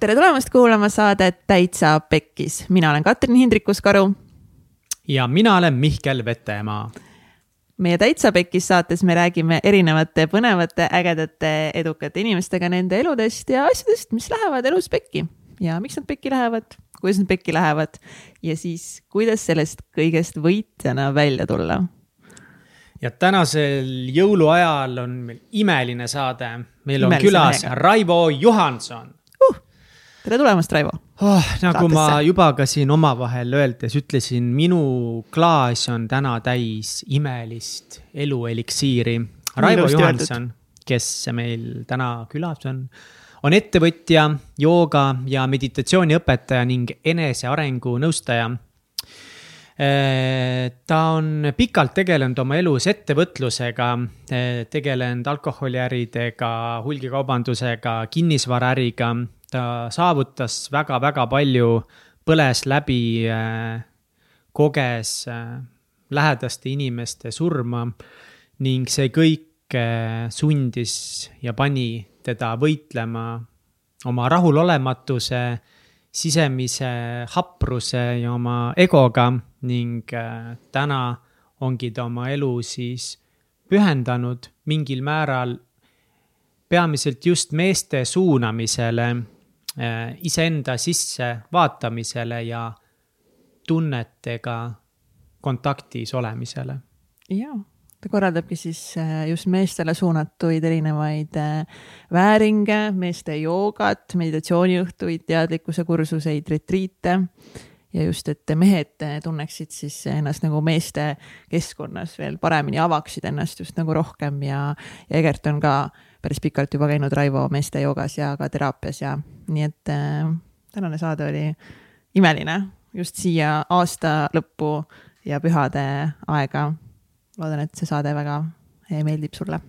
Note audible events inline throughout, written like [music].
tere tulemast kuulama saadet Täitsa Pekkis, mina olen Katrin Hindrikus-Karu. ja mina olen Mihkel Vetemaa. meie Täitsa Pekkis saates me räägime erinevate põnevate, ägedate, edukate inimestega nende eludest ja asjadest, mis lähevad elus pekki ja miks nad pekki lähevad, kuidas nad pekki lähevad ja siis, kuidas sellest kõigest võitjana välja tulla ja tänasel jõuluajal on meil imeline saade. meil on Imelise külas mehega. Raivo Johanson. Tere tulemast, Raivo oh,. nagu ma juba ka siin omavahel öeldes ütlesin, minu klaas on täna täis imelist elueliksiiri. Raivo Johanson, kes meil täna külas on, on ettevõtja, jooga ja meditatsiooniõpetaja ning enesearengu nõustaja Äh, ta on pikalt tegelenud oma elus ettevõtlusega, äh, tegelenud alkoholiäridega, hulgikaubandusega, kinnisvaraäriga. Ta saavutas väga-väga palju, põles läbi, äh, koges lähedaste inimeste surma ning see kõik sundis ja pani teda võitlema oma rahulolematuse sisemise hapruse ja oma egoga ning äh, täna ongi ta oma elu siis pühendanud mingil määral peamiselt just meeste suunamisele, äh, iseenda sisse vaatamisele ja tunnetega kontaktis olemisele. jaa ta korraldabki siis äh, just meestele suunatuid erinevaid äh, vääringe, meeste joogat, meditatsiooniõhtuid, teadlikkuse kursuseid, retriite. ja just, et mehed äh, tunneksid siis ennast nagu meeste keskkonnas veel paremini, avaksid ennast just nagu rohkem ja, ja Egert on ka päris pikalt juba käinud Raivo meeste joogas ja ka teraapias ja nii et äh, tänane saade oli imeline just siia aasta lõppu ja pühade aega loodan, et see saade väga eh, meeldib sulle.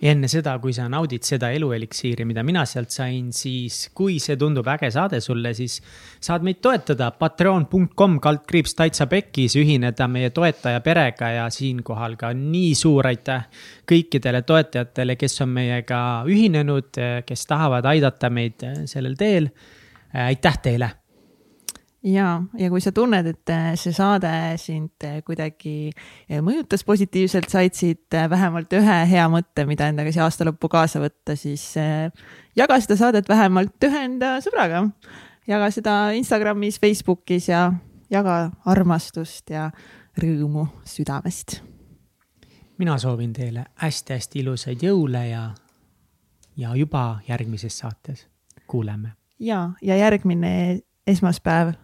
Ja enne seda, kui sa naudid seda elueliksiiri, mida mina sealt sain, siis kui see tundub äge saade sulle, siis saad meid toetada patreon.com kaldkriips täitsa pekkis, ühineda meie toetaja perega ja siinkohal ka nii suur aitäh kõikidele toetajatele, kes on meiega ühinenud, kes tahavad aidata meid sellel teel. aitäh teile ja, ja kui sa tunned, et äh, see saade sind äh, kuidagi äh, mõjutas positiivselt, said siit vähemalt ühe hea mõtte, mida endaga siia aasta lõppu kaasa võtta, siis jaga seda saadet vähemalt ühe enda sõbraga. jaga seda Instagramis, Facebookis ja jaga armastust ja rõõmu südamest. mina soovin teile hästi-hästi ilusaid jõule ja, ja juba järgmises saates kuuleme. ja, ja järgmine esmaspäev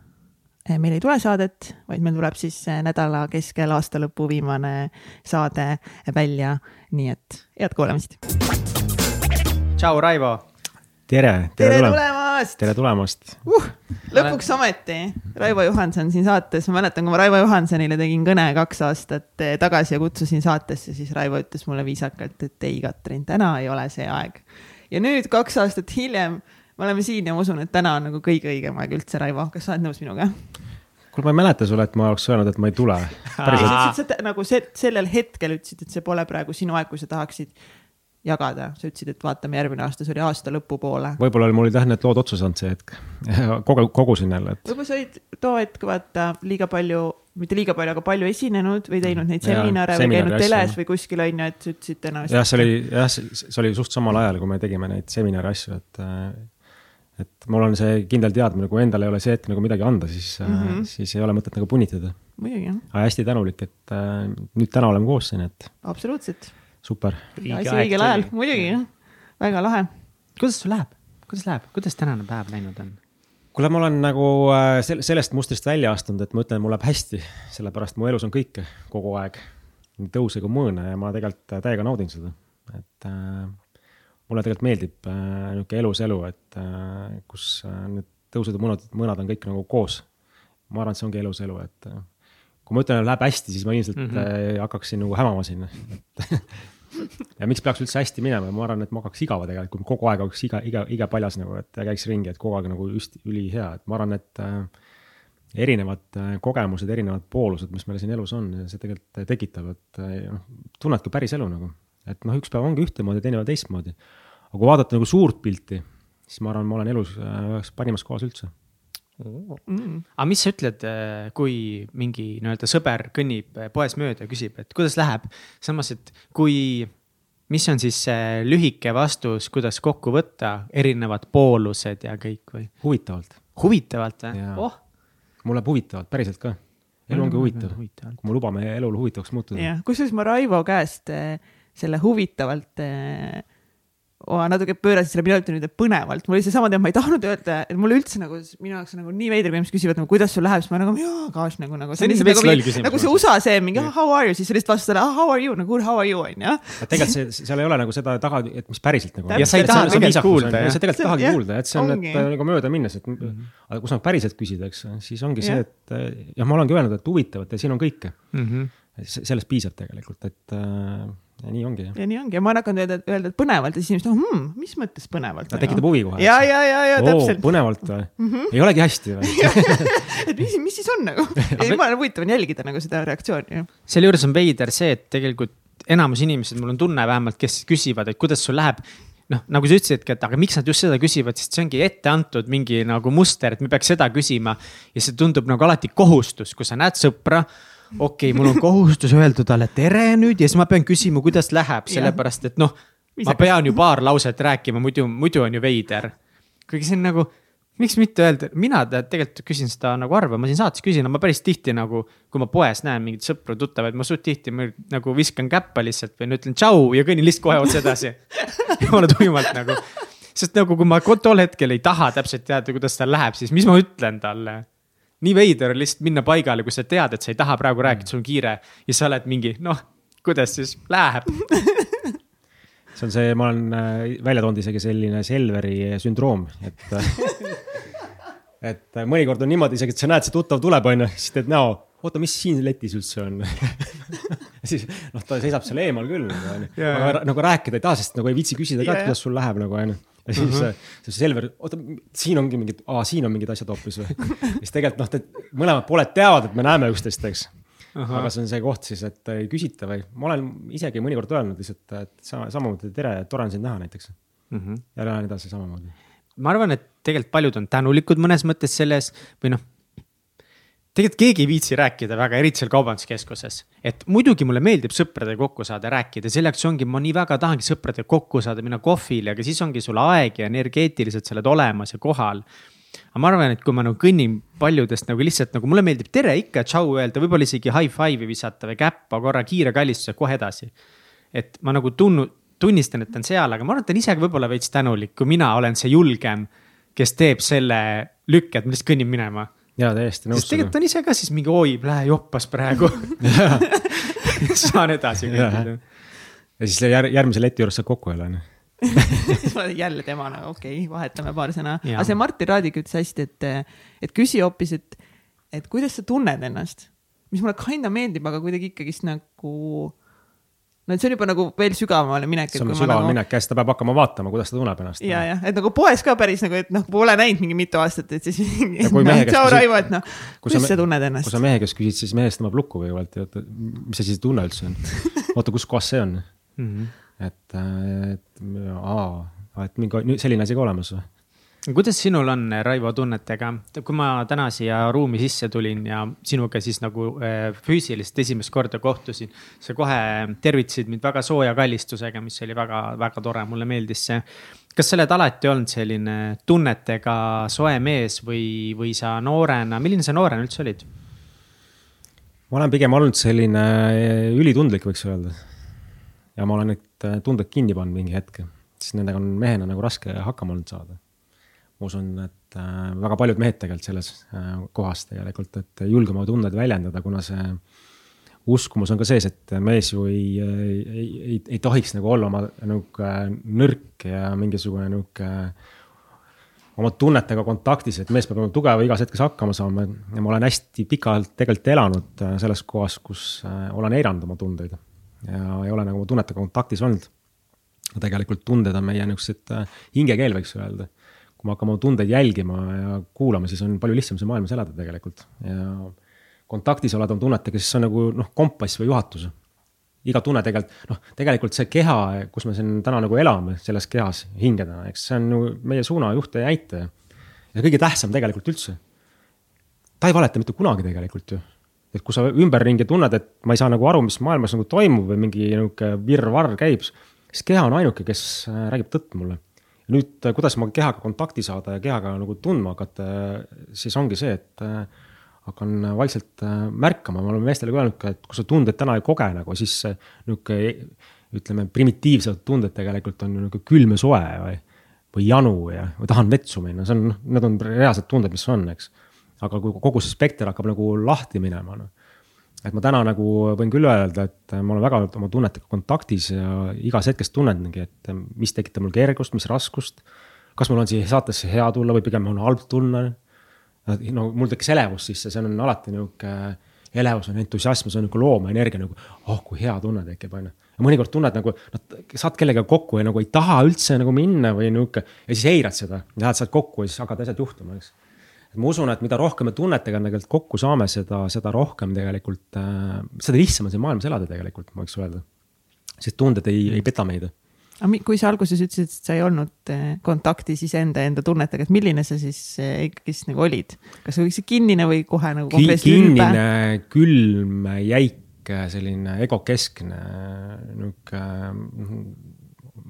meil ei tule saadet, vaid meil tuleb siis eh, nädala keskel aasta lõpu viimane saade välja, nii et head kuulamist. tšau, Raivo. tere, tere, tere tulemast. tere tulemast uh,. lõpuks ometi Raivo Johanson siin saates, ma mäletan, kui ma Raivo Johansonile tegin kõne kaks aastat eh, tagasi ja kutsusin saatesse, siis Raivo ütles mulle viisakalt, et ei, Katrin, täna ei ole see aeg. ja nüüd kaks aastat hiljem me oleme siin ja ma usun, et täna on nagu kõige õigem aeg üldse, Raivo, kas sa oled nõus minuga? kuule, ma ei mäleta sulle, et ma oleks öelnud, et ma ei tule. nagu see, sellel hetkel ütlesid, et see pole praegu sinu aeg, kui sa tahaksid jagada, sa ütlesid, et vaatame järgmine aasta, see oli aasta lõpupoole. võib-olla mul olid jah need lood otsa saanud see hetk, [laughs] kogu, kogusin jälle, et. võib-olla sa olid too hetk vaata liiga palju, mitte liiga palju, aga palju esinenud või teinud neid seminare või käinud teles või kuskil on ju, et sa ütlesid täna. jah, see oli jah, see oli suht samal ajal, kui me tegime neid seminari asju, et et mul on see kindel teadmine, kui endal ei ole see hetk nagu midagi anda, siis mm, -hmm. siis ei ole mõtet nagu punitada. muidugi jah. aga hästi tänulik, et äh, nüüd täna oleme koos siin, et. absoluutselt. super. asi õigel ajal, muidugi jah, väga lahe. kuidas sul läheb, kuidas läheb, kuidas tänane päev läinud on? kuule, ma olen nagu äh, sellest mustrist välja astunud, et ma ütlen, mul läheb hästi, sellepärast mu elus on kõike kogu aeg, nii tõuse kui mõõne ja ma tegelikult täiega naudin seda, et äh, mulle tegelikult meeldib äh, niisugune elus elu, et äh, kus äh, need tõusud ja mõnad, mõnad on kõik nagu koos. ma arvan, et see ongi elus elu, et äh, kui ma ütlen, et läheb hästi, siis ma ilmselt mm -hmm. äh, hakkaksin nagu hämama sinna [laughs] ja miks peaks üldse hästi minema, ma arvan, et ma hakkaks igava tegelikult, kogu aeg oleks iga, iga, iga paljas nagu, et käiks ringi, et kogu aeg nagu just ülihea, et ma arvan, et äh, erinevad äh, kogemused, erinevad poolused, mis meil siin elus on, see tegelikult tekitavad äh, noh, tunnedki päris elu nagu et noh, üks päev ongi ühtemoodi, teine päev teistmoodi. aga kui vaadata nagu suurt pilti, siis ma arvan, ma olen elus äh, ühes parimas kohas üldse mm.. aga mis sa ütled, äh, kui mingi nii-öelda sõber kõnnib äh, poes mööda ja küsib, et kuidas läheb, samas, et kui, mis on siis see lühike vastus, kuidas kokku võtta erinevad poolused ja kõik või? huvitavalt. huvitavalt või? oh. mul läheb huvitavalt, päriselt ka. elu ongi huvitav, kui me lubame elul huvitavaks muutuda. kusjuures ma Raivo käest selle huvitavalt oh, natuke pöörasid selle minu ütleme nüüd põnevalt, mul oli seesama teema, ma ei tahtnud öelda, et mulle üldse nagu minu jaoks nagu nii veider, kui inimesed küsivad nagu kuidas sul läheb, siis ma nagu jaa, kaas nagu, nagu. see on lihtsalt loll küsimus. nagu see USA see mingi yeah. how are you, siis lihtsalt vastad talle how are you nagu how are you on ju. tegelikult see, seal ei ole nagu seda taga, et mis päriselt nagu. sa ei taha tegelikult kuulda. sa tegelikult ei tahagi kuulda, et see on, et nagu mööda minnes, et mhm. aga kui sa päriselt küsid, eks, siis ongi see, et jah, ma olengi öelnud, et huvitav, et siin on kõike. -hmm. sellest piisab tegelikult, et äh, ja nii ongi. ja nii ongi ja ma olen hakanud öelda, öelda, põnevalt ja siis inimesed, hmm, mis mõttes põnevalt? ta tekitab huvi kohe. ja, ja, ja, ja täpselt. põnevalt või mm? -hmm. ei olegi hästi või [laughs] et mis, mis siis on nagu? [laughs] ei, ma olen huvitav on jälgida nagu seda reaktsiooni. sealjuures on veider see, et tegelikult enamus inimesed, mul on tunne vähemalt, kes küsivad, et kuidas sul läheb noh, nagu sa ütlesidki, et aga miks nad just seda küsivad, sest see ongi ette antud mingi nagu muster, et me peaks seda küsima. ja see tundub nagu alati kohustus, kui sa näed sõpra okei okay,, mul on kohustus öelda talle tere nüüd! Ja siis ma pean küsima, kuidas läheb, sellepärast et noh, ma pean ju paar lauset rääkima, muidu, muidu on ju veider. kuigi see on nagu, miks mitte öelda, mina tegelikult küsin seda nagu harva, ma siin saates küsin, ma päris tihti nagu, kui ma poes näen mingeid sõpru, tuttavaid, ma suht tihti ma, nagu viskan käppa lihtsalt või ütlen tšau ja kõnnin lihtsalt kohe otse edasi. [laughs] Jumala tuimalt nagu sest nagu, kui ma tol hetkel ei taha täpselt teada, kuidas tal läheb, siis mis ma ütlen talle nii veider on lihtsalt minna paigale, kui sa tead, et sa ei taha praegu rääkida, sul on kiire. ja sa oled mingi noh, kuidas siis läheb? [laughs] See on see, ma olen äh, välja toonud isegi selline Selveri sündroom, et et mõnikord on niimoodi isegi, et sa näed, see tuttav tuleb, onju, siis teed näo, oota, mis siin letis üldse on? [laughs] Siis noh, ta seisab seal eemal küll, onju, aga nagu rääkida ei taha, sest nagu ei viitsi küsida ka, et kuidas sul läheb nagu onju ja siis uh -huh. see Selver, oota, siin ongi mingid, aa, siin on mingid asjad hoopis või. siis tegelikult noh, mõlemad pooled teavad, et me näeme üksteist, eks. aga see on see koht siis, et ei küsita või ma olen isegi mõnikord öelnud lihtsalt, et sama, samamoodi tere, tore on sind näha näiteks mm. -hmm. ja lähen edasi samamoodi. ma arvan, et tegelikult paljud on tänulikud mõnes mõttes selles või noh tegelikult keegi ei viitsi rääkida väga, eriti seal kaubanduskeskuses. et muidugi mulle meeldib sõpradega kokku saada, rääkida, selleks ongi, ma nii väga tahangi sõpradega kokku saada, minna kohvile, aga siis ongi sul aeg ja energeetiliselt sa oled olemas ja kohal. aga ma arvan, et kui ma nagu kõnnin paljudest nagu lihtsalt nagu mulle meeldib tere ikka, tšau öelda, võib-olla isegi high five'i visata või käppa korra kiire kallistuse kohe edasi. et ma nagu tunnu-, tunnistan, et on seal, aga ma arvan, et on ise võib-olla veits tänulik, kui mina olen see julgem, kes teeb selle lükke, et ma lihtsalt kõnnin minema jaa, täiesti nõus. sest tegelikult on ise ka siis mingi oi, lähe joppas praegu. [laughs] Saan edasi kõndida. ja siis jär, järgmise leti juures saad kokku [laughs] jälle onju jälle tema nagu okei okay,, vahetame paar sõna, aga see Martin Raadik ütles hästi, et, et küsi hoopis, et, et kuidas sa tunned ennast, mis mulle kinda meeldib, aga kuidagi ikkagist nagu no see on juba nagu veel sügavamale minek. see on sügavam nagu... minek ja siis ta peab hakkama vaatama, kuidas ta tunneb ennast. ja, jah, et nagu poes ka päris nagu, et noh, pole näinud mingi mitu aastat, et siis. tšau Raivo, et noh, kuidas sa tunned ennast? kui sa mehe käest küsid, siis mehest tõmbab lukku kõigepealt ja oota, mis asi see tunne üldse on [laughs] oota, kus kohas see on mm? -hmm. et, et aa, et mingi selline asi ka olemas või? Kuidas sinul on, Raivo, tunnetega, kui ma täna siia ruumi sisse tulin ja sinuga siis nagu äh, füüsiliselt esimest korda kohtusin. sa kohe tervitasid mind väga sooja kallistusega, mis oli väga-väga tore, mulle meeldis see. kas sa oled alati olnud selline tunnetega soe mees või, või sa noorena, milline sa noorena üldse olid? ma olen pigem olnud selline äh, ülitundlik, võiks öelda. ja ma olen need tunded kinni pannud mingi hetk, sest nendega on mehena nagu raske hakkama olnud saada ma usun, et äh, väga paljud mehed tegelikult selles äh, kohas tegelikult, et julge oma tundeid väljendada, kuna see uskumus on ka sees, et mees ju ei, ei, ei, ei tohiks nagu olla oma nihuke nõrk ja mingisugune nihuke oma tunnetega kontaktis, et mees peab olema tugev igas hetkes hakkama saama. Ja ma olen hästi pikalt tegelikult elanud äh, selles kohas, kus olen eiranud oma tundeid. Ja ei ole nagu oma tunnetega kontaktis olnud. tegelikult tunded on meie niisugused hingekeel, võiks öelda kui me hakkame oma tundeid jälgima ja kuulama, siis on palju lihtsam see maailmas elada tegelikult ja kontaktis oled oma tunnetega, siis see on nagu noh, kompass või juhatus. iga tunne tegelikult, noh, tegelikult see keha, kus me siin täna nagu elame, selles kehas hingedena, eks see on ju meie suunajuht ja näitaja. ja kõige tähtsam tegelikult üldse. ta ei valeta mitte kunagi tegelikult ju. et kui sa ümberringi tunned, et ma ei saa nagu aru, mis maailmas nagu toimub või mingi nihuke virvarr käib, siis keha on ainuke, kes äh, räägib tõtt mulle. Nüüd, kuidas ma kehaga kontakti saada ja kehaga nagu tundma hakata, siis ongi see, et äh, hakkan vaikselt äh, märkama, ma olen meestele ka öelnud ka, et kui sa tunded täna ei koge nagu, siis nihuke ütleme, primitiivsed tunded tegelikult on ju nihuke külm ja soe või, või janu ja, või tahan vetsu minna, see on, noh, need on reaalsed tunded, mis on, eks. aga kui kogu see spekter hakkab nagu lahti minema, noh. Et ma täna nagu võin küll öelda, et ma olen väga oma tunnetega kontaktis ja igas hetkes tunnengi, et mis tekitab mul kergust, mis raskust. kas mul on siia saatesse hea tulla või pigem on halb tulla no mul tekkis elevus sisse, see on alati nihuke, elevus on entusiasm, see on nagu loomaenergia nagu, oh kui hea tunne tekib, on ju. ja mõnikord tunned nagu, noh, saad kellegagi kokku ja nagu ei taha üldse nagu minna või nihuke ja siis eirad seda, lähed sealt kokku ja siis hakkavad asjad juhtuma, eks. Ma usun, et mida rohkem me tunnetega tegelikult kokku saame, seda, seda rohkem tegelikult äh,, seda lihtsam on siin maailmas elada tegelikult, ma võiks öelda. sest tunded ei, ei peta meid aga kui sa alguses ütlesid, et sa ei olnud eh, kontaktis iseenda enda tunnetega, et milline sa siis eh, ikkagist nagu olid? kas sa olid kinnine või kohe nagu kinnine, külm, jäik, selline egokeskne, nihuke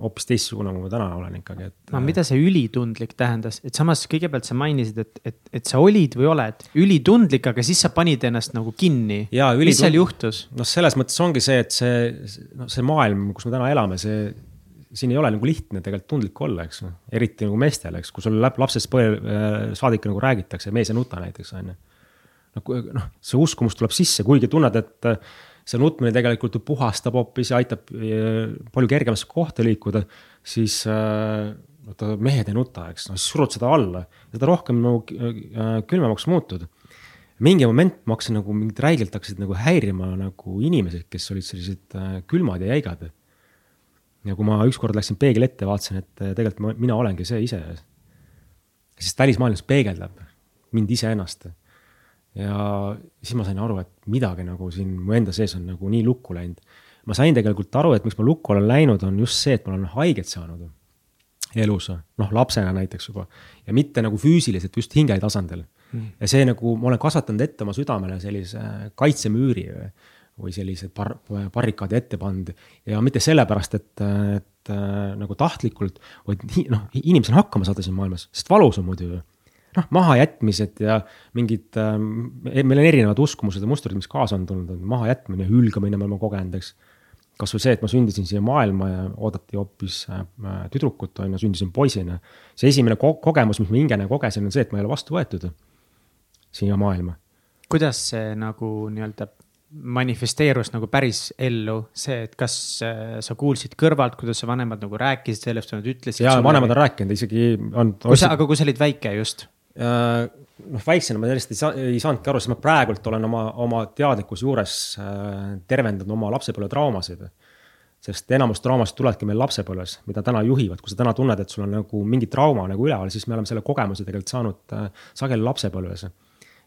hoopis teistsugune, kui ma täna olen ikkagi, et. no mida see ülitundlik tähendas, et samas kõigepealt sa mainisid, et, et, et sa olid või oled ülitundlik, aga siis sa panid ennast nagu kinni. mis seal juhtus? noh, selles mõttes ongi see, et see, noh, see maailm, kus me täna elame, see siin ei ole nagu lihtne tegelikult tundlik olla, eks, eriti nagu meestel, eks, kui sul lapsest põe, äh, saadik nagu räägitakse, mees ei nuta näiteks, on ju. noh, see uskumus tuleb sisse, kuigi tunned, et äh, see nutmine tegelikult ju puhastab hoopis ja aitab äh, palju kergemasse kohta liikuda, siis vaata mehed ei nuta, eks, noh surud seda alla, seda rohkem nagu külmemaks muutud. mingi moment ma hakkasin nagu mingid räigelt hakkasid nagu häirima nagu inimesed, kes olid sellised külmad ja jäigad ja kui ma ükskord läksin peegli ette, vaatasin, et eh, tegelikult ma, mina olengi see ise. sest välismaailmas peegeldab mind iseennast. Ja siis ma sain aru, et midagi nagu siin mu enda sees on nagu nii lukku läinud. ma sain tegelikult aru, et miks ma lukku olen läinud, on just see, et ma olen haiget saanud elus, noh lapsena näiteks juba. ja mitte nagu füüsiliselt, just hinge tasandil mm.. ja see nagu, ma olen kasvatanud ette oma südamele sellise kaitsemüüri või sellised bar-, barrikaadi ette pannud ja mitte sellepärast, et, et äh, nagu tahtlikult, vaid noh, inimesel hakkama saada siin maailmas, sest valus on muidu ju. Noh, mahajätmised ja mingid äh,, meil on erinevad uskumused ja mustrid, mis kaasa on tulnud, on mahajätmine, hülgamine me oleme kogenud, eks. kasvõi see, et ma sündisin siia maailma ja oodati hoopis äh, tüdrukut, on ju, sündisin poisina. see esimene ko kogemus, mis ma hingena kogesin, on see, et ma ei ole vastu võetud siia maailma kuidas see nagu nii-öelda manifesteerus nagu päris ellu see, et kas äh, sa kuulsid kõrvalt, kuidas su vanemad nagu rääkisid sellest nad ütlesid? jaa, vanemad on rääkinud, isegi on. kui sa, aga kui sa olid väike just äh,? Noh, väiksena ma sellest ei saa, ei saanudki aru, sest ma praegult olen oma, oma teadlikkuse juures äh, tervendanud oma lapsepõlvetraumasid. sest enamus traumasid tulevadki meil lapsepõlves, mida täna juhivad, kui sa täna tunned, et sul on nagu mingi trauma nagu üleval, siis me oleme selle kogemuse tegelikult saanud äh, sageli lapsepõlves.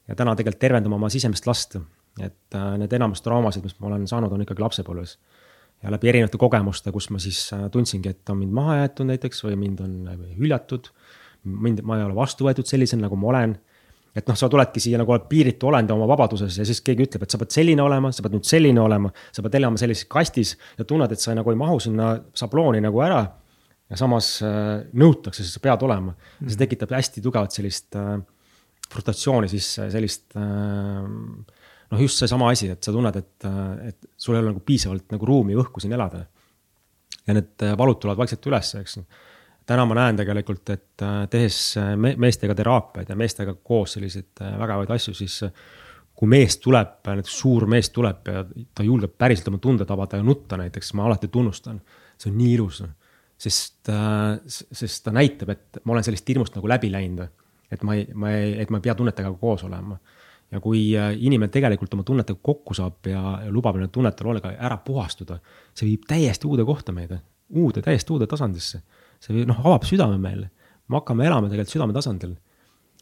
ja täna tegelikult tervendame oma sisemist last et äh, need enamus traumasid, mis ma olen saanud, on ikkagi lapsepõlves. ja läbi erinevate kogemuste, kus ma siis äh, tundsingi, et on mind maha jäetud näiteks või mind on äh, hüljatud. Mind, ma ei ole vastu võetud sellisena, nagu ma olen. et noh, sa tuledki siia nagu piiritu olend oma vabaduses ja siis keegi ütleb, et sa pead selline olema, sa pead nüüd selline olema. sa pead elama sellises kastis ja tunned, et sa nagu ei mahu sinna šablooni nagu ära. ja samas nõutakse, sa pead olema see tekitab hästi tugevat sellist äh, frustratsiooni sisse, sellist äh, noh, just seesama asi, et sa tunned, et, et sul ei ole nagu piisavalt nagu ruumi õhku siin elada. ja need valud tulevad vaikselt üles, eks. Täna ma näen tegelikult, et tehes me meestega teraapiaid ja meestega koos selliseid vägevaid asju, siis kui mees tuleb, näiteks suur mees tuleb ja ta julgeb päriselt oma tunded avada ja nutta näiteks, ma alati tunnustan. see on nii ilus, sest, sest ta näitab, et ma olen sellest hirmust nagu läbi läinud. et ma ei, ma ei, et ma ei pea tunnetega koos olema ja kui äh, inimene tegelikult oma tunnetega kokku saab ja, ja lubab nendel tunnetel olla ära puhastuda, see viib täiesti uude kohta meid, uude, täiesti uude tasandisse. See noh, avab südame meile, me hakkame elama tegelikult südame tasandil.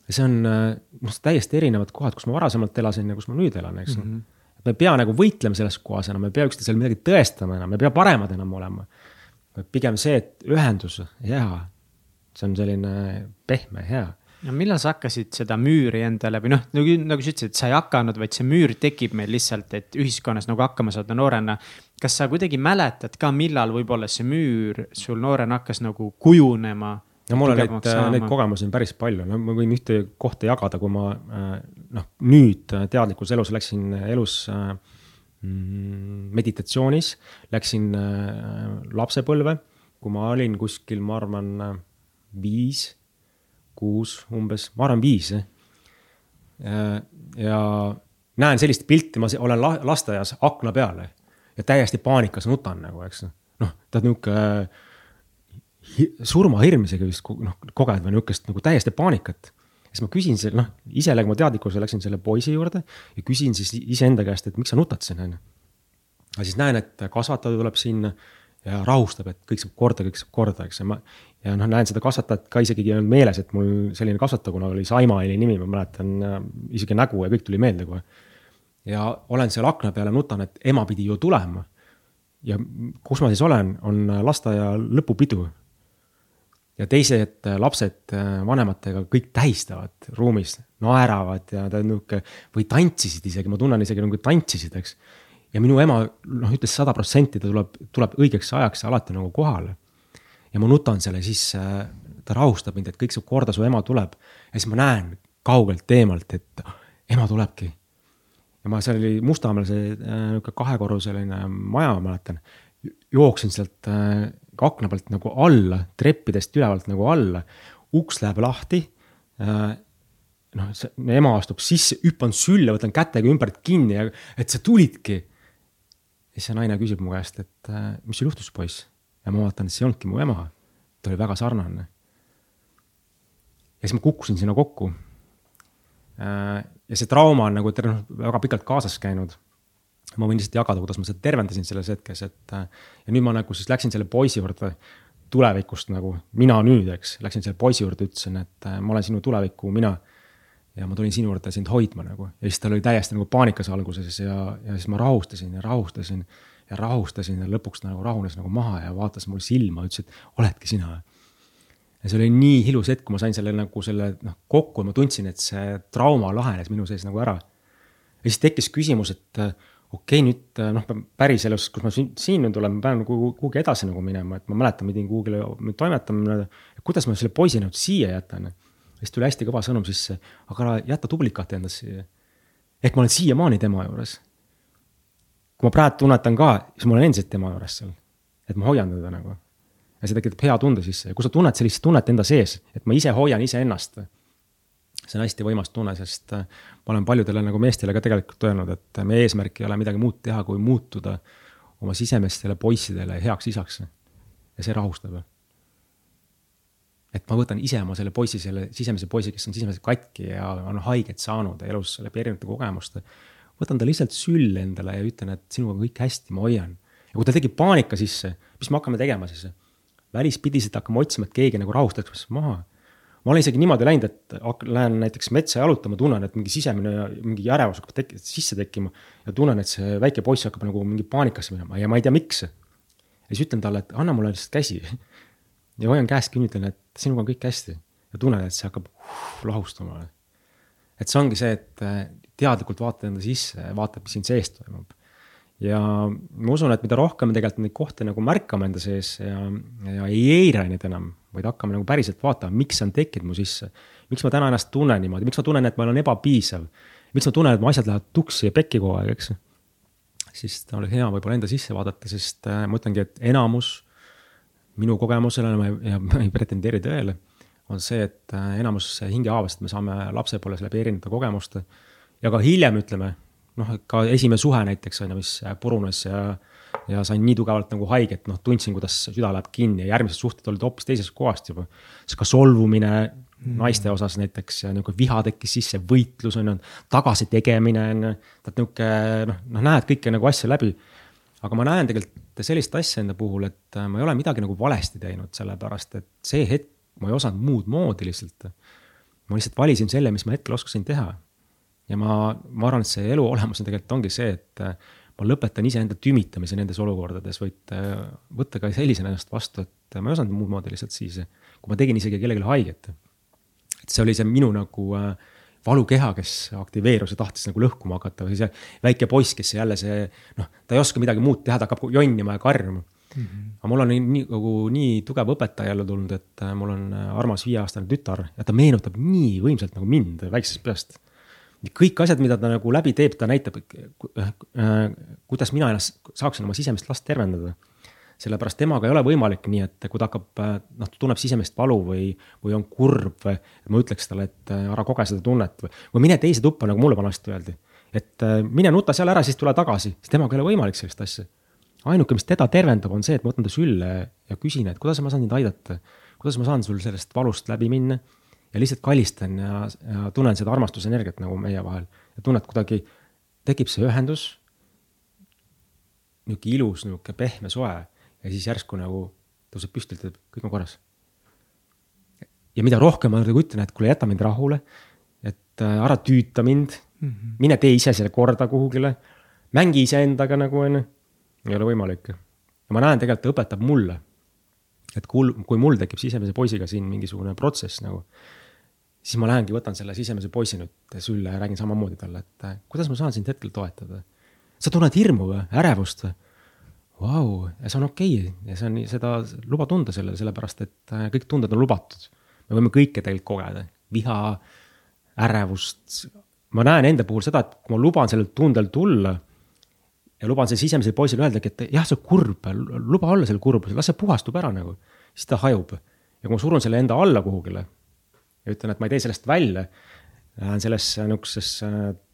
ja see on äh, noh, täiesti erinevad kohad, kus ma varasemalt elasin ja kus ma nüüd elan, eks mm. -hmm. me ei pea nagu võitlema selles kohas enam, me ei pea üksteisele midagi tõestama enam, me ei pea paremad enam olema. pigem see, et ühendus, hea, see on selline pehme, hea no millal sa hakkasid seda müüri endale või noh, nagu, nagu sa ütlesid, sa ei hakanud, vaid see müür tekib meil lihtsalt, et ühiskonnas nagu hakkama saada noorena. kas sa kuidagi mäletad ka, millal võib-olla see müür sul noorena hakkas nagu kujunema? no mul on neid, neid kogemusi on päris palju, no ma võin ühte kohta jagada, kui ma noh, nüüd teadlikus elus läksin elus mm, meditatsioonis, läksin lapsepõlve, kui ma olin kuskil, ma arvan, viis kuus umbes, ma arvan viis. ja näen sellist pilti, ma olen lasteaias akna peal ja täiesti paanikas nutan nagu, eks. noh, ta nihuke surmahirm isegi vist noh koged või nihukest nagu täiesti paanikat. siis ma küsin selle, noh ise ma teadlikkusele läksin selle poisi juurde ja küsin siis iseenda käest, et miks sa nutad siin on ju. ja siis näen, et kasvataja tuleb sinna ja rahustab, et kõik saab korda, kõik saab korda, eks ja ma ja noh, näen seda kasvatajat ka isegi on meeles, et mul selline kasvataja kunagi oli, Saima oli nimi, ma mäletan äh, isegi nägu ja kõik tuli meelde kohe. ja olen seal akna peal ja nutan, et ema pidi ju tulema. ja kus ma siis olen, on lasteaia lõpupidu. ja teised äh, lapsed äh, vanematega kõik tähistavad ruumis, naeravad ja ta nihuke või tantsisid isegi, ma tunnen isegi nagu tantsisid, eks. Ja minu ema noh, ütles sada protsenti, ta tuleb, tuleb õigeks ajaks alati nagu kohale ja ma nutan selle sisse, ta rahustab mind, et kõik saab korda, su ema tuleb. ja siis ma näen kaugelt eemalt, et ema tulebki. ja ma, seal oli Mustamäel see äh, nihuke kahekorruseline maja, ma mäletan. jooksin sealt äh, akna pealt nagu alla, treppidest ülevalt nagu alla. uks läheb lahti äh, noh, ema astub sisse, hüppan sülle, võtan kätega ümbert kinni ja et sa tulidki. Siis see naine küsib mu käest, et mis sul juhtus, poiss ja ma vaatan, et see ei olnudki mu ema, ta oli väga sarnane. ja siis ma kukkusin sinna kokku. Äh, ja see trauma on nagu noh, väga pikalt kaasas käinud. ma võin lihtsalt jagada, kuidas ma seda tervendasin selles hetkes, et äh, ja nüüd ma nagu siis läksin selle poisi juurde tulevikust nagu, mina nüüd, eks, läksin selle poisi juurde, ütlesin, et äh, ma olen sinu tuleviku mina ja ma tulin sinu juurde sind hoidma nagu ja siis tal oli täiesti nagu paanikas alguses ja, ja siis ma rahustasin ja rahustasin ja rahustasin ja lõpuks ta nagu rahunes nagu maha ja vaatas mul silma, ütles, et oledki sina. ja see oli nii ilus hetk, kui ma sain selle nagu selle noh kokku ja ma tundsin, et see trauma lahenes minu sees nagu ära. ja siis tekkis küsimus, et okei okay,, nüüd noh, päriselus, kus ma siin nüüd olen, ma pean nagu kuhugi edasi nagu minema, et ma mäletan, pidin kuhugile toimetama. kuidas ma selle poisi nüüd siia jätan? Siis tuli hästi kõva sõnum sisse, aga jäta duplikat endast siia. ehk ma olen siiamaani tema juures kui ma praegu tunnetan ka, siis ma olen endiselt tema juures seal. et ma hoian teda nagu. ja see tekitab hea tunde sisse ja kui sa tunned sellist tunnet enda sees, et ma ise hoian iseennast. see on hästi võimas tunne, sest äh, ma olen paljudele nagu meestele ka tegelikult öelnud, et meie eesmärk ei ole midagi muud teha, kui muutuda oma sisemistele poissidele heaks isaks. ja see rahustab et ma võtan ise oma selle poisi, selle sisemise poisi, kes on sisemiselt katki ja on haiget saanud elus läbi erinevate kogemuste võtan ta lihtsalt sülle endale ja ütlen, et sinuga on kõik hästi, ma hoian. ja kui tal tekib paanika sisse, mis me hakkame tegema siis? välispidiselt hakkame otsima, et keegi nagu rahustaks maha. ma olen isegi niimoodi läinud, et lähen näiteks metsa jalutama, tunnen, et mingi sisemine mingi ärevus hakkab tek sisse tekkima. ja tunnen, et see väike poiss hakkab nagu mingi paanikasse minema ja ma ei tea, miks. ja siis ütlen talle, et anna mulle lihtsalt käsi. Ja hoian käest kinni, ütlen, et sinuga on kõik hästi ja tunnen, et see hakkab lahustuma. et see ongi see, et teadlikult vaatad enda sisse, vaatad, mis siin sees toimub. ja ma usun, et mida rohkem me tegelikult neid kohti nagu märkame enda sees ja, ja ei eira neid enam, vaid hakkame nagu päriselt vaatama, miks see on tekkinud mu sisse. miks ma täna ennast tunnen niimoodi, miks ma tunnen, et ma olen ebapiisav. miks ma tunnen, et mu asjad lähevad tuksi ja pekki kogu aeg, eks. siis oleks hea võib-olla enda sisse vaadata, sest äh, ma ütlengi, et enamus minu kogemusele ja [laughs] ma ei pretendeeri tõele on see, et äh, enamus hingehaavast me saame lapsepõlves läbi erinevate kogemuste ja ka hiljem ütleme, noh, ka esimene suhe näiteks on ju, mis purunes ja, ja sain nii tugevalt nagu haiget, noh, tundsin, kuidas süda läheb kinni ja järgmised suhted olid hoopis teisest kohast juba. siis ka solvumine mm. naiste osas näiteks ja nihuke viha tekkis sisse, võitlus on ju, tagasitegemine on ju, et nihuke noh, noh, näed kõike nagu asja läbi. aga ma näen tegelikult sellist asja enda puhul, et ma ei ole midagi nagu valesti teinud, sellepärast et see hetk ma ei osanud muud moodi lihtsalt. ma lihtsalt valisin selle, mis ma hetkel oskasin teha ja ma, ma arvan, et see elu olemus on tegelikult ongi see, et äh, ma lõpetan iseenda tümitamise nendes olukordades, vaid äh, võtta ka sellisena ennast vastu, et ma ei osanud muud moodi lihtsalt siis, kui ma tegin isegi kellelegi haiget. et see oli see minu nagu äh, valukeha, kes aktiveerus ja tahtis nagu lõhkuma hakata või see väike poiss, kes jälle see noh, ta ei oska midagi muud teha, ta hakkab jonnima ja karjuma mm. -hmm. aga mul on nii nagu nii tugev õpetaja jälle tulnud, et äh, mul on äh, armas viieaastane tütar ja ta meenutab nii võimsalt nagu mind väiksest peast. kõik asjad, mida ta nagu läbi teeb, ta näitab, äh, kuidas mina ennast saaksin oma sisemist last tervendada sellepärast temaga ei ole võimalik nii, et kui ta hakkab, noh, ta tunneb sisemist valu või, või on kurb või. ma ütleks talle, et äh, ära koge seda tunnet või, või mine teise tuppa, nagu mulle vanasti öeldi. et äh, mine nuta seal ära, siis tule tagasi, siis temaga ei ole võimalik sellist asja. ainuke, mis teda tervendab, on see, et ma võtan ta sülle ja küsin, et kuidas ma saan sind aidata. kuidas ma saan sul sellest valust läbi minna ja lihtsalt kallistan ja, ja tunnen seda armastusenergiat nagu meie vahel ja tunned kuidagi tekib see ühendus nihuke ilus, nihuke pehme, soe ja siis järsku nagu tõuseb püsti, ütleb, kõik on korras. ja mida rohkem ma nagu ütlen, et kuule, jäta mind rahule, et äh, ära tüüta mind mm, -hmm. mine tee ise selle korda kuhugile, mängi iseendaga nagu onju, ei ole võimalik. ja ma näen tegelikult, ta õpetab mulle, et kui, kui mul tekib sisemise poisiga siin mingisugune protsess nagu, siis ma lähengi, võtan selle sisemise poisi nüüd sülle ja räägin samamoodi talle, et kuidas ma saan sind hetkel toetada. sa tunned hirmu või, ärevust või? Vau, see on okei okay. ja see on, seda luba tunda sellele, sellepärast et äh, kõik tunded on lubatud. me võime kõike tegelikult kogeda, viha, ärevust. ma näen enda puhul seda, et kui ma luban sellel tundel tulla ja luban sellele sisemisele poisile öeldagi, et jah, see on kurb, luba olla seal kurb, las see puhastub ära nagu, siis ta hajub. ja kui ma surun selle enda alla kuhugile ja ütlen, et ma ei tee sellest välja, lähen sellesse nihukesesse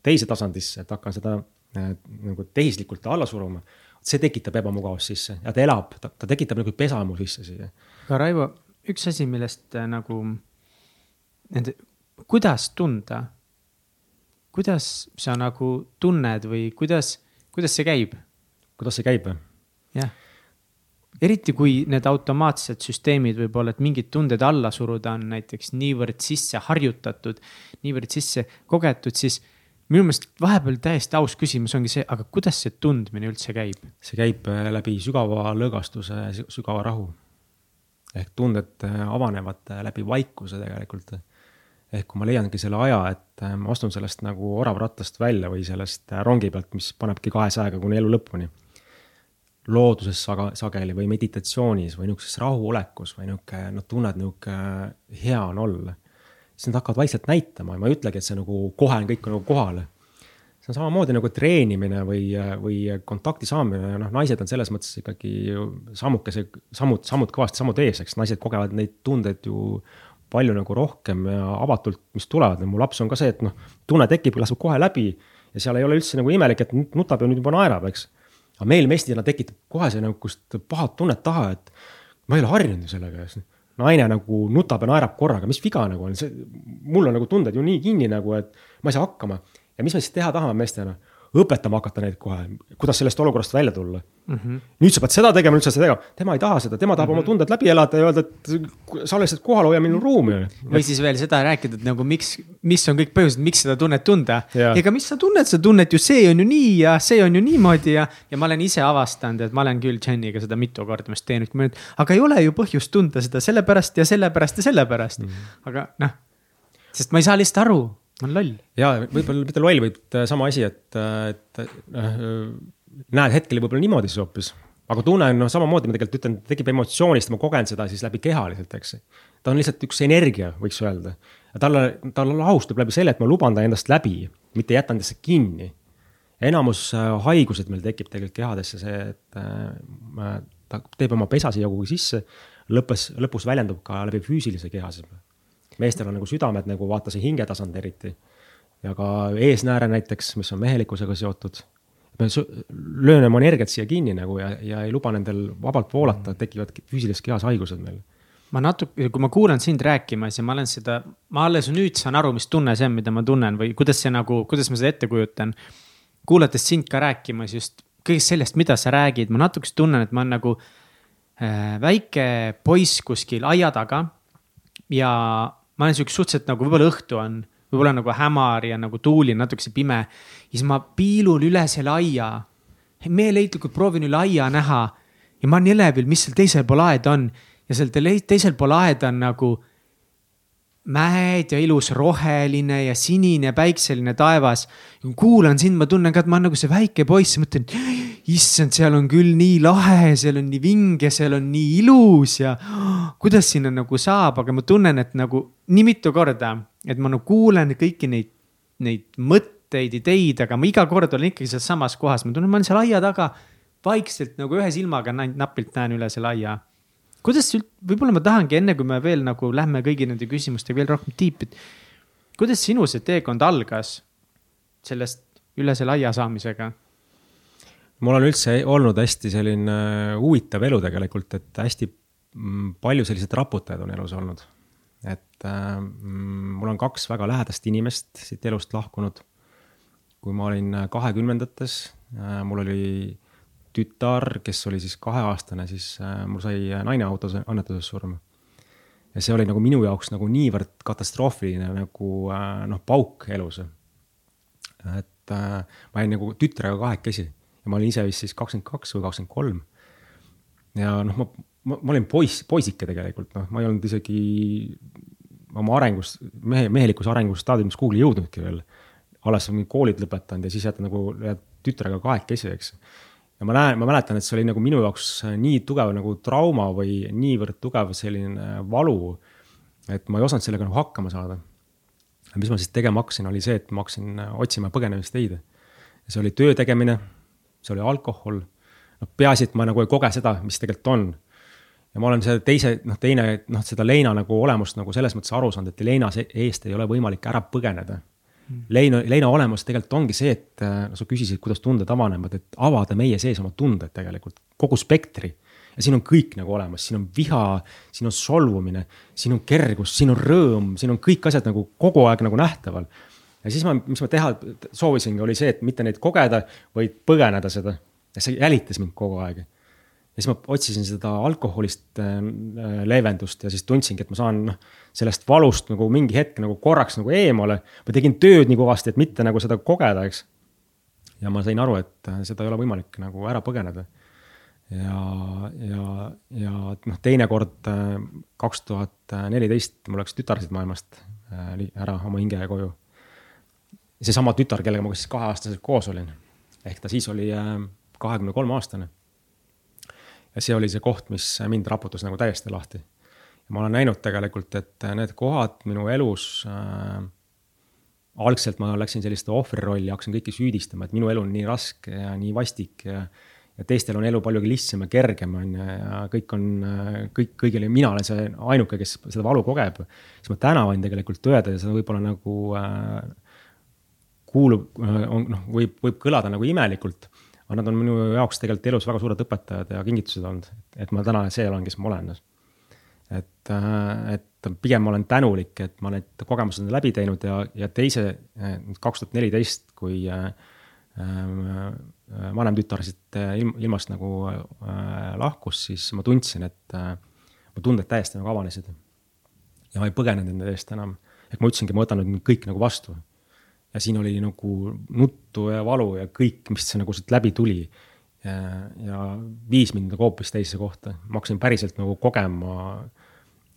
teise tasandisse, et hakkan seda äh, nagu tehislikult alla suruma see tekitab ebamugavust sisse ja ta elab, ta, ta tekitab nagu pesa mu sisse siia. aga Raivo, üks asi, millest äh, nagu nende, kuidas tunda? kuidas sa nagu tunned või kuidas, kuidas see käib? kuidas see käib või? jah, eriti kui need automaatsed süsteemid võib-olla, et mingid tunded alla suruda on näiteks niivõrd sisse harjutatud, niivõrd sisse kogetud, siis minu meelest vahepeal täiesti aus küsimus ongi see, aga kuidas see tundmine üldse käib? see käib äh, läbi sügava lõõgastuse, sügava rahu. ehk tunded äh, avanevad äh, läbi vaikuse tegelikult. ehk kui ma leiangi selle aja, et ma astun sellest nagu oravrattast välja või sellest rongi pealt, mis panebki kahesajaga kuni elu lõpuni. looduses saga, sageli või meditatsioonis või niisuguses rahuolekus või niisugune, noh, tunned niisugune hea on olla siis nad hakkavad vaikselt näitama ja ma ei ütlegi, et see nagu kohe on kõik nagu kohale. see on samamoodi nagu treenimine või, või kontakti saamine, noh, naised on selles mõttes ikkagi sammukese, sammud, sammud kõvasti sammud ees, eks naised kogevad neid tundeid ju palju nagu rohkem ja avatult, mis tulevad, mu laps on ka see, et noh, tunne tekib, laseb kohe läbi ja seal ei ole üldse nagu imelik, et nutab ja nüüd juba naerab, eks. aga meil mestina tekitab kohe see nihukest pahat tunnet taha, et ma ei ole harjunud ju sellega naine nagu nutab ja naerab korraga, mis viga nagu on, see, mul on nagu tunded ju nii kinni nagu, et ma ei saa hakkama. ja mis me siis teha tahame meestena? õpetama hakata neid kohe, kuidas sellest olukorrast välja tulla mm. -hmm. nüüd sa pead seda tegema, nüüd sa seda tegema, tema ei taha seda, tema tahab mm -hmm. oma tunded läbi elada ja öelda, et sa lihtsalt kohal hoia minu ruumi. või siis veel seda rääkida, et nagu miks, mis on kõik põhjused, miks seda tunnet tunda. ega mis sa tunned seda tunnet ju, see on ju nii ja see on ju niimoodi ja, ja ma olen ise avastanud, et ma olen küll Jeniga seda mitu korda vist teinud, aga ei ole ju põhjust tunda seda sellepärast ja sellepärast ja sellepärast mm. -hmm. aga noh, sest ma ei saa lihtsalt aru ma olen loll. ja võib-olla mitte loll, vaid sama asi, et, et äh, näed hetkel võib-olla niimoodi siis hoopis. aga tunnen, noh, samamoodi ma tegelikult ütlen, tekib emotsioonist, ma kogen seda siis läbi keha lihtsalt, eks. ta on lihtsalt üks energia, võiks öelda. talle, ta lahustub läbi selle, et ma luban ta endast läbi, mitte jätan endasse kinni. enamus haigused meil tekib tegelikult kehadesse see, et äh, ta teeb oma pesa siia kuhugi sisse, lõppes, lõpus väljendub ka läbi füüsilise keha meestel on nagu südamed nagu vaata see hingetasand eriti. ja ka eesnääre näiteks, mis on mehelikkusega seotud. Me löön oma energiat siia kinni nagu ja, ja ei luba nendel vabalt voolata, tekivad füüsilises kehas haigused meil ma natuke, kui ma kuulan sind rääkimas ja ma olen seda, ma alles nüüd saan aru, mis tunne see on, mida ma tunnen või kuidas see nagu, kuidas ma seda ette kujutan. kuulates sind ka rääkimas just kõigest sellest, mida sa räägid, ma natukese tunnen, et ma olen nagu äh, väike poiss kuskil aia taga. ja ma olen siukene suhteliselt nagu võib-olla õhtu on, võib-olla nagu hämar ja nagu tuuline, natukese pime. ja siis ma piilun üle selle aia. meeleheitlikult proovin üle aia näha ja ma olen elevil, mis seal teisel pool aeda on ja seal teisel pool aeda on nagu mäed ja ilus roheline ja sinine päikseline taevas. kuulan sind, ma tunnen ka, et ma olen nagu see väike poiss, mõtlen, issand, seal on küll nii lahe, seal on nii vinge, seal on nii ilus ja kuidas sinna nagu saab, aga ma tunnen, et nagu nii mitu korda, et ma nagu kuulen kõiki neid, neid mõtteid, ideid, aga ma iga kord olen ikkagi seal samas kohas, ma tunnen, ma olen seal aia taga vaikselt nagu ühe silmaga napilt näen üle selle aia kuidas üld-, võib-olla ma tahangi enne, kui me veel nagu lähme kõigi nende küsimustega veel rohkem tiipi, et kuidas sinu see teekond algas sellest üle selle aia saamisega? Mul on üldse olnud hästi selline huvitav elu tegelikult, et hästi mm, palju selliseid raputajaid on elus olnud. et äh, mm, mul on kaks väga lähedast inimest siit elust lahkunud. kui ma olin kahekümnendates äh,, mul oli tütar, kes oli siis kaheaastane, siis äh, mul sai naine autos õnnetuses surma. ja see oli nagu minu jaoks nagu niivõrd katastroofiline nagu äh, noh, pauk elus. et äh, ma jäin nagu tütrega kahekesi ja ma olin ise vist siis kakskümmend kaks või kakskümmend kolm. ja noh, ma, ma, ma olin poiss, poisike tegelikult, noh, ma ei olnud isegi oma arengus, mehe, mehelikus arengus staadiumis kuhugi jõudnudki veel. alles mingi koolid lõpetanud ja siis jääd nagu jääd tütrega kahekesi, eks ja ma näen, ma mäletan, et see oli nagu minu jaoks nii tugev nagu trauma või niivõrd tugev selline valu, et ma ei osanud sellega nagu hakkama saada. mis ma siis tegema hakkasin, oli see, et ma hakkasin otsima põgenemisteide. see oli töö tegemine, see oli alkohol, noh peaasi, et ma nagu ei koge seda, mis tegelikult on. ja ma olen selle teise, noh teine, noh seda leina nagu olemust nagu selles mõttes aru saanud, et leina eest ei ole võimalik ära põgeneda Leino, leina olemus tegelikult ongi see, et no sa küsisid, kuidas tunded avanevad, et avada meie sees oma tunded tegelikult, kogu spektri. ja siin on kõik nagu olemas, siin on viha, siin on solvumine, siin on kergus, siin on rõõm, siin on kõik asjad nagu kogu aeg nagu nähtaval. Ja siis ma, mis ma teha soovisingi, oli see, et mitte neid kogeda, vaid põgeneda seda. ja see jälitas mind kogu aeg ja siis ma otsisin seda alkoholist äh, leevendust ja siis tundsingi, et ma saan noh, sellest valust nagu mingi hetk nagu korraks nagu eemale. ma tegin tööd nii kõvasti, et mitte nagu seda kogeda, eks. ja ma sain aru, et äh, seda ei ole võimalik nagu ära põgeneda. ja, ja, ja noh, teinekord äh, kaks tuhat neliteist mul läks tütar siit maailmast ära oma hinge koju. Seesama tütar, kellega ma siis kaheaastaselt koos olin, ehk ta siis oli kahekümne kolme aastane ja see oli see koht, mis mind raputas nagu täiesti lahti. ja ma olen näinud tegelikult, et need kohad minu elus äh,. algselt ma läksin selliste ohvri rolli, hakkasin kõiki süüdistama, et minu elu on nii raske ja nii vastik ja. ja teistel on elu palju lihtsam ja kergem, on ju, ja kõik on, kõik, kõigile, mina olen see ainuke, kes seda valu kogeb. siis ma täna võin tegelikult öelda ja seda võib-olla nagu äh, kuulub, on noh, võib, võib kõlada nagu imelikult aga nad on minu jaoks tegelikult elus väga suured õpetajad ja kingitused olnud, et ma täna see olen, kes ma olen. et, äh, et pigem ma olen tänulik, et ma need kogemused olen läbi teinud ja, ja teise, äh, kaks tuhat neliteist, kui äh, äh, vanem tütar siit ilm, ilmast nagu äh, lahkus, siis ma tundsin, et äh, mu tunded täiesti nagu avanesid. ja ma ei põgenenud nende eest enam, et ma ütlesingi, ma võtan nüüd kõik nagu vastu ja siin oli nagu nuttu ja valu ja kõik, mis nagu sealt läbi tuli. ja, viis mind nagu hoopis teise kohta, ma hakkasin päriselt nagu kogema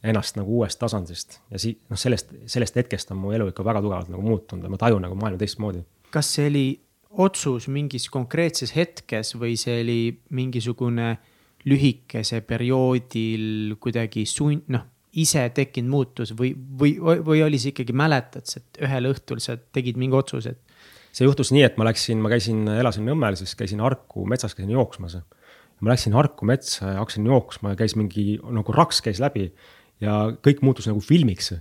ennast nagu uuest tasandist ja si-, noh, sellest, sellest hetkest on mu elu ikka väga tugevalt nagu muutunud ja ma tajun nagu maailma teistmoodi. kas see oli otsus mingis konkreetses hetkes või see oli mingisugune lühikese perioodil kuidagi sund-, noh, ise tekkinud muutus või, või, või oli see ikkagi mäletad, et ühel õhtul sa tegid mingi otsuse, et? see juhtus nii, et ma läksin, ma käisin, elasin Nõmmel, siis käisin Harku metsas, käisin jooksmas. ma läksin Harku metsa ja hakkasin jooksma ja käis mingi nagu raks käis läbi ja kõik muutus nagu filmiks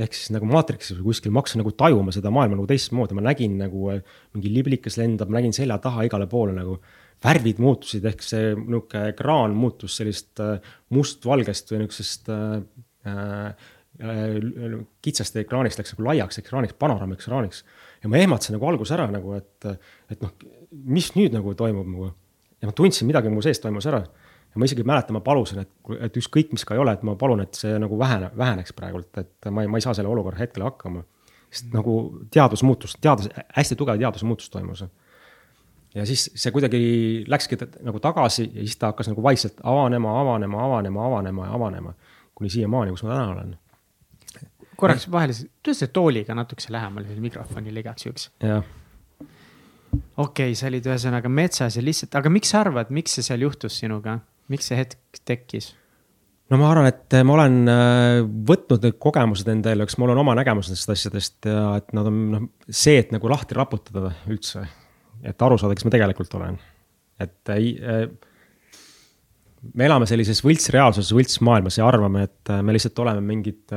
ehk siis nagu maatriksis või kuskil, ma hakkasin nagu tajuma seda maailma nagu teistmoodi, ma nägin nagu äh, mingi liblikas lendab, ma nägin selja taha igale poole nagu. värvid muutusid, ehk see nihuke ekraan muutus sellist äh, mustvalgest või Äh, äh, kitsast ekraanist läks nagu laiaks ekraaniks, panoraamaekraaniks. ja ma ehmatasin nagu alguses ära nagu, et, et noh, mis nüüd nagu toimub nagu. ja ma tundsin, midagi mu sees toimus ära. ja ma isegi mäletan, ma palusin, et, et ükskõik, mis ka ei ole, et ma palun, et see nagu vähene, väheneks praegult, et ma ei, ma ei saa selle olukorra hetkel hakkama. sest nagu teadus muutus, teadus, hästi tugev teadusmuutus toimus. ja siis see kuidagi läkski nagu tagasi ja siis ta hakkas nagu vaikselt avanema, avanema, avanema, avanema ja avanema. Kuni siiamaani, kus ma täna olen. korraks vahele, tõsta see tooliga natukese lähemale mikrofonile igaks juhuks. jah okei okay,, sa olid ühesõnaga metsas ja lihtsalt, aga miks sa arvad, miks see seal juhtus sinuga, miks see hetk tekkis? no ma arvan, et ma olen äh, võtnud need kogemused enda ellu, eks mul on oma nägemus nendest asjadest ja et nad on noh, see, et nagu lahti raputada üldse. et aru saada, kes ma tegelikult olen. et ei äh, me elame sellises võltsreaalsuses, võltsmaailmas ja arvame, et äh, me lihtsalt oleme mingid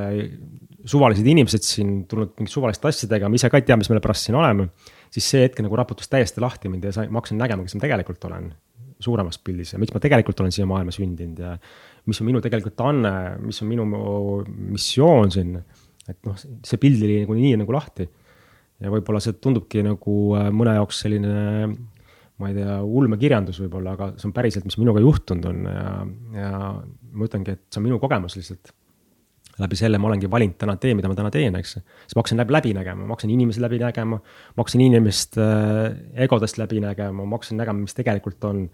suvalised inimesed siin tulnud mingite suvaliste asjadega, me ise ka ei tea, mis me pärast siin oleme siis see hetk nagu raputas täiesti lahti mind ja sai, ma hakkasin nägema, kes ma tegelikult olen suuremas pildis ja miks ma tegelikult olen siia maailma sündinud ja mis on minu tegelikult anne, mis on minu missioon siin. et noh, see pild oli nagu nii nagu lahti. ja võib-olla see tundubki nagu äh, mõne jaoks selline, ma ei tea, ulmekirjandus võib-olla, aga see on päriselt, mis minuga juhtunud on ja, ja ma ütlengi, et see on minu kogemus lihtsalt läbi selle ma olengi valinud täna tee, mida ma täna teen, eks. siis ma hakkasin läbi, läbi nägema, ma hakkasin inimesi läbi nägema, ma hakkasin inimeste äh, egodest läbi nägema, ma hakkasin nägema, mis tegelikult on.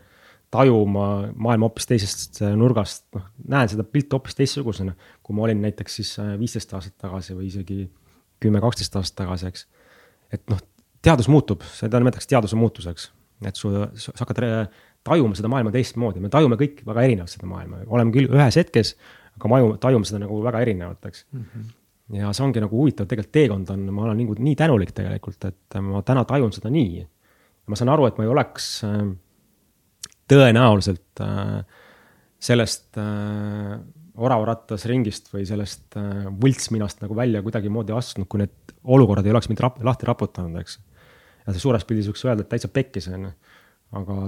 tajuma maailma hoopis teisest äh, nurgast, noh, näen seda pilti hoopis teistsugusena, kui ma olin näiteks siis äh, viisteist aastat tagasi või isegi kümme, kaksteist aastat tagasi, eks. et noh, teadus muutub, seda nimetatakse teaduse muutuseks, et su, sa hakkad tajuma seda maailma teistmoodi, me tajume kõik väga erinevalt seda maailma, oleme küll ühes hetkes aga ma aju, tajume seda nagu väga erinevalt, eks mm. -hmm. ja see ongi nagu huvitav, tegelikult teekond on, ma olen nii, nii tänulik tegelikult, et ma täna tajun seda nii. ma saan aru, et ma ei oleks äh, tõenäoliselt äh, sellest äh, oravarattas ringist või sellest võltsminast nagu välja kuidagimoodi astunud, kui need olukorrad ei oleks mind rap lahti raputanud, eks. Ja see suures pildis võiks öelda, et täitsa pekkis on ju. aga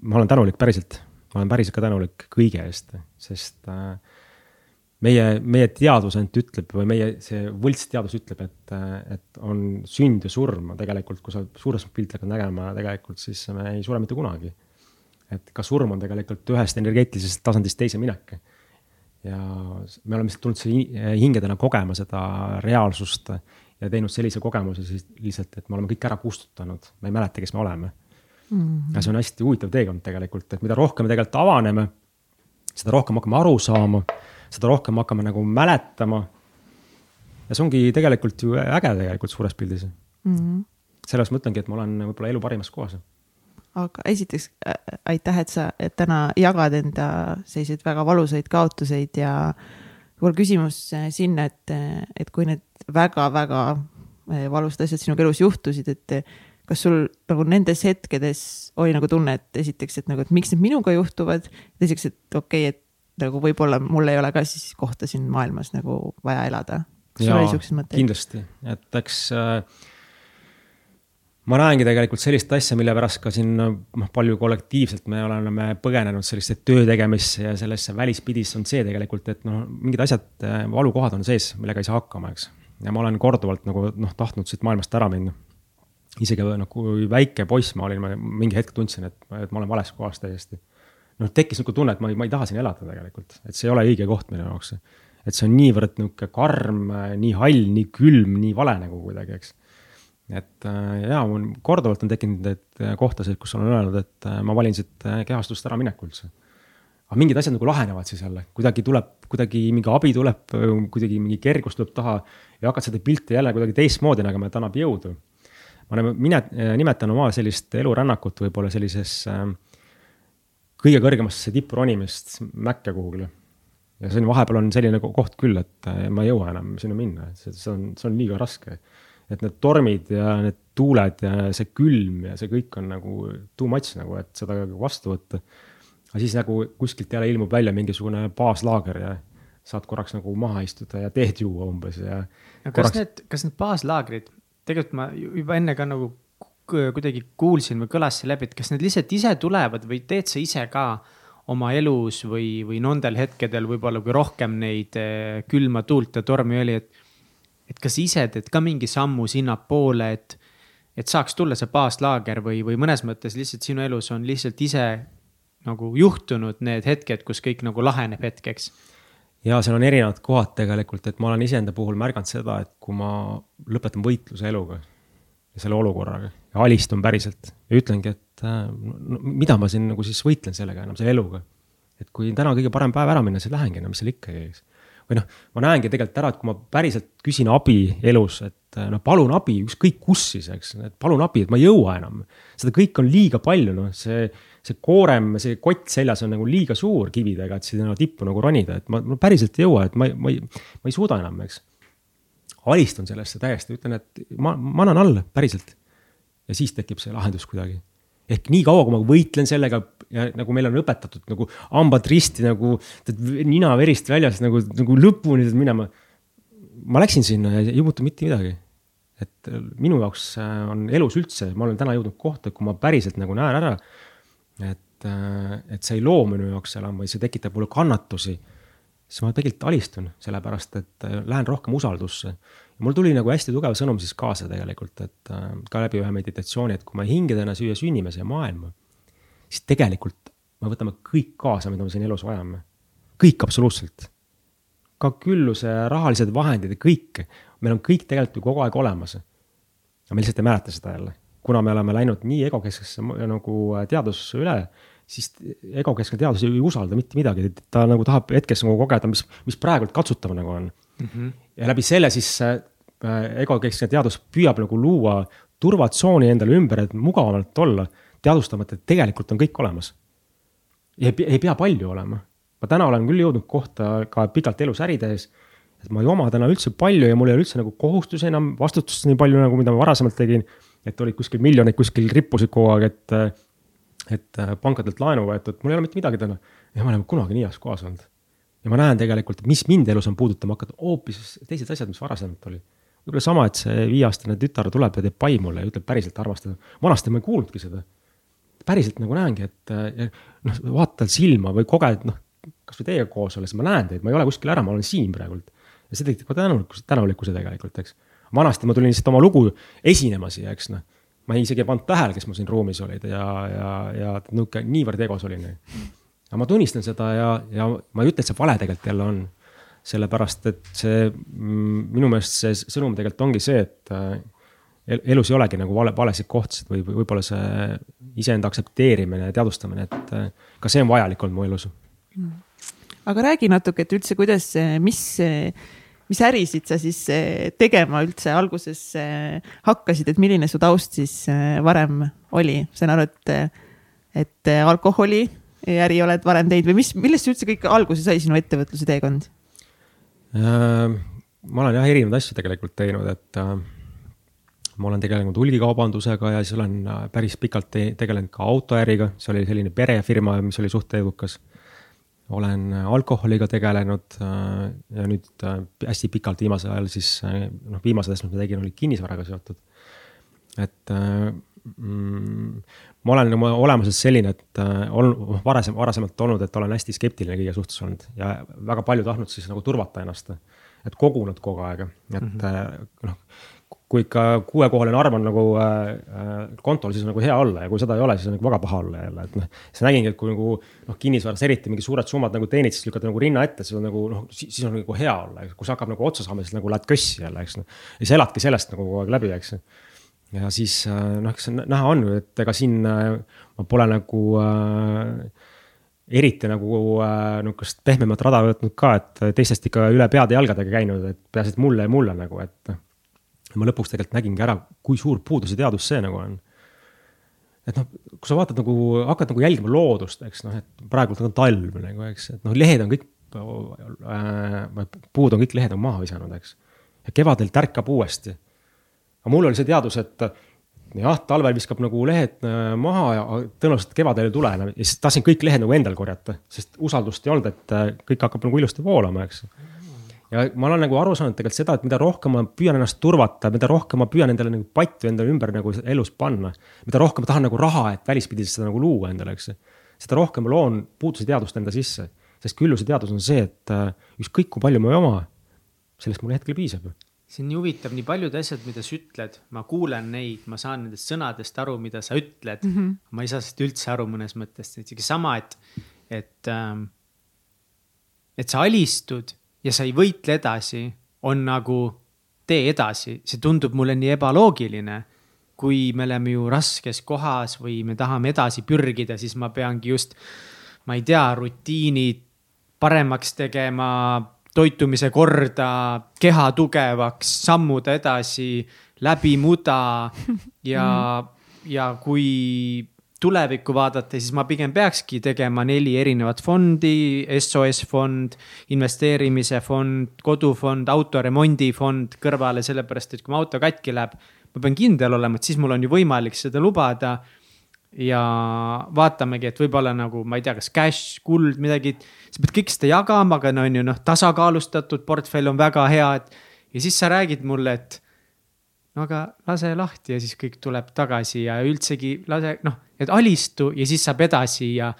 ma olen tänulik päriselt, ma olen päriselt ka tänulik kõige eest, sest äh, meie, meie teadus ainult ütleb või meie see võltsteadus ütleb, et, et on sünd ja surm tegelikult, kui sa suures pilti hakkad nägema tegelikult, siis me ei sure mitte kunagi. et ka surm on tegelikult ühest energeetilisest tasandist teise minek. ja me oleme lihtsalt tulnud siia hingedena kogema seda reaalsust ja teinud sellise kogemuse siis lihtsalt, et me oleme kõik ära kustutanud, me ei mäleta, kes me oleme mm. -hmm. ja see on hästi huvitav teekond tegelikult, et mida rohkem me tegelikult avaneme, seda rohkem hakkame aru saama seda rohkem hakkame nagu mäletama. ja see ongi tegelikult ju äge tegelikult suures pildis mm. -hmm. sellepärast ma ütlengi, et ma olen võib-olla elu parimas kohas. aga esiteks äh, aitäh, et sa et täna jagad enda selliseid väga valusaid kaotuseid ja mul küsimus sinna, et, et kui need väga-väga äh, valusad asjad sinuga elus juhtusid, et kas sul nagu nendes hetkedes oli nagu tunne, et esiteks, et nagu, et miks need minuga juhtuvad, teiseks, et okei okay,, et nagu võib-olla mul ei ole ka siis kohta siin maailmas nagu vaja elada. kas sul oli siukseid mõtteid? kindlasti, et eks äh, ma näengi tegelikult sellist asja, mille pärast ka siin noh, palju kollektiivselt me oleme põgenenud selliste töö tegemisse ja sellesse välispidisse on see tegelikult, et noh, mingid asjad, äh, valukohad on sees, millega ei saa hakkama, eks. Ja ma olen korduvalt nagu noh, tahtnud siit maailmast ära minna. isegi noh, kui väike poiss ma olin, ma mingi hetk tundsin, et, et ma olen vales kohas täiesti noh, tekkis niisugune tunne, et ma ei, ma ei taha siin elada tegelikult, et see ei ole õige koht minu jaoks. et see on niivõrd niisugune karm, nii hall, nii külm, nii vale nagu kuidagi, eks. et äh, jaa, mul korduvalt on tekkinud need kohtasid, kus olen öelnud, et äh, ma valin siit äh, kehastust äramineku üldse. Aga mingid asjad nagu lahenevad siis jälle, kuidagi tuleb, kuidagi mingi abi tuleb, kuidagi mingi kergus tuleb taha ja hakkad seda pilti jälle kuidagi teistmoodi nägema, et annab jõudu. ma nagu mine, nimetan oma sellist elurännakut võib-olla sellises äh, kõige kõrgemasse tippu ronimist mäkke kuhugile. ja see on, vahepeal on selline koht küll, et äh, ma ei jõua enam sinna minna, see on, see on liiga raske. et need tormid ja need tuuled ja see külm ja see kõik on nagu too much nagu, et seda vastu võtta. Aga siis nagu kuskilt jälle ilmub välja mingisugune baaslaager ja saad korraks nagu maha istuda ja teed juua umbes ja. kas korraks... need, kas need baaslaagrid, tegelikult ma juba enne ka nagu kuidagi kuulsin või kõlas see läbi, et kas need lihtsalt ise tulevad või teed sa ise ka oma elus või, või nendel hetkedel võib-olla, kui rohkem neid eh, külma tuult ja tormi oli, et. et kas ise teed ka mingi sammu sinnapoole, et, et saaks tulla see baaslaager või, või mõnes mõttes lihtsalt sinu elus on lihtsalt ise nagu juhtunud need hetked, kus kõik nagu laheneb hetkeks ja seal on erinevad kohad tegelikult, et ma olen iseenda puhul märganud seda, et kui ma lõpetan võitluse eluga ja selle olukorraga ja alistun päriselt ja ütlengi, et äh, no, mida ma siin nagu siis võitlen sellega enam, selle eluga. et kui täna kõige parem päev ära minna, siis lähengi, no mis seal ikka, eks. või noh, ma näengi tegelikult ära, et kui ma päriselt küsin abi elus, et noh, palun abi, ükskõik kus siis, eks, et palun abi, et ma ei jõua enam. seda kõike on liiga palju, noh, see see koorem, see kott seljas on nagu liiga suur kividega, et sinna tippu nagu ronida, et ma, ma päriselt ei jõua, et ma, ma ei, ma ei suuda enam, eks. alistun sellesse täiesti, ütlen, et ma, ma annan alla, päriselt. ja siis tekib see lahendus kuidagi. ehk nii kaua, kui ma võitlen sellega ja nagu meile on õpetatud nagu hambad risti nagu, nina verist väljas nagu, nagu lõpuni minema. ma läksin sinna ja ei muutu mitte midagi et minu jaoks on elus üldse, ma olen täna jõudnud kohta, kui ma päriselt nagu näen ära et, äh, et see ei loo minu jaoks enam või see tekitab mulle kannatusi, siis ma tegelikult alistun, sellepärast et äh, lähen rohkem usaldusse. mul tuli nagu hästi tugev sõnum siis kaasa tegelikult, et äh, ka läbi ühe meditatsiooni, et kui me hingedena süüa sünnime siia maailma, siis tegelikult me võtame kõik kaasa, mida me siin elus vajame. kõik absoluutselt. ka külluse, rahalised vahendid ja kõik, meil on kõik tegelikult ju kogu aeg olemas. aga me lihtsalt ei mäleta seda jälle kuna me oleme läinud nii egokesksesse nagu äh, teadusse üle, siis egokeskne teadus ei usalda mitte midagi, ta nagu tahab hetkes nagu kogeda, mis, mis praegult katsutav nagu on mm. -hmm. ja läbi selle siis äh, egokeskne teadus püüab nagu luua turvatsooni endale ümber, et mugavamalt olla, teadvustamata, et tegelikult on kõik olemas. ei, ei pea palju olema. ma täna olen küll jõudnud kohta ka pikalt elus äri tehes, et ma ei oma täna üldse palju ja mul ei ole üldse nagu kohustusi enam, vastutust nii palju, nagu mida ma varasemalt tegin et olid kuskil miljonid kuskil rippusid kogu aeg, et, et pankadelt laenu võetud, mul ei ole mitte midagi täna. ja ma olen kunagi nii heas kohas olnud. ja ma näen tegelikult, mis mind elus on puudutama hakanud, hoopis teised asjad, mis varasemalt oli. võib-olla sama, et see viieaastane tütar tuleb ja teeb pai mulle ja ütleb päriselt armastada. vanasti ma ei kuulnudki seda. päriselt nagu näengi, et noh, vaatad silma või koged, noh, kasvõi teiega koos olles, ma näen teid, ma ei ole kuskil ära, ma olen siin praegult. ja see tekitab ka tänulikkuse, tänulikkuse tegelikult, eks vanasti ma tulin lihtsalt oma lugu esinema siia, eks noh. ma isegi ei pannud tähele, kes mul siin ruumis olid ja, ja, ja nihuke niivõrd egos olin. aga ma tunnistan seda ja, ja ma ei ütle, et see vale tegelikult jälle on. sellepärast, et see mm, minu meelest see sõnum tegelikult ongi see, et äh, elus ei olegi nagu vale, valesid kohtasid või võib-olla see iseenda aktsepteerimine ja teadvustamine, et äh, ka see on vajalik olnud mu elus. aga räägi natuke, et üldse, kuidas, mis mis ärisid sa siis eh, tegema üldse alguses eh, hakkasid, et milline su taust siis eh, varem oli, saan aru, et, et alkoholi äri oled varem teinud või mis, millest üldse kõik alguse sai sinu ettevõtluse teekond? Äh, ma olen jah erinevaid asju tegelikult teinud, et äh, ma olen tegelenud hulgikaubandusega ja siis olen äh, päris pikalt te tegelenud ka autoäriga, see oli selline perefirma, mis oli suht edukas olen alkoholiga tegelenud äh, ja nüüd äh, hästi pikalt viimasel ajal siis noh, viimased asjad, mis ma tegin, olid kinnisvaraga seotud. et mm, ma olen oma olemuses selline, et olen varasem, varasemalt olnud, et olen hästi skeptiline kõige suhtes olnud ja väga palju tahtnud siis nagu turvata ennast. et kogunud kogu aeg, et mm -hmm. noh kui ikka kuuekohaline arv on nagu äh, äh, kontol, siis on nagu hea olla ja kui seda ei ole, siis on nagu väga paha olla jälle, et noh. siis nägingi, et kui nagu noh, kinnisvaras eriti mingi suured summad nagu teenid, siis lükkad nagu rinna ette, siis on nagu noh, siis on nagu hea olla, kui see hakkab nagu otsa saama, siis nagu lähed kössi jälle, eks noh. ja siis eladki sellest nagu kogu aeg läbi, eks. ja siis äh, noh, eks näha on ju, et ega siin äh, ma pole nagu äh, eriti nagu nihukest pehmemat rada võtnud ka, et teistest ikka üle peade jalgadega käinud, et peaasi, et mulle ja mulle nagu, et noh ma lõpuks tegelikult nägingi ära, kui suur puuduse teadus see nagu on. et noh, kui sa vaatad nagu, hakkad nagu jälgima loodust, eks noh, et praegult on talv nagu, eks, et noh, lehed on kõik äh,, puud on kõik lehed on maha visanud, eks. ja kevadel tärkab uuesti. aga mul oli see teadus, et jah, talvel viskab nagu lehed äh, maha ja tõenäoliselt kevadel ei tule enam ja siis tahtsin kõik lehed nagu endal korjata, sest usaldust ei olnud, et äh, kõik hakkab nagu ilusti voolama, eks ja ma olen nagu aru saanud tegelikult seda, et mida rohkem ma püüan ennast turvata, mida rohkem ma püüan endale nagu pattu endale ümber nagu elus panna. mida rohkem ma tahan nagu raha, et välispidiselt seda nagu luua endale, eks. seda rohkem ma loon puuduse teadvust enda sisse. sest külluse teadus on see, et äh, ükskõik kui palju ma ei oma, sellest mul hetkel piisab see on nii huvitav, nii paljud asjad, mida sa ütled, ma kuulen neid, ma saan nendest sõnadest aru, mida sa ütled mm. -hmm. ma ei saa sellest üldse aru mõnes mõttes, isegi sama, et, et ähm, et sa alistud ja sa ei võitle edasi, on nagu tee edasi, see tundub mulle nii ebaloogiline. kui me oleme ju raskes kohas või me tahame edasi pürgida, siis ma peangi just, ma ei tea, rutiinid paremaks tegema, toitumise korda, keha tugevaks, sammuda edasi läbi muda [laughs] ja ja kui tulevikku vaadata, siis ma pigem peakski tegema neli erinevat fondi, SOS fond, investeerimise fond, kodufond, autoremondifond kõrvale, sellepärast et kui mu auto katki läheb, ma pean kindel olema, et siis mul on ju võimalik seda lubada. ja vaatamegi, et võib-olla nagu, ma ei tea, kas cash, kuld, midagi, sa pead kõik seda jagama, aga no on ju noh, tasakaalustatud portfell on väga hea, et. ja siis sa räägid mulle, et no aga lase lahti ja siis kõik tuleb tagasi ja üldsegi lase, noh, et alistu ja siis saab edasi ja.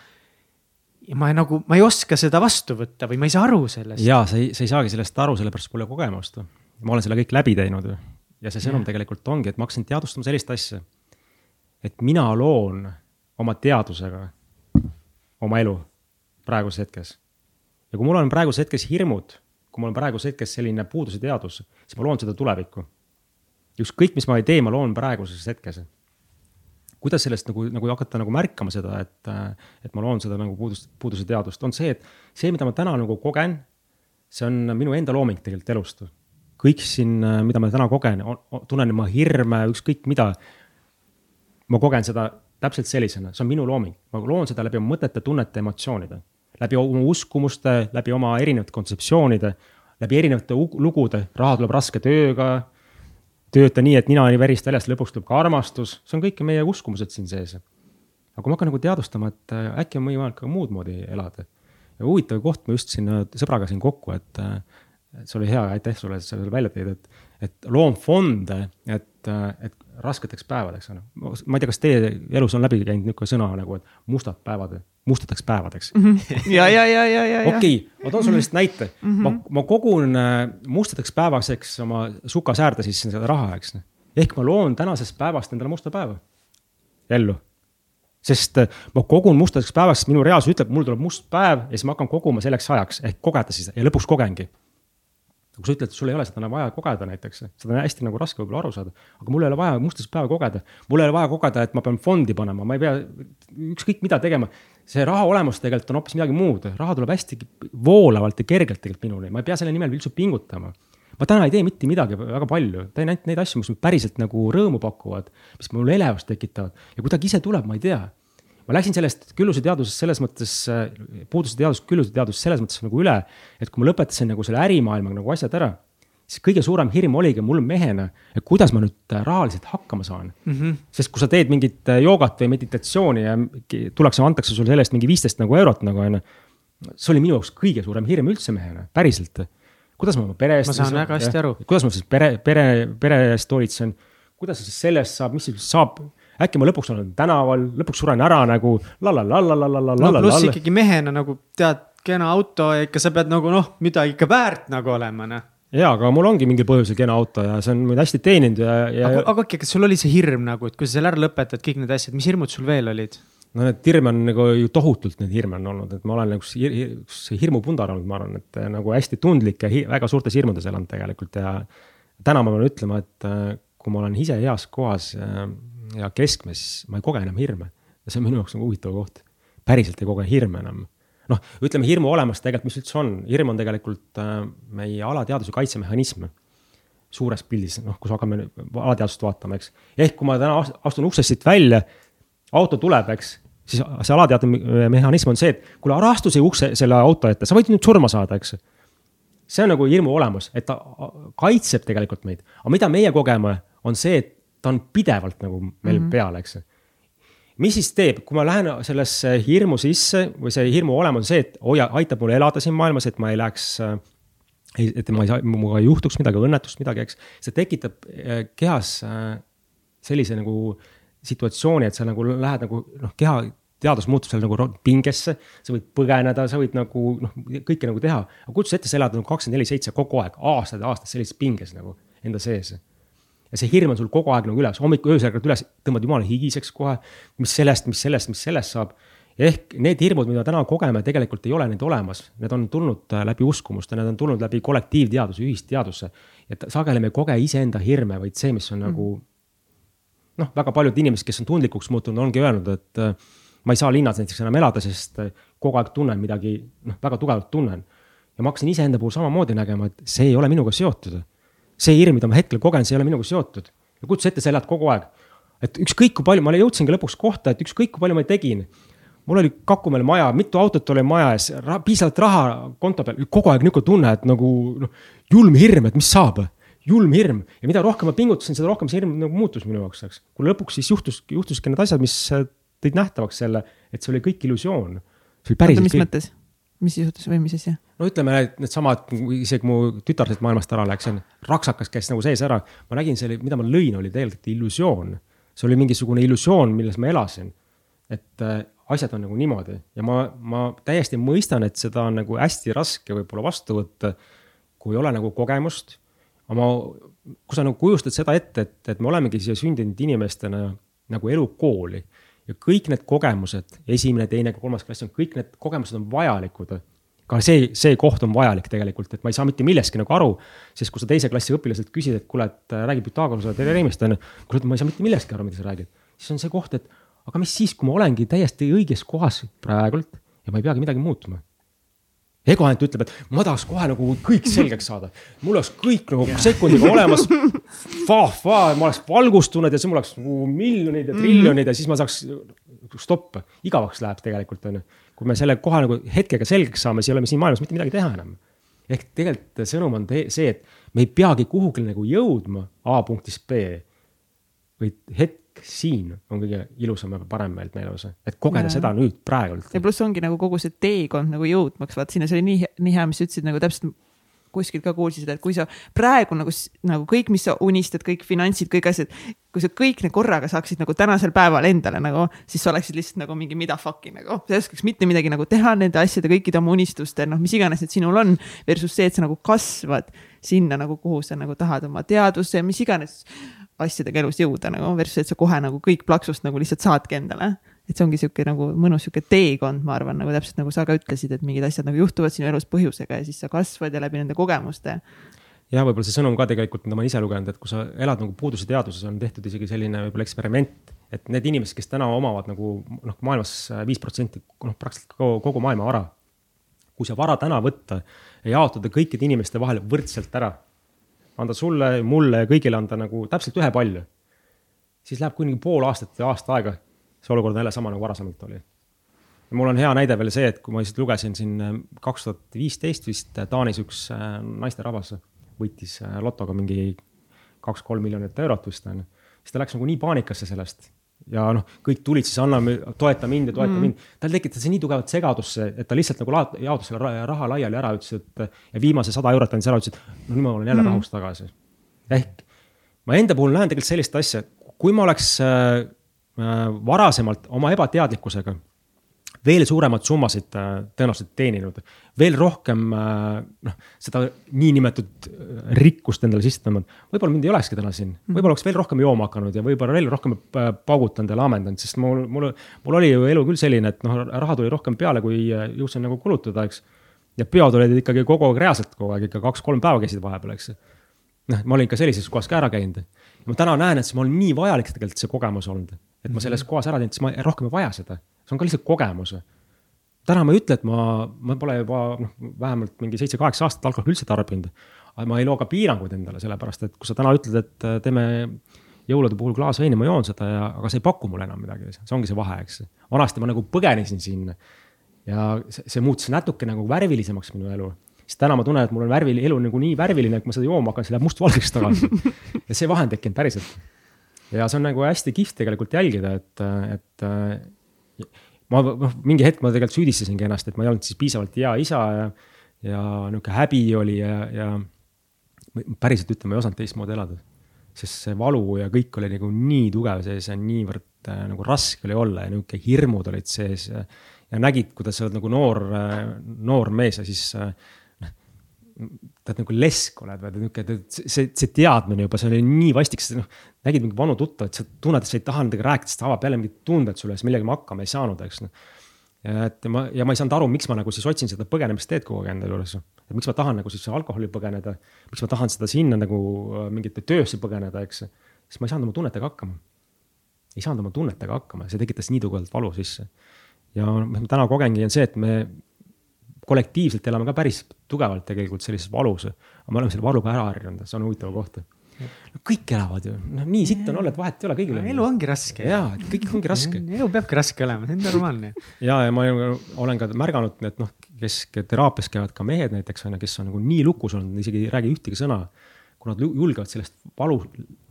ja ma nagu, ma ei oska seda vastu võtta või ma ei saa aru sellest. ja sa ei, sa ei saagi sellest aru, sellepärast pole kogemust. ma olen selle kõik läbi teinud ja see sõnum ja. tegelikult ongi, et ma hakkasin teadvustama sellist asja. et mina loon oma teadusega oma elu praeguses hetkes. ja kui mul on praeguses hetkes hirmud, kui mul on praeguses hetkes selline puuduse teadvus, siis ma loon seda tulevikku ükskõik, mis ma ei tee, ma loon praeguses hetkes. kuidas sellest nagu, nagu hakata nagu märkama seda, et, et ma loon seda nagu puudust, puuduse teadvust, on see, et see, mida ma täna nagu kogen, see on minu enda looming tegelikult elust. kõik siin, mida ma täna kogen, tunnen ma hirme, ükskõik mida. ma kogen seda täpselt sellisena, see on minu looming, ma loon seda läbi oma mõtete, tunnete, emotsioonide, läbi oma uskumuste, läbi oma erinevate kontseptsioonide, läbi erinevate lugude, raha tuleb raske tööga tööta nii, et nina oli verist väljast, lõpuks tuleb ka armastus, see on kõik meie uskumused siin sees. aga kui ma hakkan nagu teadvustama, et äh, äkki on võimalik ka muud moodi elada. ja huvitav koht, ma just siin sõbraga sain kokku, et, äh, see oli hea, aitäh sulle, et sa selle välja tõid, et, et loom fonde, et, et rasketeks päevadeks on. ma ei tea, kas teie elus on läbi käinud niisugune sõna nagu, et mustad päevad mustadeks päevadeks mm. -hmm. ja, ja, ja, ja, ja. okei okay,, ma toon sulle lihtsalt näite mm. -hmm. ma, ma kogun äh, mustadeks päevaseks oma sukasäärde sisse seda raha, eks. ehk ma loon tänasest päevast endale musta päeva ellu. sest äh, ma kogun mustadeks päevaks, minu reaalsus ütleb, mul tuleb must päev ja siis ma hakkan koguma selleks ajaks ehk kogeda siis ja lõpuks kogengi kui sa ütled, sul ei ole seda vaja kogeda näiteks, seda on hästi nagu raske võib-olla aru saada, aga mul ei ole vaja mustasid päeva kogeda. mul ei ole vaja kogeda, et ma pean fondi panema, ma ei pea ükskõik mida tegema. see raha olemus tegelikult on hoopis midagi muud, raha tuleb hästi voolavalt ja kergelt tegelikult minuni, ma ei pea selle nimel üldse pingutama. ma täna ei tee mitte midagi väga palju, teen ainult neid asju, mis mind päriselt nagu rõõmu pakuvad, mis mul elevust tekitavad ja kuidagi ise tuleb, ma ei tea ma läksin sellest külluse teadusest selles mõttes, puuduse teadusest külluse teadusest selles mõttes nagu üle, et kui ma lõpetasin nagu selle ärimaailmaga nagu asjad ära, siis kõige suurem hirm oligi mul mehena, et kuidas ma nüüd äh, rahaliselt hakkama saan mm. -hmm. sest kui sa teed mingit äh, joogat või meditatsiooni ja tullakse, antakse sulle selle eest mingi viisteist nagu eurot nagu on ju. see oli minu jaoks kõige suurem hirm üldse mehena, päriselt. kuidas ma oma pere eest. ma saan väga hästi aru. kuidas ma siis pere, pere, pere eest hoolitsen, kuidas siis sellest saab, mis saab äkki ma lõpuks olen tänaval, lõpuks suren ära nagu la la la la la la la no,. pluss ikkagi mehena nagu tead, kena auto ja ikka sa pead nagu noh, midagi ikka väärt nagu olema noh ja, aga mul ongi mingil põhjusel kena auto ja see on mind hästi teeninud ja, ja. aga, aga okei, kas sul oli see hirm nagu, et kui sa selle ära lõpetad, kõik need asjad, mis hirmud sul veel olid? no need hirme on nagu ju tohutult neid hirme on olnud, et ma olen nagu hir, see hirmupundar olnud, ma arvan, et eh, nagu hästi tundlik ja hi, väga suurtes hirmudes elanud tegelikult ja. täna ma pean ütlema, et eh, kui ma olen ise heas kohas eh, ja keskmes, ma ei koge enam hirme. ja see on minu jaoks nagu huvitav koht. päriselt ei koge hirme enam. noh, ütleme hirmu olemust tegelikult, mis üldse on, hirm on tegelikult äh, meie alateaduse kaitsemehhanism suures pildis, noh, kus hakkame alateadust vaatama, eks. ehk kui ma täna astun uksest siit välja, auto tuleb, eks, siis see alateadve mehhanism on see, et kuule, ära astu see ukse selle auto ette, sa võid nüüd surma saada, eks. see on nagu hirmu olemus, et ta kaitseb tegelikult meid, aga mida meie kogeme, on see, et ta on pidevalt nagu meil mm -hmm. peal, eks. mis siis teeb, kui ma lähen sellesse hirmu sisse või see hirmu olemus on see, et hoia, aitab mul elada siin maailmas, et ma ei läheks äh, et ma ei saa, minuga ei juhtuks midagi, õnnetust, midagi, eks. see tekitab äh, kehas äh, sellise nagu situatsiooni, et sa nagu lähed nagu noh, keha teadus muutub seal nagu pingesse, sa võid põgeneda, sa võid nagu noh, kõike nagu teha. aga kujuta ette, sa elad nagu kakskümmend neli seitse kogu aeg, aastaid ja aastaid sellises pinges nagu enda sees ja see hirm on sul kogu aeg nagu üles, hommikul öösel ärkad üles, tõmbad jumala higiseks kohe. mis sellest, mis sellest, mis sellest saab. ehk need hirmud, mida täna kogeme, tegelikult ei ole neid olemas, need on tulnud äh, läbi uskumuste, need on tulnud läbi kollektiivteaduse, ühisteaduse. et sageli me ei koge iseenda hirme, vaid see, mis on mm. nagu noh, väga paljud inimesed, kes on tundlikuks muutunud, ongi öelnud, et äh, ma ei saa linnas näiteks enam elada, sest äh, kogu aeg tunnen midagi, noh, väga tugevalt tunnen. ja ma hakkasin iseenda puhul samamoodi nägema, et see ei ole minuga seotud. See hirm, mida ma hetkel kogen, see ei ole minuga seotud. ja kujuta ette, sa elad kogu aeg. et ükskõik kui palju, ma jõudsingi lõpuks kohta, et ükskõik kui palju ma tegin. mul oli Kakumäel maja, mitu autot oli maja ees, piisavalt raha konto peal, kogu aeg nihuke tunne, et nagu noh, julm hirm, et mis saab julm hirm ja mida rohkem ma pingutasin, seda rohkem see hirm nagu muutus minu jaoks, eks. kui lõpuks siis juhtus, juhtuski need asjad, mis tõid nähtavaks selle, et see oli kõik illusioon. see oli päriselt. mis mõttes? Mis juhtus või mis asja? no ütleme, et needsamad, isegi mu tütar sealt maailmast ära läks, raksakas käis nagu sees ära. ma nägin selle, mida ma lõin, oli tegelikult illusioon. see oli mingisugune illusioon, milles ma elasin. et äh, asjad on nagu niimoodi ja ma, ma täiesti mõistan, et seda on nagu hästi raske võib-olla vastu võtta, kui ei ole nagu kogemust. aga ma, kui sa nagu kujustad seda ette, et, et me olemegi siia sündinud inimestena nagu elukooli ja kõik need kogemused, esimene, teine, kolmas klass on, kõik need kogemused on vajalikud. ka see, see koht on vajalik tegelikult, et ma ei saa mitte millestki nagu aru, sest kui sa teise klassi õpilaselt küsid, et kuule, et äh, räägi Pythagorase teoreemist on ju. kuule, ma ei saa mitte millestki aru, mida sa räägid, siis on see koht, et aga mis siis, kui ma olengi täiesti õiges kohas praegult ja ma ei peagi midagi muutma ego ainult ütleb, et ma tahaks kohe nagu kõik [laughs] selgeks saada. mul oleks kõik nagu yeah. sekundiga olemas. [laughs] Fa-fa, ma oleks valgustunud ja siis mul oleks nagu miljonid ja triljonid ja siis ma saaks stopp, igavaks läheb tegelikult on ju. kui me selle kohe nagu hetkega selgeks saame, siis ei ole me siin maailmas mitte midagi teha enam. ehk tegelikult sõnum on see, et me ei peagi kuhugi nagu jõudma A punktist B. vaid hetk siin on kõige ilusam ja parem meelt meelevus, et kogeda ja. seda nüüd praegult. ja pluss ongi nagu kogu see teekond nagu jõudmaks, vaat sinna, see oli nii, nii hea, mis sa ütlesid nagu täpselt kuskilt ka kuulsin seda, et kui sa praegu nagu, nagu kõik, mis sa unistad, kõik finantsid, kõik asjad, kui sa kõik need korraga saaksid nagu tänasel päeval endale nagu, siis sa oleksid lihtsalt nagu mingi mida fuck'i nagu, sa ei oskaks mitte midagi nagu teha nende asjade, kõikide oma unistuste, noh, mis iganes need sinul on. Versus see, et sa nagu kasvad sinna nagu, kuhu sa nagu tahad oma teaduse, mis iganes asjadega elus jõuda nagu versus, et sa kohe nagu kõik plaksust nagu lihtsalt saadki endale. et see ongi sihuke nagu mõnus sihuke teekond, ma arvan, nagu täpselt nagu sa ka ütlesid, et mingid asjad nagu juhtuvad sinu elus põhjusega ja siis sa kasvad ja läbi nende kogemuste jah, võib-olla see sõnum ka tegelikult, mida ma olen ise lugenud, et kui sa elad nagu puuduse teaduses, on tehtud isegi selline võib-olla eksperiment, et need inimesed, kes täna omavad nagu noh, maailmas viis protsenti, noh, praktiliselt kogu, kogu maailma vara. kui see vara täna võtta ja jaotada kõikide inimeste vahel võrdselt ära anda sulle, mulle ja kõigile anda nagu täpselt ühepalju. siis läheb kuni pool aastat või aasta aega, see olukord on jälle sama nagu varasemalt oli. ja mul on hea näide veel see, et kui ma lihtsalt lugesin siin äh, kaks tuhat viisteist vist äh, Taanis üks äh, naisterahvas võitis lotoga mingi kaks-kolm miljonit eurot vist on ju. siis ta läks nagu nii paanikasse sellest ja noh, kõik tulid siis anname, toeta mind ja toeta mm. mind. tal tekitas nii tugevat segadusse, et ta lihtsalt nagu jaotas selle raha laiali ära, ütles, et ja viimase sada eurot andis ära, ütles, et no nüüd ma olen jälle mm. rahus tagasi. ehk ma enda puhul näen tegelikult sellist asja, kui ma oleks äh, äh varasemalt oma ebateadlikkusega veel suuremaid summasid äh, tõenäoliselt teeninud. veel rohkem äh, noh, seda niinimetatud äh, rikkust endale sisse tõmmanud. võib-olla mind ei olekski täna siin, mhm. võib-olla oleks veel rohkem jooma hakanud ja võib-olla veel rohkem paugutanud ja laamendanud, sest mul, mul, mul oli ju elu küll selline, et noh, raha tuli rohkem peale, kui jõudsin nagu kulutada, eks. ja peod olid ikkagi kogu aeg reaalselt kogu aeg ikka kaks-kolm päeva käisid vahepeal, eks. noh, ma olin ikka sellises kohas ka ära käinud. ma täna näen, et see mul nii vajalik tegelikult see kogemus olnud, et ma selles kohas ära teinud, siis ma rohkem ei vaja seda see on ka lihtsalt kogemus. täna ma ei ütle, et ma, ma pole juba noh, vähemalt mingi seitse-kaheksa aastat alkoholi üldse tarbinud. aga ma ei loo ka piiranguid endale, sellepärast et kui sa täna ütled, et äh, teeme jõulude puhul klaas veini, ma joon seda ja, aga see ei paku mulle enam midagi, see ongi see vahe, eks. vanasti ma nagu põgenesin sinna ja see, see muutus natuke nagu värvilisemaks minu elu siis täna ma tunnen, et mul on värvili, elu nagu nii värviline, et kui ma seda jooma hakkan, siis läheb mustvalgeks tagasi. ja see vahe on tekkinud päriselt. ja see on nagu hästi kihvt tegelikult jälgida, et, et ma noh, mingi hetk ma tegelikult süüdistasingi ennast, et ma ei olnud siis piisavalt hea isa ja, ja nihuke häbi oli ja, ja päriselt ütlen, ma ei osanud teistmoodi elada. sest see valu ja kõik oli nagu nii tugev sees ja niivõrd äh, nagu raske oli olla ja nihuke hirmud olid sees ja, nägid, kuidas sa oled nagu noor, äh, noor mees ja siis äh, tead nagu lesk oled või nihuke, see, see teadmine juba, see oli nii vastik, noh, nägid mingeid vanu tuttavaid, sa tunned, et sa ei taha nendega rääkida, sest ta avab jälle mingid tunded sulle, siis millegagi me hakkama ei saanud, eks noh. et ma, ja ma ei saanud aru, miks ma nagu siis otsin seda põgenemisteed kogu aeg enda juures. et miks ma tahan nagu siis alkoholi põgeneda, miks ma tahan seda sinna nagu äh, mingite töösse põgeneda, eks. siis ma ei saanud oma tunnetega hakkama. ei saanud oma tunnetega hakkama, see tekitas nii tugevalt valu sisse. ja mis ma täna kogengi, on see, et me kollektiivselt elame ka päris tugevalt tegelikult sellises valus. aga me oleme selle valuga ära harjunud, see on huvitav koht kõik elavad ju, noh nii sitt on olla, et vahet ei ole, kõigil elu ongi raske. ja, et kõik ongi raske. [laughs] elu peabki raske olema, see on normaalne. [laughs] ja, ja ma olen ka märganud, et noh, kes teraapias käivad ka mehed näiteks on ju, kes on nagu nii lukus olnud, isegi ei räägi ühtegi sõna. kui nad julgevad sellest valu,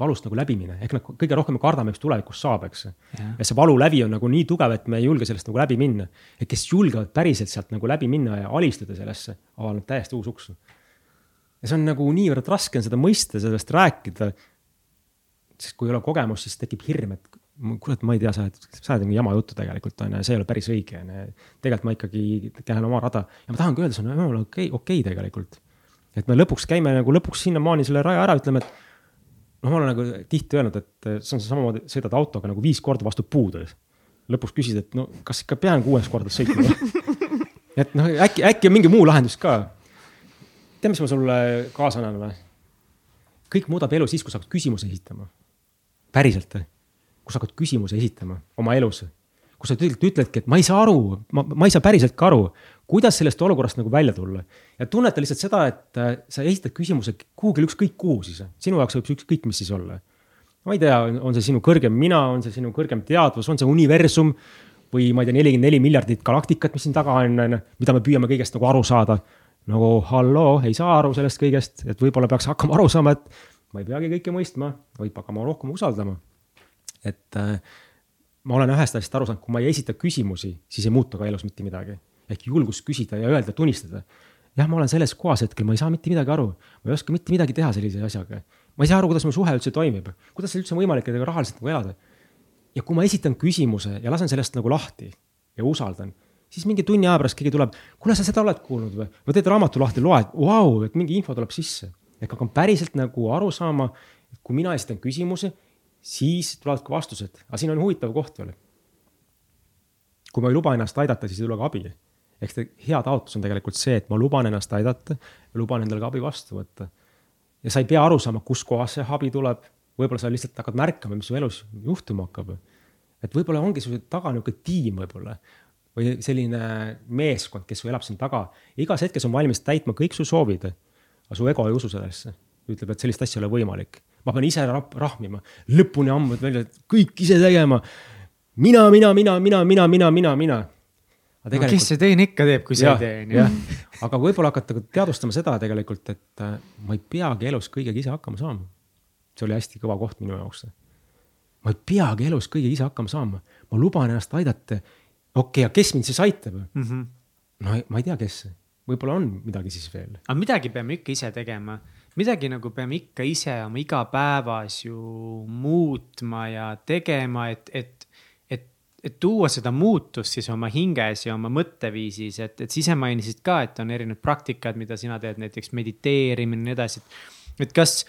valust nagu läbi minna, ehk nad kõige rohkem kardame, mis tulevikus saab, eks. ja see valulävi on nagu nii tugev, et me ei julge sellest nagu läbi minna. et kes julgevad päriselt sealt nagu läbi minna ja alistada sellesse, avaneb täiesti uus uks ja see on nagu niivõrd raske on seda mõista, sellest rääkida. sest kui ei ole kogemust, siis tekib hirm, et kurat, ma ei tea, sa oled, sa oled mingi jama juttu tegelikult on ju, see ei ole päris õige on ju. tegelikult ma ikkagi lähen oma rada ja ma tahangi öelda, see on jumala okei okay,, okei okay tegelikult. et me lõpuks käime nagu lõpuks sinnamaani selle raja ära, ütleme, et noh, ma olen nagu tihti öelnud, et see on samamoodi, sõidad autoga nagu viis korda vastu puud. lõpuks küsid, et no kas ikka pean kuues korda sõitma [laughs] et noh, äkki, äkki on mingi muu lahendus ka tead, mis ma sulle kaasa annan või? kõik muudab elu siis, kui sa hakkad küsimusi esitama. päriselt, kui sa hakkad küsimusi esitama oma elus. kui sa tegelikult ütledki, et ma ei saa aru, ma, ma ei saa päriselt ka aru, kuidas sellest olukorrast nagu välja tulla. ja tunneta lihtsalt seda, et äh, sa esitad küsimuse kuhugile ükskõik kuhu siis, sinu jaoks võib see ükskõik mis siis olla. ma ei tea, on see sinu kõrgem mina, on see sinu kõrgem teadvus, on see universum või ma ei tea, nelikümmend neli miljardit galaktikat, mis siin taga on, on ju, mida me püüame kõigest nagu aru saada nagu halloo, ei saa aru sellest kõigest, et võib-olla peaks hakkama aru saama, et ma ei peagi kõike mõistma, võib hakkama rohkem usaldama. et äh, ma olen ühest asjast aru saanud, kui ma ei esita küsimusi, siis ei muutu ka elus mitte midagi. ehk julgus küsida ja öelda, tunnistada. jah, ma olen selles kohas hetkel, ma ei saa mitte midagi aru, ma ei oska mitte midagi teha sellise asjaga. ma ei saa aru, kuidas mu suhe üldse toimib, kuidas see üldse on võimalik rahaliselt nagu elada. ja kui ma esitan küsimuse ja lasen sellest nagu lahti ja usaldan siis mingi tunni aja pärast keegi tuleb, kuule, sa seda oled kuulnud või? või teed raamatu lahti, loed, vau, et mingi info tuleb sisse. ehk hakkan päriselt nagu aru saama, et kui mina esitan küsimuse, siis tulevad ka vastused, aga siin on huvitav koht veel. kui ma ei luba ennast aidata, siis ei tule ka abi. ehk see hea taotlus on tegelikult see, et ma luban ennast aidata ja luban endale ka abi vastu võtta. ja sa ei pea aru saama, kuskohast see abi tuleb, võib-olla sa lihtsalt hakkad märkama, mis su elus juhtuma hakkab. et võib-olla ongi su taga niisugune tiim võib-olla või selline meeskond, kes su elab siin taga. igas hetkes on valmis täitma kõik su soovid. aga su ego ei usu sellesse, ütleb, et sellist asja ei ole võimalik. ma pean ise rahmima, lõpuni ammu välja, kõik ise tegema. mina, mina, mina, mina, mina, mina, mina, mina. No, kes see teine ikka teeb, kui sa ei tee, on ju. [laughs] aga võib-olla hakata teadvustama seda tegelikult, et äh, ma ei peagi elus kõigega ise hakkama saama. see oli hästi kõva koht minu jaoks. ma ei peagi elus kõigega ise hakkama saama, ma luban ennast aidata okei okay,, aga kes mind siis aitab mm? -hmm. no ma ei tea, kes, võib-olla on midagi siis veel. aga midagi peame ikka ise tegema, midagi nagu peame ikka ise oma igapäevas ju muutma ja tegema, et, et, et, et tuua seda muutust siis oma hinges ja oma mõtteviisis, et, et sa ise mainisid ka, et on erinevad praktikad, mida sina teed, näiteks mediteerimine ja nii edasi, et, et kas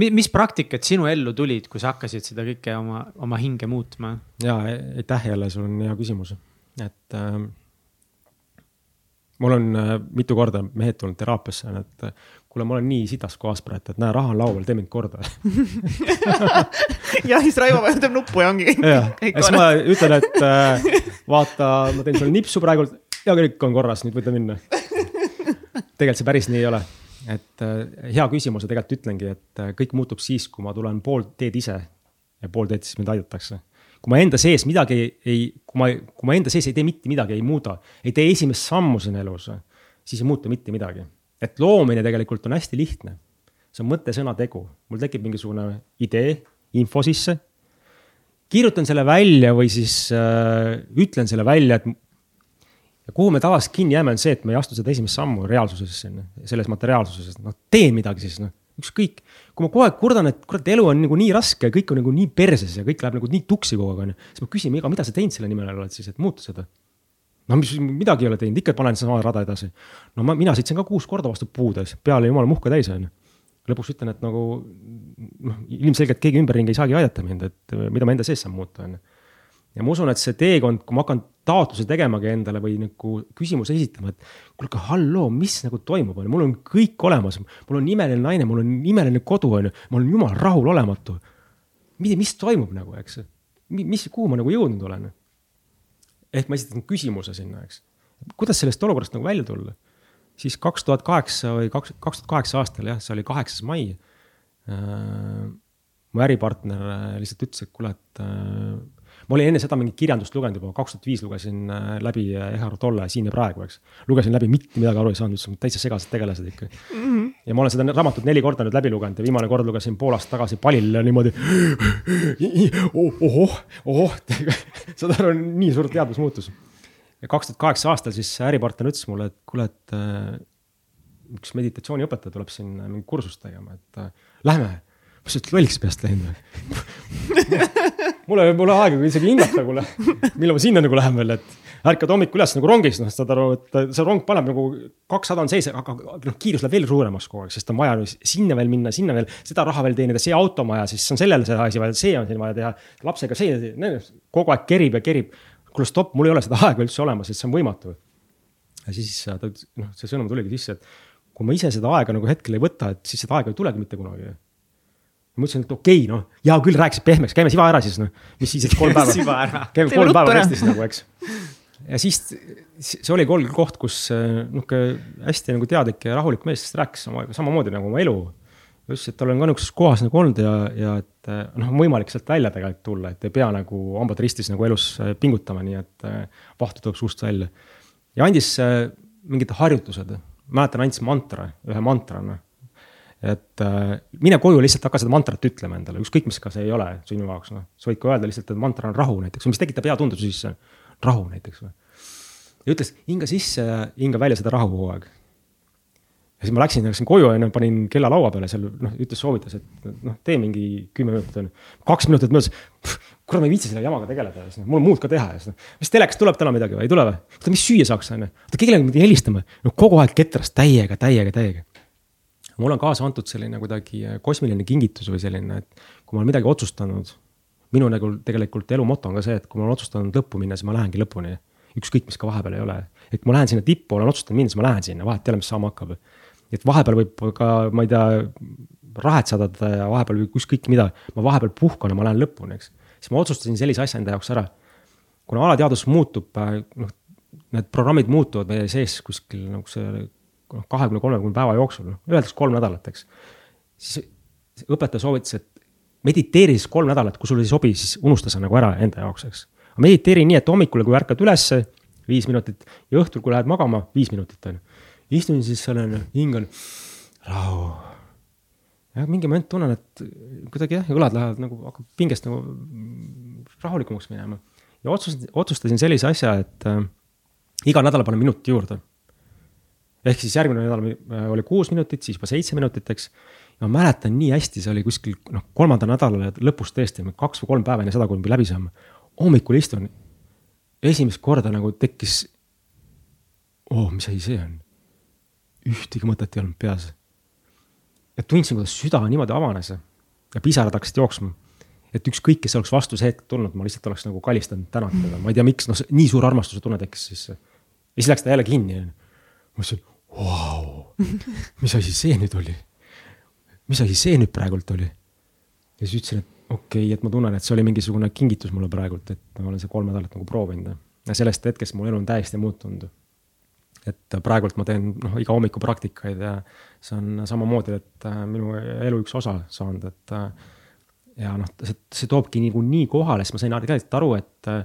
mis praktikad sinu ellu tulid, kui sa hakkasid seda kõike oma, oma hinge muutma? ja aitäh jälle, sul on hea küsimus et äh, mul on äh, mitu korda mehed tulnud teraapiasse, et äh, kuule, ma olen nii sitas kohas praegu, et näe, raha on laual, tee mind korda [laughs] ja siis Raivo vajutab nuppu ja ongi. jah, siis ma ütlen, et äh, vaata, ma teen sulle nipsu praegult ja kõik on korras, nüüd võite minna. tegelikult see päris nii ei ole, et äh, hea küsimus ja tegelikult ütlengi, et äh, kõik muutub siis, kui ma tulen pool teed ise ja pool teed siis mind aidatakse kui ma enda sees midagi ei, kui ma, kui ma enda sees ei tee mitte midagi, ei muuda, ei tee esimest sammu siin elus, siis ei muutu mitte midagi. et loomine tegelikult on hästi lihtne. see on mõte, sõna, tegu. mul tekib mingisugune idee, info sisse. kirjutan selle välja või siis äh, ütlen selle välja, et ja kuhu me tavaliselt kinni jääme, on see, et me ei astu seda esimest sammu reaalsuses, selles materiaalsuses, noh, tee midagi siis, noh ükskõik, kui ma kogu aeg kurdan, et kurat, elu on nagu nii raske, kõik on nagu nii perses ja kõik läheb nagu nii tuksi kogu aeg, onju. siis ma küsin, aga mida sa teinud selle nimel oled siis, et muuta seda? no mis, midagi ei ole teinud, ikka panen sama rada edasi. no ma, mina sõitsin ka kuus korda vastu puudes, peale jumala muhka täis, onju. lõpuks ütlen, et nagu noh, ilmselgelt keegi ümberringi ei saagi aidata mind, et mida ma enda sees saan muuta, onju. Ja ma usun, et see teekond, kui ma hakkan taotluse tegemagi endale või nagu küsimuse esitama, et kuule, aga halloo, mis nagu toimub, on ju, mul on kõik olemas, mul on imeline naine, mul on imeline kodu, on ju, ma olen jumala rahulolematu. mis, mis toimub nagu, eks, mis, kuhu ma nagu jõudnud olen? ehk ma esitan küsimuse sinna, eks. kuidas sellest olukorrast nagu välja tulla? siis kaks tuhat kaheksa või kaks, kaks tuhat kaheksa aastal jah, see oli kaheksas mai äh,. mu äripartner lihtsalt ütles, et kuule, et äh, ma olin enne seda mingit kirjandust lugenud juba, kaks tuhat viis lugesin äh, läbi Ehar Tolle Siin ja praegu, eks. lugesin läbi, mitte midagi aru ei saanud, ütlesin täitsa segased tegelased ikka mm. -hmm. ja ma olen seda raamatut neli korda nüüd läbi lugenud ja viimane kord lugesin pool aastat tagasi Palil niimoodi [gasps] oh,. ohoh, ohoh, [laughs] saad aru, nii suur teadmusmuutus. ja kaks tuhat kaheksa aastal siis äripartner ütles mulle, et kuule, et äh, üks meditatsiooniõpetaja tuleb siin mingit kursust tegema, et äh, lähme ma olin lolliks peast läinud või [laughs] mulle ei ole aega isegi hingata, kuule, millal ma sinna nagu lähen veel, et ärkad hommikul üles nagu rongis, noh, saad aru, et see rong paneb nagu kakssada on sees, aga noh, kiirus läheb veel suuremaks kogu aeg, sest on vaja sinna veel minna, sinna veel, seda raha veel teenida, see auto on vaja, siis on sellele see asi vaja, see on siin vaja teha. lapsega see, kogu aeg kerib ja kerib. kuule stopp, mul ei ole seda aega üldse olemas, et see on võimatu. ja siis ta, noh, see sõnum tuligi sisse, et kui ma ise seda aega nagu hetkel ei võta, et siis seda aega ei tulegi mitte kunagi ma ütlesin, et okei okay,, noh, hea küll, rääkisid pehmeks, käime siva ära siis noh, mis siis, et kolm [laughs] päeva käime kolm päeva restis nagu, eks. ja siis see oli kolm koht, kus äh, nihuke hästi nagu teadlik ja rahulik mees rääkis sama, samamoodi nagu oma elu. ütles, et ta on ka nihukeses kohas nagu olnud ja, ja et äh, noh, on võimalik sealt välja tegelikult tulla, et ei pea nagu hambad ristis nagu elus äh, pingutama, nii et vahtu tuleb suust välja. ja andis mingid harjutused, mäletan, andis mantra, ühe mantra, noh et äh, mine koju lihtsalt hakka seda mantrat ütlema endale, ükskõik mis ka see ei ole sinu jaoks, noh. sa võid ka öelda lihtsalt, et mantra on rahu näiteks, mis tekitab hea tunde su sisse, rahu näiteks või. ja ütles hinga sisse ja hinga välja seda rahu kogu aeg. ja siis ma läksin, läksin koju no, panin kella laua peale seal, noh, ütles, soovitas, et noh, tee mingi kümme minutit on ju. kaks minutit möödas, kurat, ma ei viitsi selle jamaga tegeleda siis noh, mul on muud ka teha ja siis noh. mis telekast tuleb täna midagi või ei tule või? oota, mis süüa saaks on ju, oota kellelegi pidi helistama, no kogu aeg ketras täiega, täiega, täiega mul on kaasa antud selline kuidagi äh, kosmiline kingitus või selline, et kui ma olen midagi otsustanud. minu nagu tegelikult elu moto on ka see, et kui ma olen otsustanud lõppu minna, siis ma lähengi lõpuni. ükskõik, mis ka vahepeal ei ole, et kui ma lähen sinna tippu, olen otsustanud minna, siis ma lähen sinna, vahet ei ole, mis saama hakkab. et vahepeal võib ka, ma ei tea, rahet sadada ja vahepeal ükskõik mida, ma vahepeal puhkan ja ma lähen lõpuni, eks. siis ma otsustasin sellise asja enda jaoks ära. kuna alateadvus muutub, äh, noh, need programmid muutuvad meie sees kuskil nagu see noh, kahekümne, kolmekümne päeva jooksul, noh, öeldakse kolm nädalat, eks. siis õpetaja soovitas, et mediteeri siis kolm nädalat, kui sulle ei sobi, siis unusta see nagu ära enda jaoks, eks. mediteeri nii, et hommikul, kui ärkad ülesse, viis minutit ja õhtul, kui lähed magama, viis minutit on ju. istun siis seal on ju, hingan, rahu. ja mingi moment tunnen, et kuidagi jah, õlad lähevad nagu, hakkab pingest nagu rahulikumaks minema. ja otsustasin, otsustasin sellise asja, et äh, iga nädal panen minuti juurde ehk siis järgmine nädal äh, oli kuus minutit, siis juba seitse minutit, eks. ja ma mäletan nii hästi, see oli kuskil noh, kolmandal nädalal lõpus tõesti, kaks või kolm päeva enne seda, kui me läbi saame. hommikul istun, esimest korda nagu tekkis. oh, mis asi see on? ühtegi mõtet ei olnud peas. ja tundsin, kuidas süda niimoodi avanes ja pisarad hakkasid jooksma et ükskõik, kes oleks vastu see hetk tulnud, ma lihtsalt oleks nagu kalistanud, tänanud teda, ma ei tea, miks, noh, nii suur armastuse tunne tekkis sisse. ja siis läks ta jälle kinni, onju. ma mõtlesin, vau, mis asi see nüüd oli? mis asi see nüüd praegult oli? ja siis ütlesin, et okei okay,, et ma tunnen, et see oli mingisugune kingitus mulle praegult, et ma olen see kolm nädalat nagu proovinud. ja sellest hetkest mu elu on täiesti muutunud. et praegult ma teen noh, iga hommiku praktikaid ja see on samamoodi, et äh, minu elu üks osa saanud, et. Äh, ja noh, see, see toobki nagu nii kohale, siis ma sain tegelikult aru, et äh,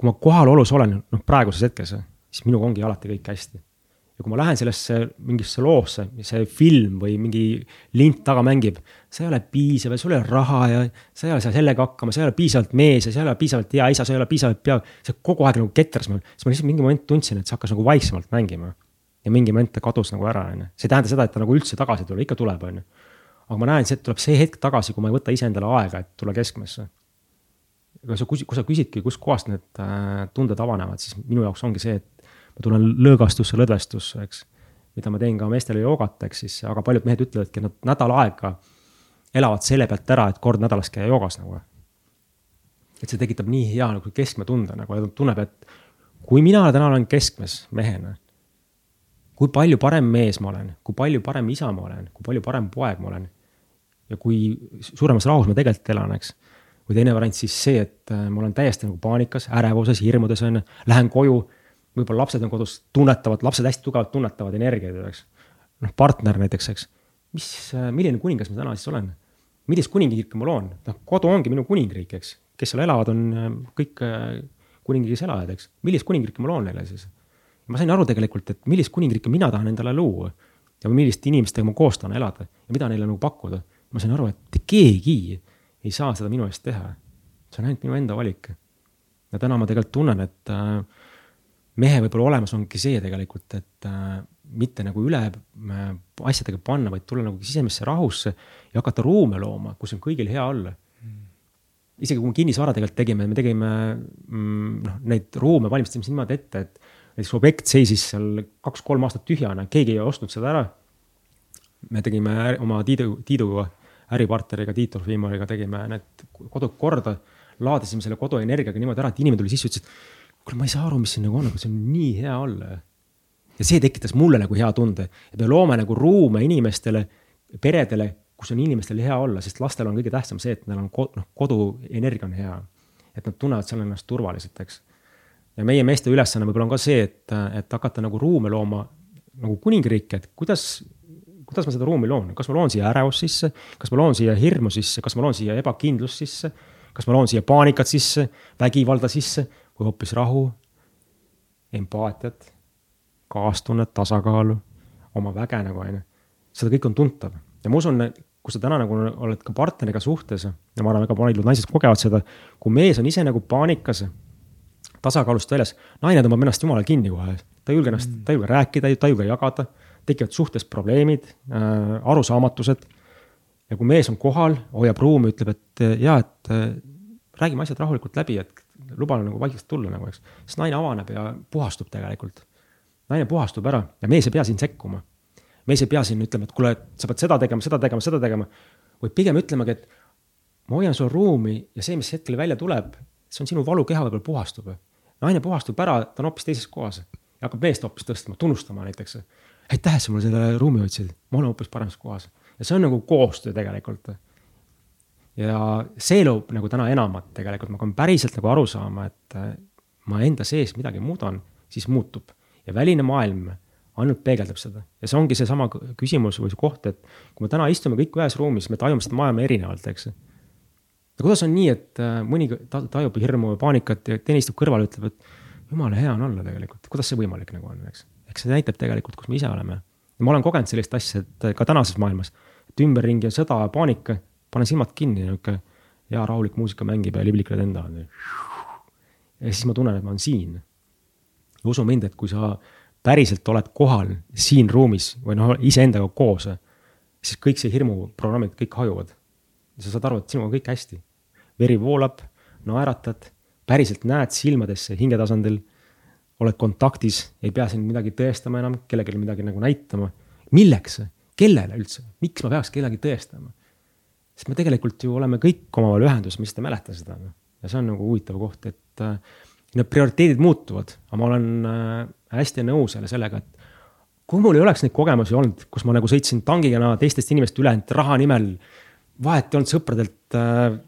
kui ma kohalolus olen, noh praeguses hetkes, siis minuga ongi alati kõik hästi ja kui ma lähen sellesse mingisse loosse, see film või mingi lint taga mängib, sa ei ole piisav ja sul ei ole raha ja sa ei ole seal sellega hakkama, sa ei ole piisavalt mees ja sa ei ole piisavalt hea isa, sa ei ole piisavalt pea, see kogu aeg nagu ketras mul, siis ma lihtsalt mingi moment tundsin, et see hakkas nagu vaiksemalt mängima. ja mingi moment ta kadus nagu ära, on ju, see ei tähenda seda, et ta nagu üldse tagasi ei tule, ikka tuleb, on ju. aga ma näen, et tuleb see hetk tagasi, kui ma ei võta iseendale aega, et tulla keskmesse aga sa, kui sa küsidki, kustkohast need äh, tunded avanevad, siis minu jaoks ongi see, et ma tulen lõõgastusse, lõdvestusse, eks. mida ma teen ka meestele joogat, eks siis, aga paljud mehed ütlevadki, et nad nädal aega elavad selle pealt ära, et kord nädalas käia joogas nagu. et see tekitab nii hea nagu keskme tunde nagu ja tunneb, et kui mina täna olen keskmes mehena. kui palju parem mees ma olen, kui palju parem isa ma olen, kui palju parem poeg ma olen. ja kui suuremas rahus ma tegelikult elan, eks. või teine variant siis see, et ma olen täiesti nagu paanikas, ärevuses, hirmudes on ju, lähen koju. Võib-olla lapsed on kodus, tunnetavad, lapsed hästi tugevalt tunnetavad energiaid, eks. noh, partner näiteks, eks. mis, milline kuningas ma täna siis olen? millist kuningriiki ma loon, noh, kodu ongi minu kuningriik, eks kes seal elavad, on äh, kõik äh, kuningriigis elajad, eks. millist kuningriiki ma loon neile siis? ma sain aru tegelikult, et millist kuningriiki mina tahan endale luua ja milliste inimestega ma koos tahan elada ja mida neile nagu pakkuda. ma sain aru, et keegi ei saa seda minu eest teha. see on ainult minu enda valik. ja täna ma tegelikult tunnen, et äh, mehe võib-olla olemas ongi see tegelikult, et äh, mitte nagu üle äh, asjadega panna, vaid tulla nagu sisemisse rahusse ja hakata ruume looma, kus on kõigil hea olla isegi kui me kinnisvara tegelikult tegime, me tegime mm, noh, neid ruume valmistasime niimoodi ette, et näiteks objekt seisis seal kaks-kolm aastat tühjana, keegi ei ostnud seda ära. me tegime oma Tiidu, Tiiduga, äripartneriga, Tiit Orfimoriga tegime need kodud korda, laadisime selle kodu energiaga niimoodi ära, et inimene tuli sisse, ütles, et kuule, ma ei saa aru, mis siin nagu on, aga see on nii hea olla. ja see tekitas mulle nagu hea tunde, et me loome nagu ruume inimestele, peredele kus on inimestel hea olla, sest lastel on kõige tähtsam see, et neil on kod, noh, koduenergia on hea. et nad tunnevad seal ennast turvaliselt, eks. ja meie meeste ülesanne võib-olla on ka see, et, et hakata nagu ruume looma nagu kuningriiki, et kuidas, kuidas ma seda ruumi loon, kas ma loon siia ärevust sisse, kas ma loon siia hirmu sisse, kas ma loon siia ebakindlust sisse, kas ma loon siia paanikat sisse, vägivalda sisse või hoopis rahu, empaatiat, kaastunnet, tasakaalu, oma väge nagu on ju. seda kõik on tuntav ja ma usun, kui sa täna nagu oled ka partneriga suhtes ja ma arvan, väga paljud naised kogevad seda, kui mees on ise nagu paanikas, tasakaalust väljas, naine tõmbab ennast jumala kinni kohe, ta ei julge ennast mm., ta ei julge rääkida, ta ei julge jagada, tekivad suhtes probleemid äh,, arusaamatused. ja kui mees on kohal, hoiab ruumi, ütleb, et ja, et äh, räägime asjad rahulikult läbi, et luba nagu vaikselt tulla nagu, eks, siis naine avaneb ja puhastub tegelikult. naine puhastub ära ja mees ei pea siin sekkuma mees ei pea siin ütlema, et kuule, sa pead seda tegema, seda tegema, seda tegema. vaid pigem ütlemegi, et ma hoian sul ruumi ja see, mis hetkel välja tuleb, see on sinu valukeha võib-olla puhastub. naine puhastub ära, ta on hoopis teises kohas ja hakkab meest hoopis tõstma, tunnustama näiteks. aitäh, sa mulle selle ruumi hoidsid, ma olen hoopis paremas kohas ja see on nagu koostöö tegelikult. Ja see loob nagu täna enamat tegelikult, ma hakkan päriselt nagu aru saama, et ma enda sees midagi muudan, siis muutub ja väline maailm ainult peegeldab seda ja see ongi seesama küsimus või see koht, et kui me täna istume kõik ühes ruumis, me tajume seda maailma erinevalt, eks. ja kuidas on nii, et äh, mõni tajub hirmu või paanikat ja teine istub kõrval ütleb, et jumala hea on olla tegelikult, kuidas see võimalik nagu on, eks. eks see näitab tegelikult, kus me ise oleme. ma olen kogenud sellist asja, et ka tänases maailmas, et ümberringi on sõda ja paanika, panen silmad kinni, nihuke hea rahulik muusika mängib ja liblikad enda on. ja siis ma tunnen, et ma olen siin. ja usu mind, et kui sa päriselt oled kohal siin ruumis või noh, iseendaga koos, siis kõik see hirmuprogrammid kõik hajuvad. sa saad aru, et sinuga on kõik hästi. veri voolab, naeratad, päriselt näed silmadesse hinge tasandil. oled kontaktis, ei pea siin midagi tõestama enam, kellelegi midagi nagu näitama. milleks, kellele üldse, miks ma peaks kedagi tõestama? Sest me tegelikult ju oleme kõik omavahel ühenduses, ma lihtsalt ei mäleta seda. Noh. ja see on nagu huvitav koht, et äh, need prioriteedid muutuvad, aga ma olen äh, hästi nõus jälle sellega, et kui mul ei oleks neid kogemusi olnud, kus ma nagu sõitsin tangiga teistest inimestest üle, et raha nimel, vahet ei olnud sõpradelt äh,,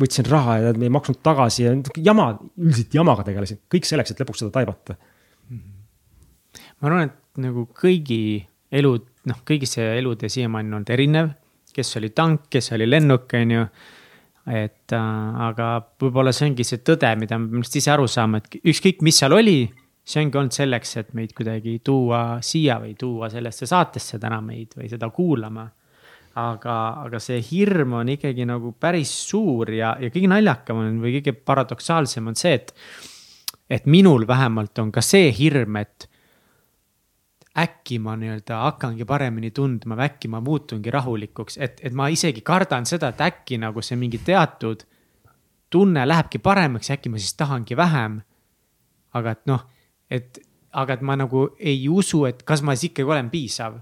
võtsin raha ja ei maksnud tagasi ja jama, üldiselt jamaga tegelesin, kõik selleks, et lõpuks seda taibata. ma arvan, et nagu kõigi elud, noh, kõigi see elutee siiamaani on olnud erinev, kes oli tank, kes oli lennuk, on ju et äh, aga võib-olla see ongi see tõde, mida me peame ise aru saama, et ükskõik, mis seal oli, see ongi olnud selleks, et meid kuidagi tuua siia või tuua sellesse saatesse täna meid või seda kuulama. aga, aga see hirm on ikkagi nagu päris suur ja, ja kõige naljakam on või kõige paradoksaalsem on see, et. et minul vähemalt on ka see hirm, et äkki ma nii-öelda hakkangi paremini tundma või äkki ma muutungi rahulikuks, et, et ma isegi kardan seda, et äkki nagu see mingi teatud tunne lähebki paremaks äkki ma siis tahangi vähem. aga et noh, et, aga et ma nagu ei usu, et kas ma siis ikkagi olen piisav.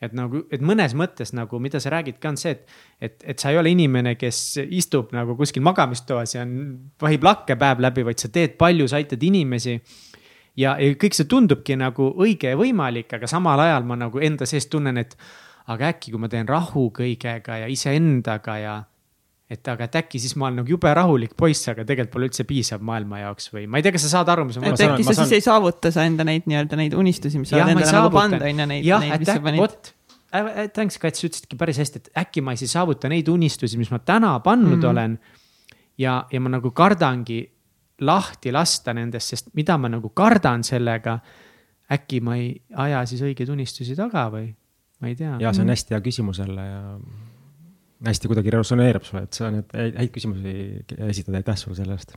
et nagu, et mõnes mõttes nagu, mida sa räägid ka on see, et, et, et sa ei ole inimene, kes istub nagu kuskil magamistoas ja vahib lakke päev läbi, vaid sa teed palju, sa aitad inimesi ja, ja kõik see tundubki nagu õige ja võimalik, aga samal ajal ma nagu enda sees tunnen, et aga äkki, kui ma teen rahu kõigega ja iseendaga ja et aga et äkki siis ma olen nagu jube rahulik poiss, aga tegelikult pole üldse piisav maailma jaoks või ma ei tea, kas sa saad aru, mis ma mõtlen. et äkki sa saan... siis ei saavuta sa enda neid nii-öelda neid unistusi, mis sa oled endale nagu pannud, on ju, neid, neid, mis sa panid. Thanks, Kats, sa ütlesidki päris hästi, et äkki ma ei siis saavuta neid unistusi, mis ma täna pannud mm -hmm. olen. ja, ja ma nagu kardangi lahti lasta nendest, sest mida ma nagu kardan sellega. äkki ma ei aja siis õigeid unistusi taga või, ma ei tea. ja see on hästi hea küsimus jälle ja hästi kuidagi resoneerub sulle, et sa need häid küsimusi esitad, aitäh sulle selle eest.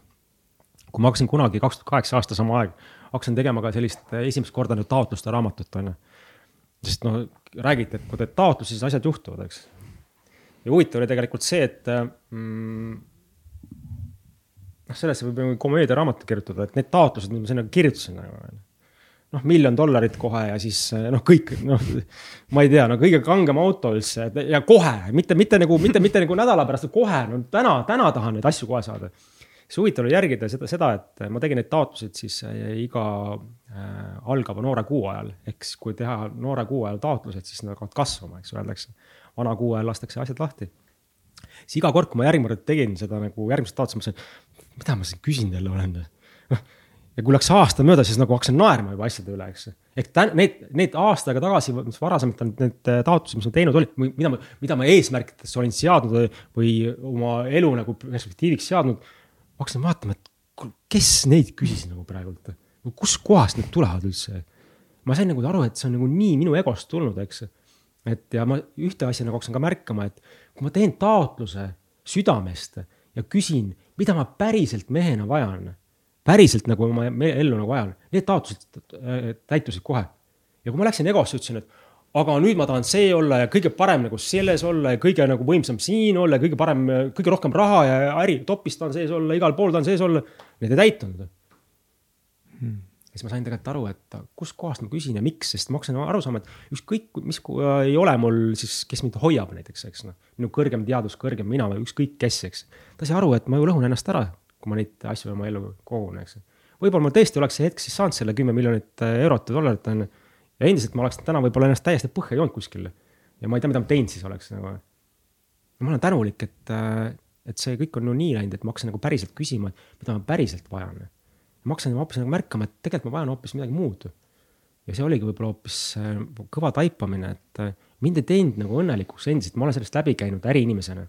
kui ma hakkasin kunagi, kaks tuhat kaheksa aasta sama aeg, hakkasin tegema ka sellist esimest korda nüüd taotluste raamatut, on ju. sest noh, räägiti, et kui teed taotlusi, siis asjad juhtuvad, eks. ja huvitav oli tegelikult see, et mm, noh, sellesse võib nagu komöödiaraamatu kirjutada, et need taotlused, mis ma sinna kirjutasin nagu noh, miljon dollarit kohe ja siis noh, kõik noh, ma ei tea, no kõige kangem auto üldse ja kohe, mitte, mitte nagu, mitte, mitte nagu nädala pärast, kohe, no täna, täna tahan neid asju kohe saada. siis huvitav oli järgida seda, seda, et ma tegin neid taotluseid siis äh, iga äh, algava noore kuu ajal, siis kui teha noore kuu ajal taotlused, siis nad hakkavad kasvama, eks öeldakse. vana kuu ajal lastakse asjad lahti. siis iga kord, kui ma järgmine kord tegin seda nagu järgmist taotlust, ma mõtlesin, mida ma siin küsin jälle olen ja kui läks aasta mööda, siis nagu hakkasin naerma juba asjade üle, eks. ehk tä-, need, need aasta aega tagasi, mis varasemalt on need äh, taotlused, mis ma teinud olin, mida ma, mida ma eesmärkidesse olin seadnud või oma elu nagu perspektiiviks seadnud. hakkasin vaatama, et kes neid küsis nagu praegult, kuskohast need tulevad üldse. ma sain nagu aru, et see on nagu nii minu egost tulnud, eks. et ja ma ühte asja nagu hakkasin ka märkama, et kui ma teen taotluse südamest ja küsin, mida ma päriselt mehena vajan päriselt nagu oma ellu nagu ajan, need taotlused äh, täitusid kohe. ja kui ma läksin egosse, ütlesin, et aga nüüd ma tahan see olla ja kõige parem nagu selles olla ja kõige nagu võimsam siin olla ja kõige parem, kõige rohkem raha ja äri, topis tahan sees olla, igal pool tahan sees olla. Need ei täitunud hmm.. Siis ma sain tegelikult aru, et kuskohast ma küsin ja miks, sest ma hakkasin aru saama, et ükskõik, mis ei ole mul siis, kes mind hoiab näiteks, eks noh. minu kõrgem teadus, kõrgem mina või ükskõik kes, eks. ta sai aru, et ma ju lõhun ennast ära kui ma neid asju oma ellu kogun, eks. võib-olla ma tõesti oleks see hetk siis saanud selle kümme miljonit äh, eurot või dollarit on ju. ja endiselt ma oleks täna võib-olla ennast täiesti põhja joonud kuskil. ja ma ei tea, mida ma teinud siis oleks nagu. ma olen tänulik, et, äh, et see kõik on no nii läinud, et ma hakkasin nagu päriselt küsima, et mida ma päriselt vajan. Ma hakkasin hoopis nagu märkama, et tegelikult ma vajan hoopis midagi muud. ja see oligi võib-olla hoopis äh, kõva taipamine, et mind ei teinud nagu õnnelikuks endiselt, ma olen sellest läbi käinud äriinimesena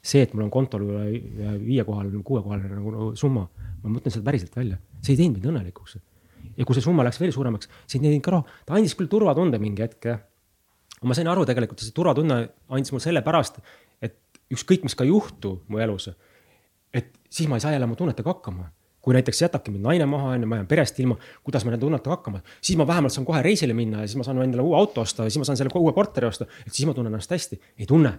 see, et mul on kontol üle viiekohaline, kuuekohaline nagu, nagu summa, ma mõtlen seda päriselt välja, see ei teinud mind õnnelikuks. ja kui see summa läks veel suuremaks, see ei teinud ka raha, ta andis küll turvatunde mingi hetk jah. ma sain aru tegelikult, see turvatunne andis mulle sellepärast, et ükskõik, mis ka ei juhtu mu elus, et siis ma ei saa jälle oma tunnetega hakkama kui näiteks jätabki mind naine maha, onju, ma jään perest ilma, kuidas ma nende tunnetega hakkama, siis ma vähemalt saan kohe reisile minna ja siis ma saan endale uue auto osta ja siis ma saan selle uue korteri osta, et siis ma tunnen ennast hästi. ei tunne,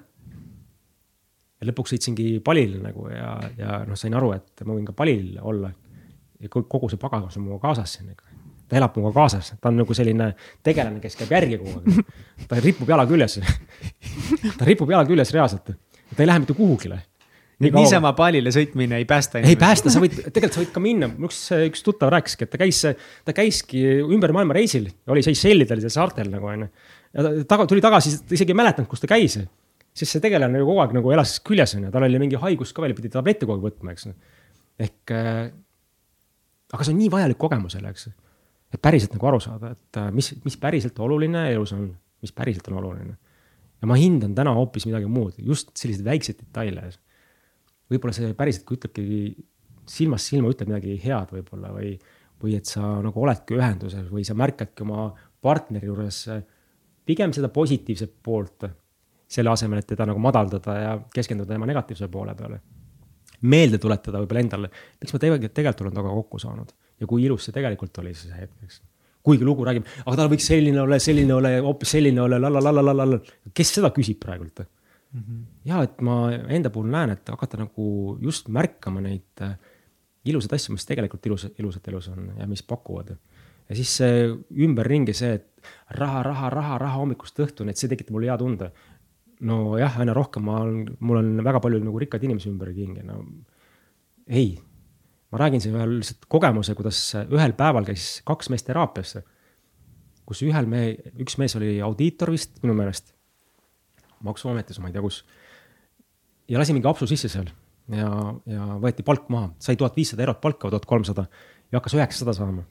ja lõpuks sõitsingi palile nagu ja, ja noh, sain aru, et ma võin ka palil olla. ja kogu see pagas on minuga kaasas siin nagu. ta elab minuga kaasas, ta on nagu selline tegelane, kes käib järgi kogu aeg. ta ripub jala küljes [laughs] ta ripub jala küljes reaalselt, ta ei lähe mitte kuhugile niisama palile sõitmine ei päästa. ei päästa, sa võid, tegelikult sa võid ka minna, üks, üks tuttav rääkiski, et ta käis, ta käiski ümber maailma reisil, oli Seychellidel seal saartel nagu onju. ja ta taga, tuli tagasi, ta isegi ei mäletanud, kus ta käis siis see tegelane ju kogu aeg nagu elas küljes onju, tal oli mingi haigus ka veel, pidi tablette kogu aeg võtma, eks. ehk äh,, aga see on nii vajalik kogemusele, eks. et päriselt nagu aru saada, et äh, mis, mis päriselt oluline elus on, mis päriselt on oluline. ja ma hindan täna hoopis midagi muud, just selliseid väikseid detaile. Võib-olla see päriselt, kui ütlebki silmast silma ütleb midagi head võib-olla või, või et sa nagu oledki ühenduses või sa märkadki oma partneri juures pigem seda positiivset poolt selle asemel, et teda nagu madaldada ja keskenduda tema negatiivse poole peale. meelde tuletada võib-olla endale, miks ma tegelikult, tegelikult olen temaga kokku saanud ja kui ilus see tegelikult oli see hetk, eks. kuigi lugu räägib, aga tal võiks selline olla, selline olla, hoopis selline olla, la-la-la-la-la-la, kes seda küsib praegult mm? -hmm. ja et ma enda puhul näen, et hakata nagu just märkama neid äh, ilusaid asju, mis tegelikult ilus, ilusat elus on ja mis pakuvad. ja siis see ümberringi see, et raha, raha, raha, raha hommikust õhtuni, et see tekitab mulle hea tunde. nojah, aina rohkem ma olen, mul on väga palju nagu rikkaid inimesi ümberringi, no ei. ma räägin siin ühe lihtsalt kogemuse, kuidas ühel päeval käis kaks meest teraapiasse. kus ühel mehe, üks mees oli audiitor vist minu meelest, maksuametis, ma ei tea kus. ja lasi mingi apsu sisse seal ja, ja võeti palk maha, sai tuhat viissada eurot palka või tuhat kolmsada ja hakkas üheksasada saama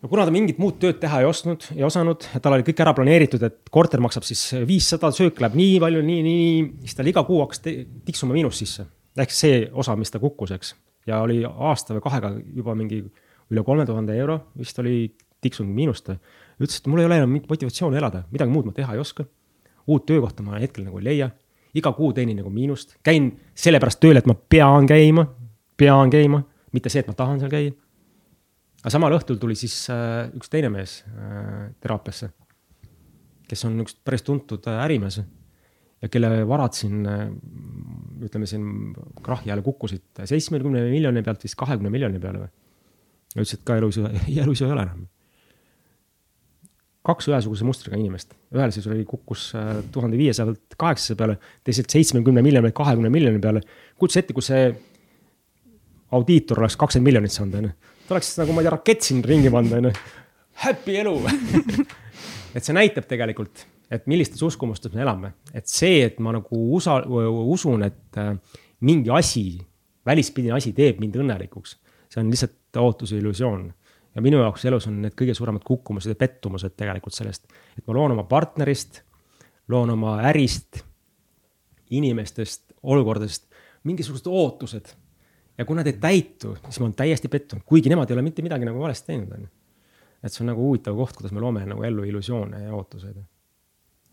no kuna ta mingit muud tööd teha ei ostnud, ei osanud, tal oli kõik ära planeeritud, et korter maksab siis viissada, söök läheb nii palju, nii, nii, nii, siis tal iga kuu hakkas tiksuma miinus sisse. ehk see osa, mis ta kukkus, eks, ja oli aasta või kahega juba mingi üle kolme tuhande euro vist oli tiksunud miinust. ütles, et mul ei ole enam motivatsiooni elada, midagi muud ma teha ei oska. Uut töökohta ma hetkel nagu ei leia, iga kuu teenin nagu miinust, käin sellepärast tööl, et ma pean käima, pean käima, mitte see, et ma tahan seal käia aga samal õhtul tuli siis äh, üks teine mees äh, teraapiasse, kes on üks päris tuntud äh, ärimees ja kelle varad siin, ütleme siin krahhi ajal kukkusid seitsmekümne miljoni pealt vist kahekümne miljoni peale või. ütles, et ka elus, [laughs] elus ei ole enam. Kaks ühesuguse mustriga inimest, ühel siis oli, kukkus tuhande viiesaja pealt kaheksasaja peale, teiselt seitsmekümne miljoni kahekümne miljoni peale. kujuta ette, kui see audiitor oleks kakskümmend miljonit saanud, onju. Ta oleks nagu, ma ei tea, rakett siin ringi pannud, onju. Happy elu! [laughs] Et see näitab tegelikult, et millistes uskumustes me elame, et see, et ma nagu usa, usun, et äh, mingi asi, välispidine asi teeb mind õnnelikuks, see on lihtsalt ootuse illusioon ja minu jaoks elus on need kõige suuremad kukkumused ja pettumused tegelikult sellest, et ma loon oma partnerist, loon oma ärist, inimestest, olukordadest mingisugused ootused ja kui nad ei täitu, siis ma olen täiesti pettunud, kuigi nemad ei ole mitte midagi nagu valesti teinud, on ju. et see on nagu huvitav koht, kuidas me loome nagu ellu illusioone ja ootuseid.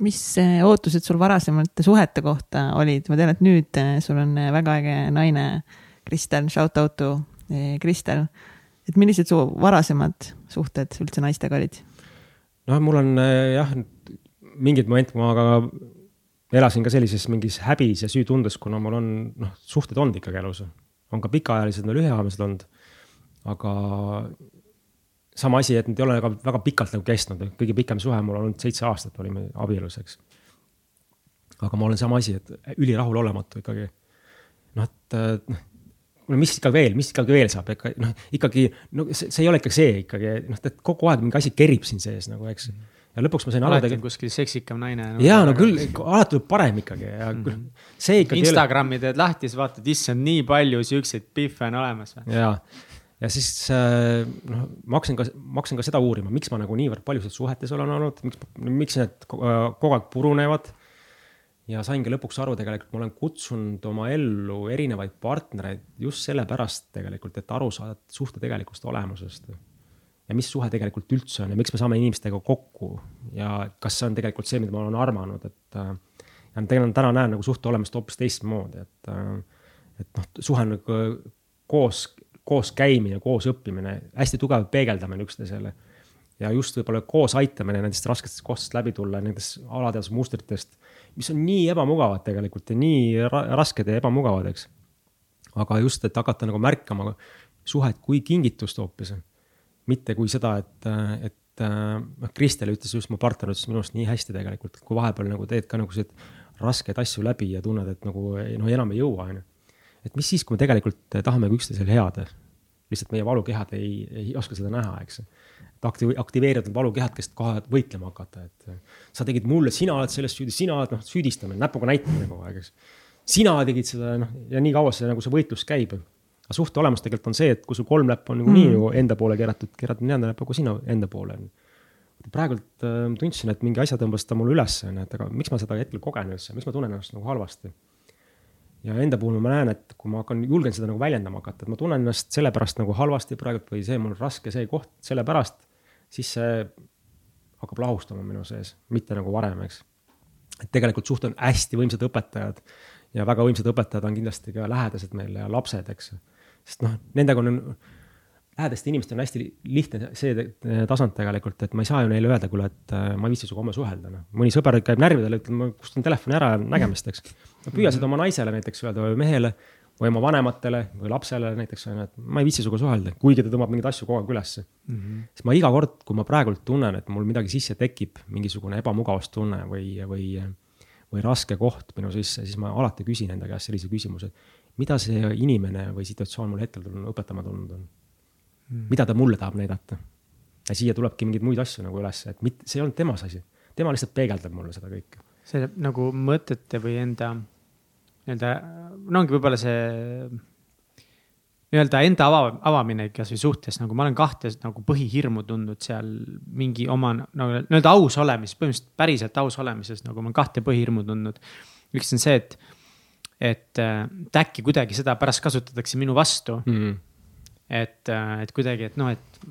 mis eh, ootused sul varasemate suhete kohta olid, ma tean, et nüüd eh, sul on eh, väga äge naine, Kristel, shout out to Kristel. Et millised su varasemad suhted üldse naistega olid? noh, mul on jah, mingid momendid ma ka elasin ka sellises mingis häbis ja süütundes, kuna mul on noh, suhted olnud ikkagi elus on ka pikaajalised ja lühiajalised olnud. aga sama asi, et need ei ole ka väga pikalt nagu kestnud, kõige pikem suhe mul on olnud seitse aastat, olime abielus, eks. aga ma olen sama asi, et ülirahulolematu ikkagi. noh, et no mis ikka veel, mis ikkagi veel saab, ikka noh, ikkagi no see, see ei ole ikka see ikkagi noh, et kogu aeg mingi asi kerib siin sees nagu, eks ja lõpuks ma sain aru. alati on kuskil seksikam naine no,. ja no küll, alati tuleb parem ikkagi ja mm -hmm. see ikkagi. Instagrami teed lahti, siis vaatad, issand, nii palju siukseid pihve on olemas. ja, ja siis äh, noh, ma hakkasin ka, ma hakkasin ka seda uurima, miks ma nagu niivõrd paljudes suhetes olen olnud, miks, miks need kogu aeg purunevad. Ja saingi lõpuks aru, tegelikult ma olen kutsunud oma ellu erinevaid partnereid just sellepärast tegelikult, et aru saada suhte tegelikust olemusest ja mis suhe tegelikult üldse on ja miks me saame inimestega kokku ja kas see on tegelikult see, mida ma olen armanud, et. Äh, ja tegelikult täna näen nagu suhte olemust hoopis teistmoodi, et, äh, et noh, suhe on nagu koos, koos käimine, koos õppimine, hästi tugev peegeldamine üksteisele. ja just võib-olla koos aitamine nendest rasketest kohtadest läbi tulla, nendest alateadvuse mustritest, mis on nii ebamugavad tegelikult ja nii ra rasked ja ebamugavad, eks. aga just, et hakata nagu märkama suhet kui kingitust hoopis mitte kui seda, et, et noh, Kristel ütles just, mu partner ütles minu arust nii hästi tegelikult, kui vahepeal nagu teed ka nagu selliseid raskeid asju läbi ja tunned, et nagu noh, enam ei jõua, on ju. et mis siis, kui me tegelikult tahame üksteisele head, lihtsalt meie valukehad ei, ei oska seda näha, eks et aktiv-, aktiveerida valukehad, kes kohe võitlema hakata, et sa tegid mulle, sina oled selles süüdi, sina oled noh, süüdistamine, näpuga näitamine kogu aeg, eks. sina tegid seda noh, ja nii kaua see nagu see võitlus käib aga suhte olemus tegelikult on see, et kui sul kolm näppu on niikuinii mm. nagu enda poole keeratud, keerad neljanda näpuga sina enda poole. praegult äh, tundsin, et mingi asja tõmbas ta mulle üles, onju, et aga miks ma seda hetkel kogen üldse, miks ma tunnen ennast nagu halvasti. ja enda puhul ma näen, et kui ma hakkan, julgen seda nagu väljendama hakata, et ma tunnen ennast sellepärast nagu halvasti praegult või see mul on raske, see koht, sellepärast, siis see hakkab lahustama minu sees, mitte nagu varem, eks. et tegelikult suht on hästi võimsad õpetajad ja väga võimsad õpetajad on kindlasti ka lähedased meile ja lapsed, eks sest noh, nendega on, lähedaste inimestel on hästi lihtne see tasand tegelikult, et ma ei saa ju neile öelda, kuule, et äh, ma ei viitsi sinuga homme suhelda, noh. mõni sõber käib närvidel, ütleb, ma kustutan telefoni ära, nägemist, eks. ma püüan seda oma naisele näiteks öelda või mehele, või oma vanematele või lapsele näiteks on ju, et ma ei viitsi sinuga suhelda, kuigi ta tõmbab mingeid asju kogu aeg ülesse mm. -hmm. siis ma iga kord, kui ma praegult tunnen, et mul midagi sisse tekib, mingisugune ebamugavustunne või, või, või raske koht minu sisse, siis ma alati küsin enda käest sellise küsimuse. mida see inimene või situatsioon mul hetkel tulnud, õpetama tulnud on mm? -hmm. mida ta mulle tahab näidata? ja siia tulebki mingeid muid asju nagu ülesse, et mitte, see ei olnud temas asi, tema lihtsalt peegeldab mulle seda kõike. see nagu mõtete või enda nii-öelda, no ongi võib-olla see nii-öelda enda ava, avamine kasvõi suhtes, nagu ma olen kahte nagu põhihirmu tundnud seal mingi oma nagu nii-öelda aus olemises, põhimõtteliselt päriselt aus olemises, nagu ma olen kahte põhihirmu tundnud. üks on see, et, et, et äkki kuidagi seda pärast kasutatakse minu vastu mm. -hmm. et, et kuidagi, et noh, et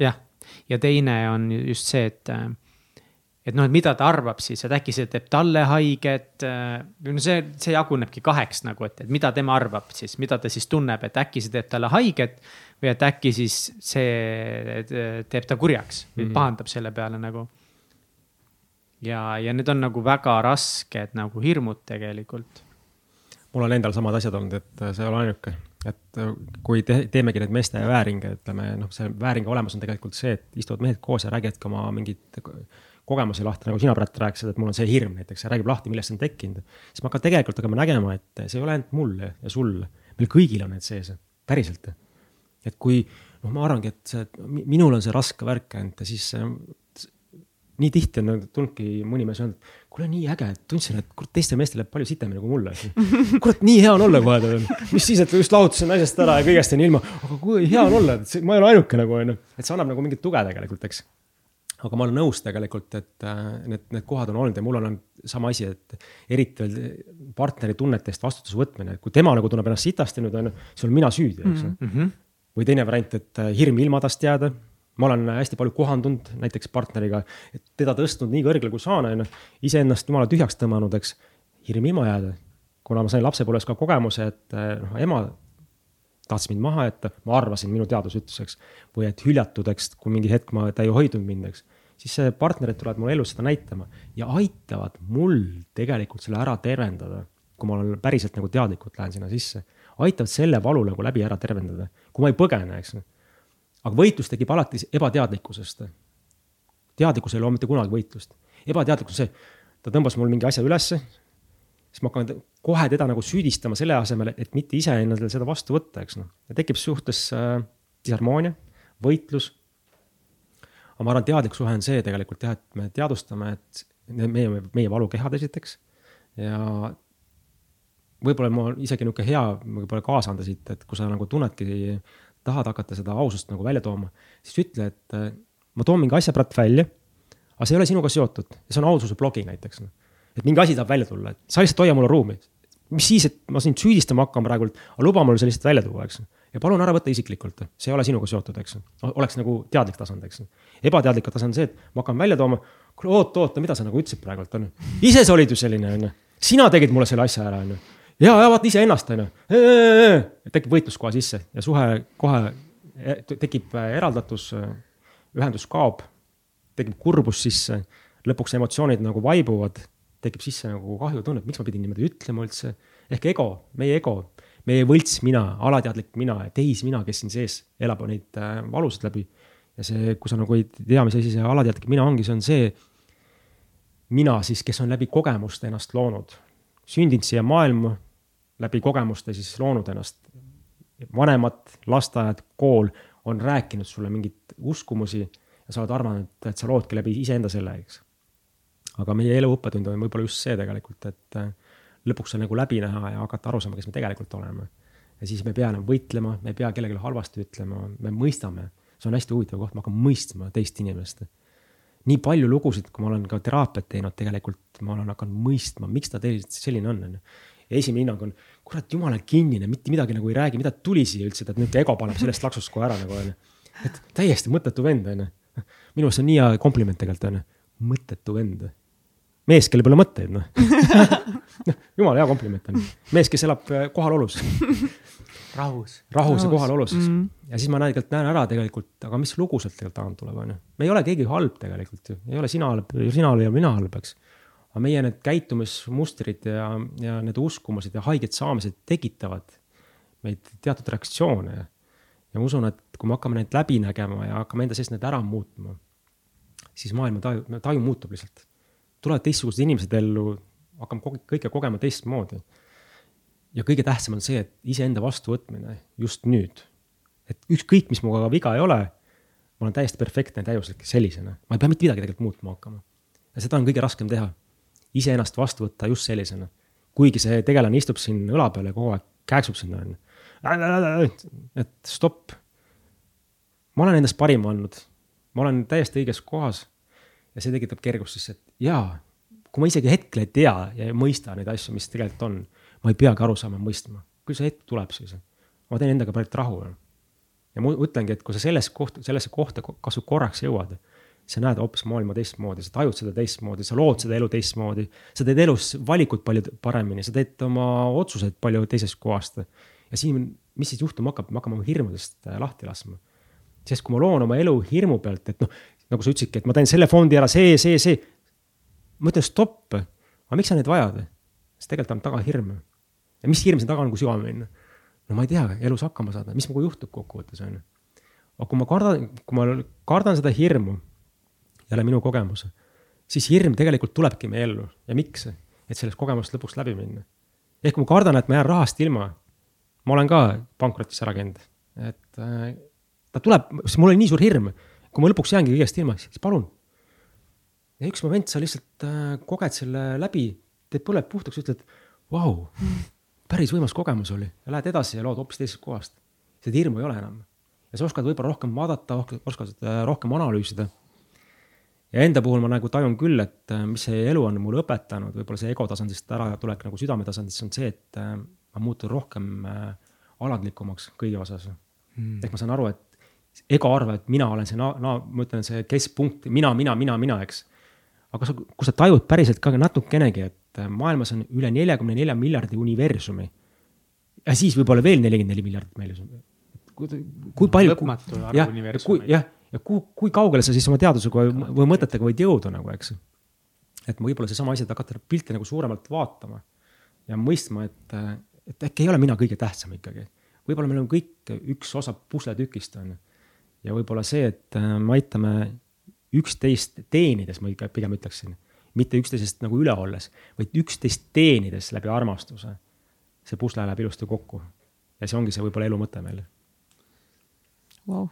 jah, ja teine on just see, et et noh, et mida ta arvab siis, et äkki see teeb talle haiget. Äh, no see, see jagunebki kaheks nagu, et, et mida tema arvab siis, mida ta siis tunneb, et äkki see teeb talle haiget. või et äkki siis see teeb ta kurjaks või mm -hmm. pahandab selle peale nagu. ja, ja need on nagu väga rasked nagu hirmud tegelikult. mul on endal samad asjad olnud, et see ei ole ainuke et kui te, teemegi neid meeste vääringe, ütleme noh, see vääringa olemus on tegelikult see, et istuvad mehed koos ja räägivadki oma mingit kogemusi lahti, nagu sina, Brett, rääkisid, et mul on see hirm näiteks räägib lahti, millest see on tekkinud. siis ma hakkan tegelikult hakkama nägema, et see ei ole ainult mul ja sul, meil kõigil on need sees, päriselt. et kui, noh, ma arvangi, et see, minul on see raske värk ainult ja siis nii tihti on tulnudki mõni mees öelnud, kuule, nii äge, tundsin, et kurat, teistel meestel läheb palju sitemini kui mulle. kurat, nii hea on olla kohe, mis siis, et just lahutasin naisest ära ja kõigest on ilma, aga kui hea on olla, et ma ei ole ainuke nagu onju, et see annab nagu mingit tuge tegelikult, eks aga ma olen nõus tegelikult, et äh, need, need kohad on olnud ja mul on olnud sama asi, et eriti veel partneri tunnete eest vastutuse võtmine, et kui tema nagu tunneb ennast sitasti nüüd on ju, siis olen mina süüdi, eks mm -hmm. või teine variant, et äh, hirm ilmadast jääda. ma olen hästi palju kohandunud näiteks partneriga, et teda tõstnud nii kõrgele kui saan, on ju, iseennast jumala tühjaks tõmmanud, eks. hirm ilma jääda, kuna ma sain lapsepõlves ka kogemuse, et äh, noh, ema tahtis mind maha jätta, ma arvasin, minu teadus ütles, eks. või et hüljatud, eks, kui mingi hetk ma, ta ei hoidnud mind, eks siis partnerid tulevad mulle elus seda näitama ja aitavad mul tegelikult selle ära tervendada. kui ma olen päriselt nagu teadlikult lähen sinna sisse, aitavad selle valu nagu läbi ära tervendada, kui ma ei põgene, eks. aga võitlus tekib alati ebateadlikkusest. teadlikkus ei loo mitte kunagi võitlust, ebateadlikkus on see, ta tõmbas mul mingi asja ülesse, siis ma hakkan kohe teda nagu süüdistama selle asemel, et mitte ise endale seda vastu võtta, eks noh. ja tekib suhtes äh, disharmoonia, võitlus aga ma arvan, teadlik suhe on see tegelikult jah, et me teadvustame, et meie, meie valukehad esiteks ja võib-olla mul isegi niisugune hea võib-olla kaasa anda siit, et kui sa nagu tunnedki, tahad hakata seda ausust nagu välja tooma, siis ütle, et äh, ma toon mingi asja praegu välja, aga see ei ole sinuga seotud ja see on aususe blogi näiteks. et mingi asi tahab välja tulla, et sa lihtsalt hoia mulle ruumi. mis siis, et ma sind süüdistama hakkan praegult, aga luba mul see lihtsalt välja tuua, eks ja palun ära võtta isiklikult, see ei ole sinuga seotud, eks. oleks nagu teadlik tasand, eks. ebateadlik tasand on see, et ma hakkan välja tooma, kuule oota, oota, mida sa nagu ütlesid praegult, on ju. ise sa olid ju selline, on ju. sina tegid mulle selle asja ära, on ju. ja, ja vaata iseennast, on ju. tekib võitlus kohe sisse ja suhe kohe e, tekib äh, eraldatus, äh, ühendus kaob, tekib kurbus sisse, lõpuks emotsioonid nagu vaibuvad, tekib sisse nagu kahjutunne, et miks ma pidin niimoodi ütlema üldse. ehk ego, meie ego meie võlts mina, alateadlik mina tehismina, kes siin sees elab neid äh, valusid läbi. ja see, kui sa nagu ei tea, mis asi see alateadlik mina ongi, see on see mina siis, kes on läbi kogemuste ennast loonud, sündinud siia maailma läbi kogemuste siis loonud ennast. vanemad, lasteaed, kool on rääkinud sulle mingeid uskumusi ja sa oled arvanud, et sa loodki läbi iseenda selle, eks. aga meie elu õppetund on võib-olla just see tegelikult, et äh, lõpuks see nagu läbi näha ja hakata aru saama, kes me tegelikult oleme. ja siis me ei pea enam võitlema, me ei pea kellelegi halvasti ütlema, me mõistame. see on hästi huvitav koht, ma hakkan mõistma teist inimest. nii palju lugusid, kui ma olen ka teraapiat teinud, tegelikult ma olen hakanud mõistma, miks ta tegelikult selline on, on ju. ja esimene hinnang on, kurat, jumala kinnine, mitte midagi nagu ei räägi, mida tuli siia üldse, et nüüd ego paneb sellest laksust kohe ära nagu onju. et täiesti mõttetu vend onju. minu arust see on nii hea kompliment tegelikult onju, mõttetu vend mees, kellel pole mõtteid, noh noh, [laughs] jumala hea kompliment on. mees, kes elab äh, kohalolus rahus. rahus ja kohalolus mm. -hmm. ja siis ma tegelikult näen ära tegelikult, aga mis lugu sealt tegelikult tagant tuleb, on ju. me ei ole keegi halb tegelikult ju, ei ole sina halb, sina halb ja mina halb, eks. aga meie need käitumismustrid ja, ja need uskumused ja haiget saamised tekitavad meid teatud reaktsioone. ja ma usun, et kui me hakkame neid läbi nägema ja hakkame enda sees need ära muutma, siis maailma taju, taju muutub lihtsalt. Tulevad teistsugused inimesed ellu, hakkame kõike kogema teistmoodi. ja kõige tähtsam on see, et iseenda vastuvõtmine just nüüd. et ükskõik, mis minuga viga ei ole, ma olen täiesti perfektne täiuslik sellisena, ma ei pea mitte midagi tegelikult muutma hakkama. ja seda on kõige raskem teha, iseennast vastu võtta just sellisena kuigi see tegelane istub siin õla peal ja kogu aeg kääksub sinna, on ju. et stopp. ma olen endast parima andnud, ma olen täiesti õiges kohas. Ja see tekitab kergust siis, et jaa, kui ma isegi hetkel ei tea ja ei mõista neid asju, mis tegelikult on, ma ei peagi aru saama, mõistma. küll see hetk tuleb siis. ma teen endaga pärit rahu. ja ma ütlengi, et kui sa selles koht, sellesse kohta kasvõi korraks jõuad sa näed hoopis maailma teistmoodi, sa tajud seda teistmoodi, sa lood seda elu teistmoodi. sa teed elus valikuid palju paremini, sa teed oma otsuseid palju teisest kohast. ja siin, mis siis juhtuma hakkab, me hakkame oma hirmudest äh, lahti laskma. Sest kui ma loon oma elu hirmu pealt, et noh, nagu sa ütlesidki, et ma teen selle fondi ära, see, see, see. ma ütlen stopp, aga miks sa neid vajad? sest tegelikult on taga hirm. ja mis hirm siin taga on, kui sügavamale minna? no ma ei tea, elus hakkama saada, mis minuga juhtub kokkuvõttes on ju. aga kui ma kardan, kui ma kardan seda hirmu jälle minu kogemus, siis hirm tegelikult tulebki meie ellu ja miks? et sellest kogemusest lõpuks läbi minna. ehk ma kardan, et ma jään rahast ilma. ma olen ka pankrotis ära käinud, et äh, ta tuleb, sest mul oli nii suur hirm, kui ma lõpuks jäängi kõigest ilma, siis palun. ja üks moment sa lihtsalt äh, koged selle läbi, teed põled puhtaks, ütled, vau, päris võimas kogemus oli. Ja lähed edasi ja lood hoopis teisest kohast. seda hirmu ei ole enam. Ja sa oskad võib-olla rohkem vaadata, oskad äh, rohkem analüüsida. Ja enda puhul ma nagu tajun küll, et äh, mis see elu on mulle õpetanud, võib-olla see ego tasandist äratulek nagu südame tasandisse on see, et äh, ma muutun rohkem alandlikumaks kõige osas. Mm.. ehk ma saan aru, et ego arvab, et mina olen see, no, no ma ütlen, see keskpunkt, mina, mina, mina, mina, eks. aga sa, kui sa tajud päriselt ka natukenegi, et maailmas on üle neljakümne nelja miljardi universumi. ja siis võib-olla veel nelikümmend neli miljardit meil. kui, kui palju. lõpmatu arv universumeid. jah ja kui, kui kaugele sa siis oma teadusega või, või mõtetega võid jõuda nagu, eks. et võib-olla seesama asi, et hakata pilti nagu suuremalt vaatama ja mõistma, et, et äkki ei ole mina kõige tähtsam ikkagi. võib-olla me oleme kõik üks osa pusletükist on ju. Ja võib-olla see, et äh, me aitame üksteist teenides, ma ikka pigem ütleksin, mitte üksteisest nagu üle olles, vaid üksteist teenides läbi armastuse. see pusle läheb ilusti kokku ja see ongi see võib-olla elu mõte meil wow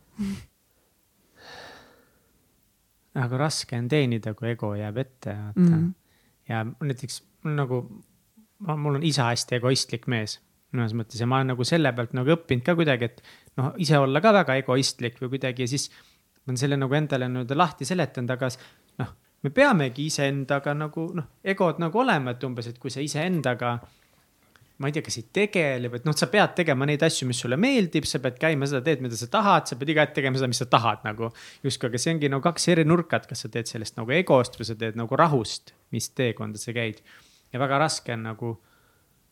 aga raske on teenida, kui ego jääb ette, vaata mm. -hmm. ja näiteks nagu, mul on isa hästi egoistlik mees mõnes mõttes ja ma olen nagu selle pealt nagu õppinud ka kuidagi, et noh, ise olla ka väga egoistlik või kuidagi ja siis. ma olen selle nagu endale nii-öelda lahti seletanud, aga noh, me peamegi iseendaga nagu noh, egod nagu olema, et umbes, et kui sa iseendaga ma ei tea, kas ei tegele, et noh, sa pead tegema neid asju, mis sulle meeldib, sa pead käima seda teed, mida sa tahad, sa pead iga hetk tegema seda, mis sa tahad nagu. justkui, aga see ongi nagu kaks eri nurka, et kas sa teed sellest nagu egost või sa teed nagu rahust, mis teekonda sa käid. ja väga raske on nagu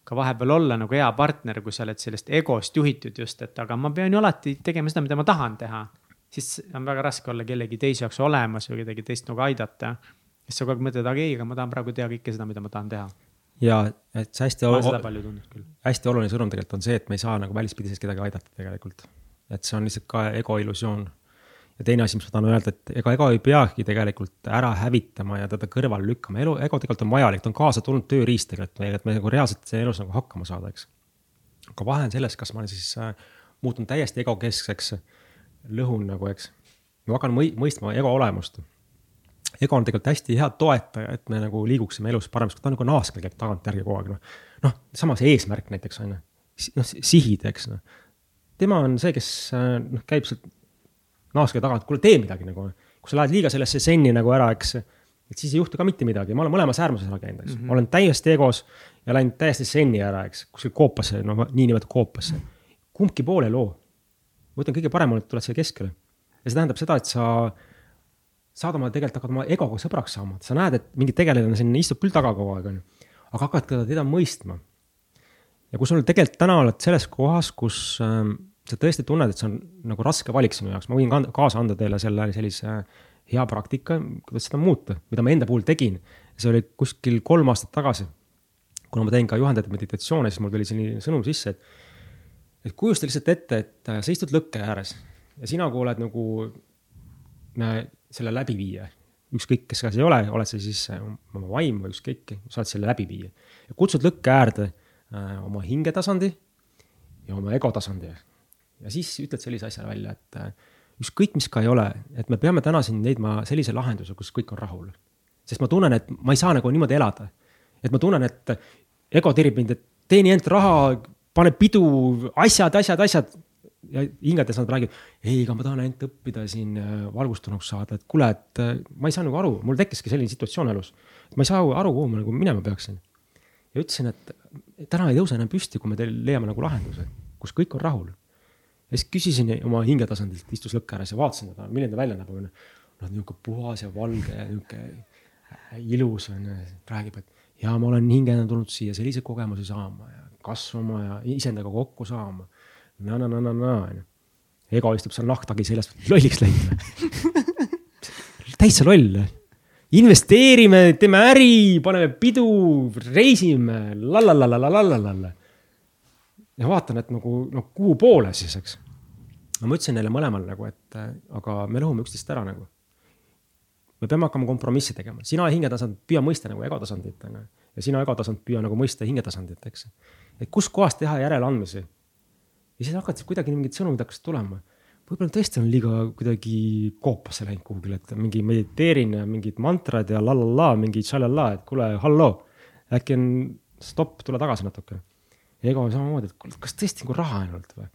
ka vahepeal olla nagu hea partner, kui sa oled sellest egost juhitud just, et aga ma pean ju alati tegema seda, mida ma tahan teha. siis on väga raske olla kellegi teise jaoks olemas või kedagi teist nagu aidata. siis sa kogu aeg mõtled, aga ei, aga ma tahan praegu teha kõike seda, mida ma tahan teha ja et see hästi. ma seda palju tundnud küll. hästi oluline sõnum tegelikult on see, et me ei saa nagu välispidises kedagi aidata tegelikult. et see on lihtsalt ka ego illusioon. Ja teine asi, mis ma tahan öelda, et ega ego ei peagi tegelikult ära hävitama ja teda kõrvale lükkama, elu, ego tegelikult on vajalik, ta on kaasa tulnud tööriist tegelikult meile, et me nagu reaalselt elus nagu hakkama saada, eks. aga vahe on selles, kas ma olen siis äh, muutunud täiesti egokeskseks, lõhun nagu, eks. ma hakkan mõistma ego olemust ego on tegelikult hästi hea toetaja, et me nagu liiguksime elus paremaks, ta on nagu naaskel käib tagantjärgi kogu aeg, noh. noh, sama see eesmärk näiteks on ju, noh sihid, eks noh. tema on see, kes noh, käib sealt naaskeli tagant, kuule tee midagi nagu. kui sa lähed liiga sellesse senni nagu ära, eks, et siis ei juhtu ka mitte midagi, ma olen mõlemas äärmuses ära käinud, eks mm, -hmm. olen täiesti egos ja läinud täiesti senni ära, eks, kuskil koopasse, no niinimetatud koopasse. kumbki pool ei loo. ma ütlen, kõige parem on, et tuled siia keskele. ja see tähendab seda, et sa saad oma, tegelikult hakkad oma egoga sõbraks saama, sa näed, et mingi tegelane siin istub küll taga kogu aeg, on ju. aga hakkad ka teda mõistma. ja kui sul tegelikult täna oled selles kohas, kus äh, sa tõesti tunned, et see on nagu raske valik sinu jaoks, ma võin ka kaasa anda teile selle sellise hea praktika, kuidas seda muuta, mida ma enda puhul tegin. see oli kuskil kolm aastat tagasi. kuna ma teen ka juhendatud meditatsioone, siis mul tuli selline sõnum sisse, et et kujusta lihtsalt ette, et äh, sa istud lõkke ääres ja sina, kui oled nagu äh, selle läbiviija, ükskõik, kes see ei ole, oled sa siis äh, oma vaim või ükskõik, sa oled selle läbiviija. ja kutsud lõkke äärde äh, oma hingetasandi ja oma ego tasandi. Ja siis ütled sellise asja välja, et äh, ükskõik, mis ka ei ole, et me peame täna siin leidma sellise lahenduse, kus kõik on rahul. sest ma tunnen, et ma ei saa nagu niimoodi elada. et ma tunnen, et ego tirib mind, et teeni ainult raha, pane pidu, asjad, asjad, asjad ja hingedes nad räägivad, ei, aga ma tahan ainult õppida siin äh, valgustunuks saada, et kuule, et äh, ma ei saa nagu aru, mul tekkiski selline situatsioon elus. ma ei saa aru, kuhu ma nagu minema peaksin. ja ütlesin, et täna ei tõuse enam püsti, kui me leiame nagu lahenduse, kus kõik on rahul. Ja siis küsisin oma hingetasandilt, istus lõkke ääres ja vaatasin teda, milline ta välja näeb, onju. noh, nihuke puhas ja valge ja nihuke ilus onju, räägib, et ja ma olen hingena tulnud siia selliseid kogemusi saama ja kasvama ja iseendaga kokku saama na, na, na, na, na, onju. ego istub seal nahktagi seljas, lolliks läinud [laughs] täitsa loll. investeerime, teeme äri, paneme pidu, reisime, lalalalalalala. Ja vaatan, et nagu, no kuhu poole siis, eks. ma ütlesin neile mõlemal nagu, et aga me lõhume üksteist ära nagu. me peame hakkama kompromisse tegema, sina hingetasand püüa mõista nagu ego tasandit, onju. ja sina ego tasand püüa nagu mõista hingetasandit, eks. et kuskohast teha järeleandmisi ja siis hakkasid kuidagi mingid sõnumid hakkasid tulema. võib-olla tõesti on liiga kuidagi koopasse läinud kuhugile, et mingi mediteerin ja mingid mantrad ja la la la, mingi tšalala, et kuule, halloo. äkki on stopp, tule tagasi natuke. Ego on samamoodi, et kas tõesti nagu raha ainult või?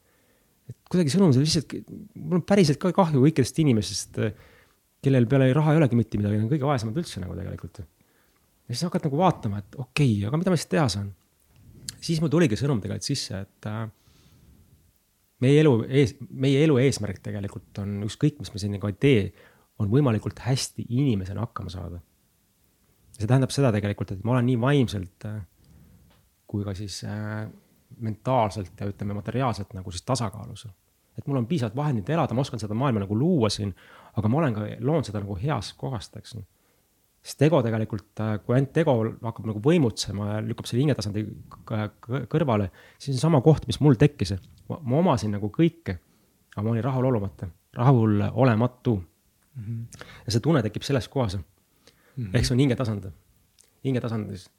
et kuidagi sõnum lihtsalt, mul on päriselt ka kahju kõikidest inimestest, kellel peale raha ei olegi mitte midagi, nad on kõige vaesemad üldse nagu tegelikult. ja siis hakkad nagu vaatama, et okei okay,, aga mida ma siis teha saan? siis mul tuligi sõnum tegelikult sisse, et äh, meie elu ees, meie elu eesmärk tegelikult on ükskõik, mis me siin nagu ei tee, on võimalikult hästi inimesena hakkama saada. see tähendab seda tegelikult, et ma olen nii vaimselt äh, kui ka siis äh, mentaalselt ja ütleme materiaalselt nagu siis tasakaalus. et mul on piisavalt vahendid elada, ma oskan seda maailma nagu luua siin, aga ma olen ka loonud seda nagu heast kohast, eks sest ego tegelikult, äh, kui ainult ego hakkab nagu võimutsema ja lükkab selle hingetasandi kõrvale, siis on sama koht, mis mul tekkis, ma, ma omasin nagu kõike, aga ma olin rahulolemata, rahulolematu mm. -hmm. ja see tunne tekib selles kohas mm -hmm. ehk see on hingetasand, hingetasandis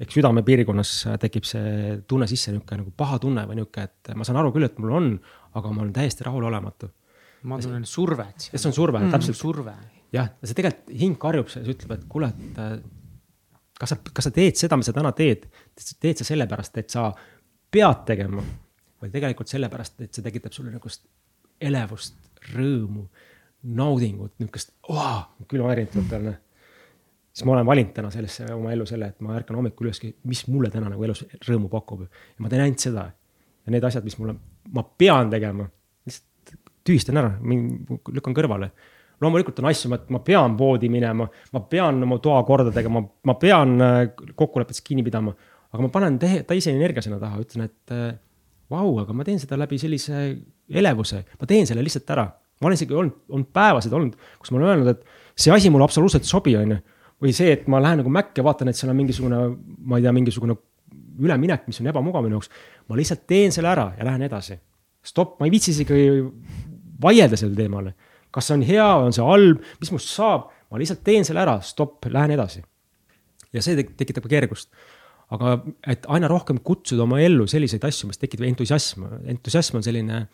ehk südame piirkonnas tekib see tunne sisse, niisugune nagu paha tunne või niisugune, et ma saan aru küll, et mul on, aga ma olen täiesti rahulolematu. ma tunnen survet. see on surve mm, täpselt. surve jah, see tegelikult hing karjub, see ütleb, et kuule, et äh, kas sa, kas sa teed seda, mis sa täna teed, teed sa sellepärast, et sa pead tegema või tegelikult sellepärast, et see tekitab sulle niisugust elevust, rõõmu, naudingut, niisugust oh,, külmavärinat tuleb peale. Siis ma olen valinud täna sellesse oma ellu selle, et ma ärkan hommikul üles, mis mulle täna nagu elus rõõmu pakub ja ma teen ainult seda. ja need asjad, mis mulle, ma pean tegema, lihtsalt tühistan ära, lükkan kõrvale loomulikult on asju, ma pean poodi minema, ma pean oma toa korda tegema, ma pean äh, kokkulepetest kinni pidama. aga ma panen teise energia sinna taha, ütlen, et äh, vau, aga ma teen seda läbi sellise elevuse, ma teen selle lihtsalt ära. ma olen isegi olnud, olnud päevasid olnud, kus ma olen öelnud, et see asi mulle absoluutselt ei sobi, on ju. Või see, et ma lähen nagu mäkke, vaatan, et seal on mingisugune, ma ei tea, mingisugune üleminek, mis on ebamugav minu jaoks. ma lihtsalt teen selle ära ja lähen edasi. stopp, ma ei viitsi isegi vaielda sel teemal kas see on hea, on see halb, mis must saab, ma lihtsalt teen selle ära, stopp, lähen edasi. ja see tekitab ka kergust. aga et aina rohkem kutsuda oma ellu selliseid asju, mis tekitab entusiasm, entusiasm on selline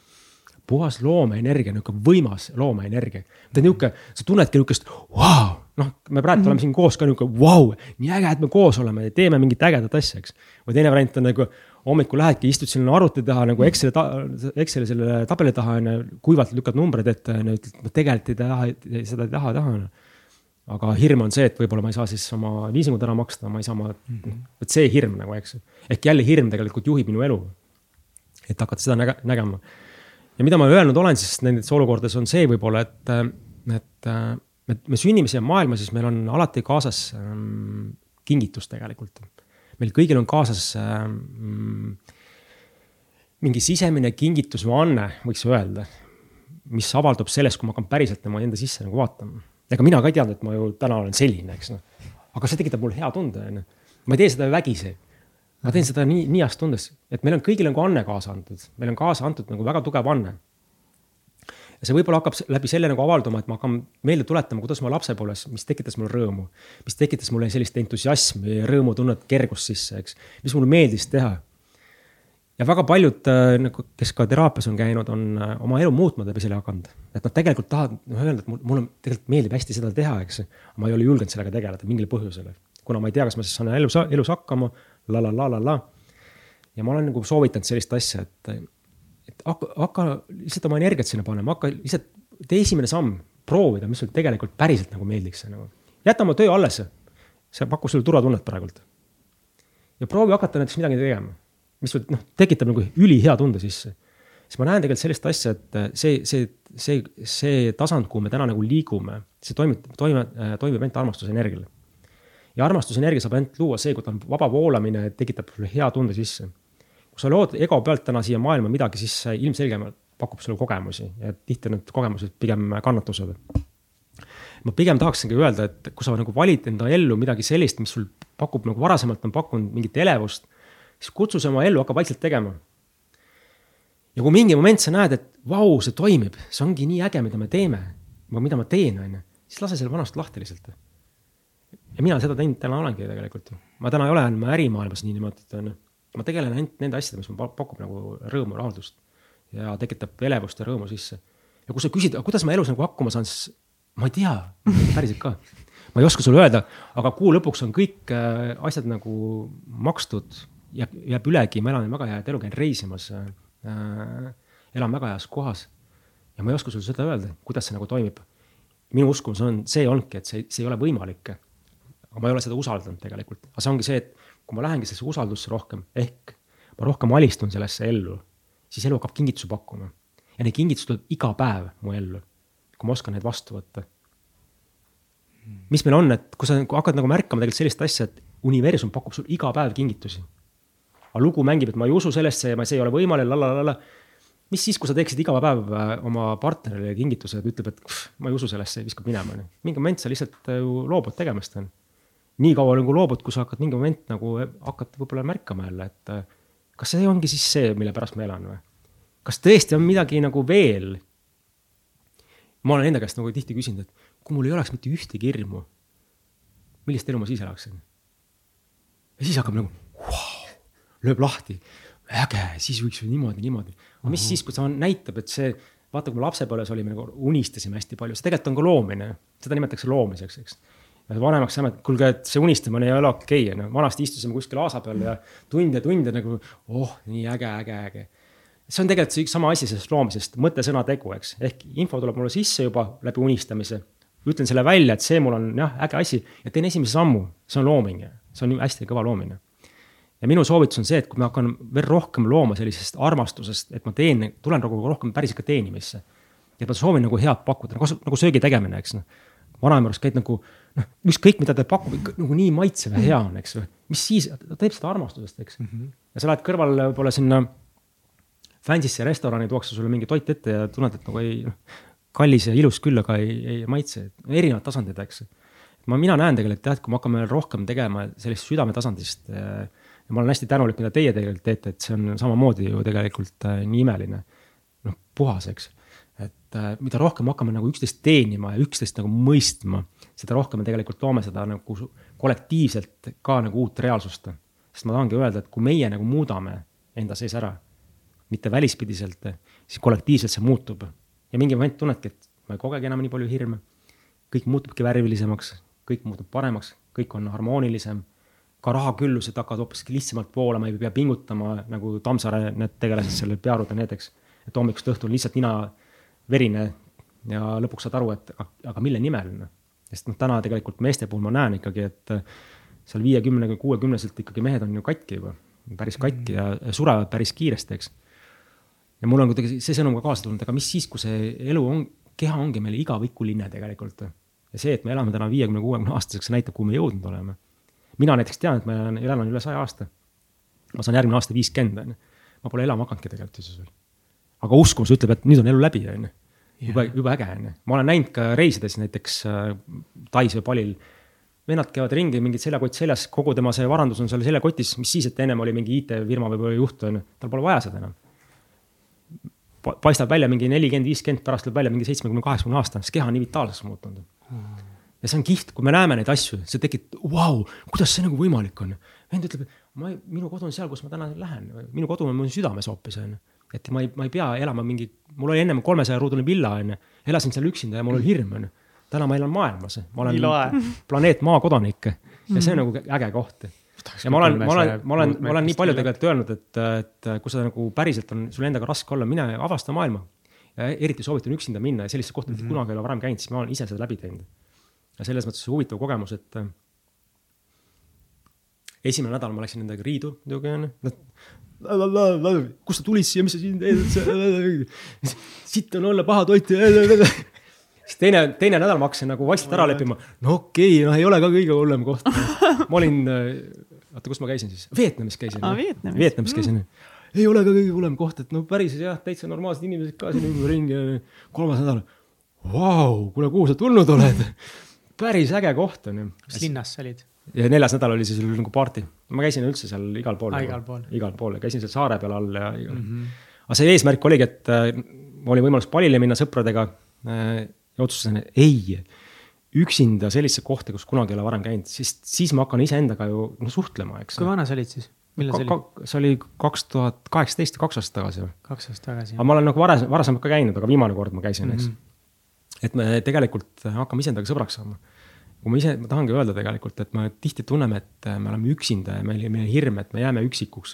puhas loomeenergia, niisugune võimas loomeenergia. ta on niisugune, sa tunnedki niisugust, vau, noh, me praegu mm -hmm. oleme siin koos ka niisugune, vau, nii äge, et me koos oleme ja teeme mingit ägedat asja, eks. või teine variant on nagu hommikul lähedki, istud sinna arvuti taha nagu Exceli ta,, Exceli selle tabeli taha on ju, kuivalt lükkad numbreid ette on ju, ütled, ma tegelikult ei taha, seda ei taha, taha on ju. aga hirm on see, et võib-olla ma ei saa siis oma liisingud ära maksta, ma ei saa oma mm, -hmm. vot see hirm nagu, eks. ehk jälle hirm tegelikult juhib minu elu. et hakata seda näge, nägema. ja mida ma öelnud olen siis nendes olukordades on see võib-olla, et, et me, me sünnime siia maailma, siis meil on alati kaasas ähm, kingitus tegelikult meil kõigil on kaasas mm, mingi sisemine kingitus või anne, võiks öelda, mis avaldub selles, kui ma hakkan päriselt tema enda sisse nagu vaatama. ega mina ka ei teadnud, et ma ju täna olen selline, eks noh. aga see tekitab mulle hea tunde, on ju. ma ei tee seda vägisi. ma teen seda nii, nii heast tundes, et meil on kõigil nagu anne kaasa antud, meil on kaasa antud nagu väga tugev anne. Ja see võib-olla hakkab läbi selle nagu avalduma, et ma hakkan meelde tuletama, kuidas ma lapsepõlves, mis tekitas mulle rõõmu. mis tekitas mulle sellist entusiasmi, rõõmutunnet, kergust sisse, eks, mis mulle meeldis teha ja väga paljud äh, nagu, kes ka teraapias on käinud, on äh, oma elu muutma läbi selle hakanud. et nad tegelikult tahavad noh öelda, et mulle tegelikult meeldib hästi seda teha, eks. ma ei ole julgenud sellega tegeleda mingil põhjusel. kuna ma ei tea, kas ma siis saan elus, elus hakkama la la la la la. ja ma olen nagu soovitanud sellist asja, et, et hakka, hakka lihtsalt oma energiat sinna panema, hakka lihtsalt tee esimene samm, proovida, mis sul tegelikult päriselt nagu meeldiks nagu. jäta oma töö alles, see pakub sulle turvatunnet praegult. ja proovi hakata näiteks midagi tegema mis sul noh, tekitab nagu ülihea tunde sisse. siis ma näen tegelikult sellist asja, et see, see, see, see tasand, kuhu me täna nagu liigume, see toimib, toime, äh, toimib ainult armastusenergial. ja armastusenergia saab ainult luua see, kui ta on vaba voolamine, tekitab sulle hea tunde sisse. Kui sa lood ego pealt täna siia maailma midagi, siis ilmselgelt pakub sulle kogemusi ja tihti need kogemused pigem kannatused ma pigem tahaksingi öelda, et kui sa nagu valid enda ellu midagi sellist, mis sul pakub nagu varasemalt on pakkunud mingit elevust siis kutsu see oma ellu, hakka vaikselt tegema. ja kui mingi moment sa näed, et vau, see toimib, see ongi nii äge, mida me teeme, mida ma teen, on ju, siis lase selle vanast lahti lihtsalt. ja mina seda teinud täna olengi tegelikult ju. ma täna ei ole enam ärimaailmas niimoodi, on ju. Ma tegelen ainult nende asjadega, mis mul pakub nagu rõõmu, rahuldust ja tekitab elevust ja rõõmu sisse. ja kui sa küsid, kuidas ma elus nagu hakkama saan, siis ma ei tea, päriselt ka ma ei oska sulle öelda, aga kuu lõpuks on kõik äh, asjad nagu makstud jääb, jääb ülegi, ma elan väga head elu, käin reisimas äh,. elan väga heas kohas. ja ma ei oska sulle seda öelda, kuidas see nagu toimib. minu uskumus on, see ongi, et see, see ei ole võimalik. aga ma ei ole seda usaldanud tegelikult, aga see ongi see, et kui ma lähengi sellesse usaldusse rohkem, ehk ma rohkem alistun sellesse ellu, siis elu hakkab kingitusi pakkuma. ja neid kingitusi tuleb iga päev mu ellu, kui ma oskan neid vastu võtta mis meil on, et kui sa hakkad nagu märkama tegelikult sellist asja, et universum pakub sulle iga päev kingitusi aga lugu mängib, et ma ei usu sellesse ja see ei ole võimalik, lalalala. mis siis, kui sa teeksid iga päev äh, oma partnerile kingituse, et ütleb, et pff, ma ei usu sellesse ja viskab minema, onju. mingi moment sa lihtsalt äh, ju loobud tegemast, on. Nii kaua nagu loobud, kui sa hakkad mingi moment nagu äh, hakkad võib-olla märkama jälle, et kas see ongi siis see, mille pärast ma elan või? kas tõesti on midagi nagu veel? ma olen enda käest nagu tihti küsinud, et kui mul ei oleks mitte ühtegi hirmu, millist elu ma siis elaksin? ja siis hakkab nagu lööb lahti. äge, siis võiks ju niimoodi, niimoodi. aga mis siis, kui see näitab, et see, vaata, kui me lapsepõlves olime nagu unistasime hästi palju, see tegelikult on ka loomine, seda nimetatakse loomiseks, eks vanemaks saame, et kuulge, et see unistamine ei ole okei okay,, no vanasti istusime kuskil aasa peal ja tunde, tunde nagu oh, nii äge, äge, äge. see on tegelikult see üks sama asi sellest loomisest, mõte, sõna, tegu, eks, ehk info tuleb mulle sisse juba läbi unistamise. ütlen selle välja, et see mul on jah, äge asi ja teen esimese sammu, see on looming, see on hästi kõva loomine ja minu soovitus on see, et kui ma hakkan veel rohkem looma sellisest armastusest, et ma teen, tulen nagu rohkem päriselt ka teenimisse. et ma soovin nagu head pakkuda, nagu, nagu söögi tegemine, eks noh. Vanaema juures käid nagu noh, ükskõik mida ta pakub, nagu nii maitsev ja hea on, eks ju. mis siis, ta teeb seda armastusest, eks mm. -hmm. ja sa lähed kõrval võib-olla sinna fancy'sse restorani, tuuakse sulle mingi toit ette ja tunned, et nagu ei noh, kallis ja ilus küll, aga ei, ei maitse, erinevad tasandid, eks. ma, mina näen tegelikult jah, et kui me hakkame rohkem tegema sellist südametasandist äh, ja ma olen hästi tänulik, mida teie tegelikult teete, et see on samamoodi ju tegelikult äh, nii imeline. noh, puhas, eks. Et äh, mida rohkem hakkame nagu üksteist teenima ja üksteist nagu mõistma, seda rohkem me tegelikult loome seda nagu kollektiivselt ka nagu uut reaalsust. sest ma tahangi öelda, et kui meie nagu muudame enda sees ära, mitte välispidiselt, siis kollektiivselt see muutub. ja mingi moment tunnedki, et ma ei kogegi enam nii palju hirme. kõik muutubki värvilisemaks, kõik muutub paremaks, kõik on harmoonilisem ka rahaküllused hakkavad hoopiski lihtsamalt voolama, ei pea pingutama nagu Tammsaare need tegelased selle Pearud ja need, eks. et hommikust õhtuni lihtsalt nina verine ja lõpuks saad aru, et aga mille nimel. Noh. sest noh, täna tegelikult meeste puhul ma näen ikkagi, et seal viiekümne, kuuekümneselt ikkagi mehed on ju katki juba, päris katki ja surevad päris kiiresti, eks. ja mul on kuidagi see sõnum ka kaasa tulnud, aga mis siis, kui see elu on, keha ongi meil igavikuline tegelikult. ja see, et me elame täna viiekümne, kuuekümne aastaseks, näitab, kuhu me jõudnud oleme mina näiteks tean, et ma elan, üle saja aasta. ma saan järgmine aasta viiskümmend, on ju. ma pole elama hakanudki tegelikult üldse veel. Aga uskumus ütleb, et nüüd on elu läbi, on ju. jube, jube äge, on ju. ma olen näinud ka reisides näiteks äh, Tais või Palil vennad käivad ringi, mingid seljakott seljas, kogu tema see varandus on seal seljakotis, mis siis, et ennem oli mingi IT-firma võib-olla juht on ju, tal pole vaja seda enam. paistab välja mingi nelikümmend, viiskümmend, pärast tuleb välja mingi seitsmekümne, kaheksakümne aastane, sest keha on nii vitaalseks muutunud hmm ja see on kihvt, kui me näeme neid asju, see tekitab, vau, kuidas see nagu võimalik on. vend ütleb, ma minu kodu on seal, kus ma täna lähen, minu kodu on mu südames hoopis on ju. Et ma ei, ma ei pea elama mingi, mul oli ennem kolmesaja ruudune villa on ju, elasin seal üksinda ja mul oli hirm on ju. täna ma elan maailmas, ma olen planeet Maa kodanik ja see on nagu äge koht. Ja ma olen, ma olen, ma olen, ma olen nii palju tegelikult öelnud, et, et kui sa nagu päriselt on sul endaga raske olla, mine avasta maailma. ja eriti soovitan üksinda minna ja sellisesse kohta mm -hmm. kunagi ei ole varem käinud, siis ma olen ise seda läbi teinud. Ja selles mõttes huvitav kogemus, et äh, esimene nädal ma läksin nendega riidu muidugi onju, nad kust sa tulid siia, mis sa siin teed? sitt on olla paha toit. siis teine, teine nädal ma hakkasin nagu vaikselt ära leppima. no okei okay,, noh, ei ole ka kõige hullem koht. [laughs] ma olin, äh, oota, kus ma käisin siis? Vietnamis käisin ah,. Vietnamis, Vietnamis käisin mm.. ei ole ka kõige hullem koht, et no päris jah, täitsa normaalsed inimesed ka siin ümberringi. kolmas nädal. Vau, kuule, kuhu sa tulnud oled? [laughs] päris äge koht on ju. mis linnas sa olid? Ja neljas nädal oli siis nagu party, ma käisin üldse seal igal pool ah,. igal pool. igal pool ja käisin seal saare peal all ja igal mm. -hmm. aga see eesmärk oligi, et äh, oli võimalus palile minna sõpradega äh, ja otsustasin, et ei, üksinda sellisesse kohta, kus kunagi ei ole varem käinud, siis, siis ma hakkan iseendaga ju no, suhtlema, eks. kui vana sa olid siis? millal see oli? see oli kaks tuhat kaheksateist, kaks aastat tagasi või? kaks aastat tagasi. aga ma olen nagu varasem, varasemalt ka käinud, aga viimane kord ma käisin, eks mm. -hmm et me tegelikult hakkame iseendaga sõbraks saama. Kui ma ise, ma tahangi öelda tegelikult, et me tihti tunneme, et me oleme üksinda ja meil, meil on hirm, et me jääme üksikuks.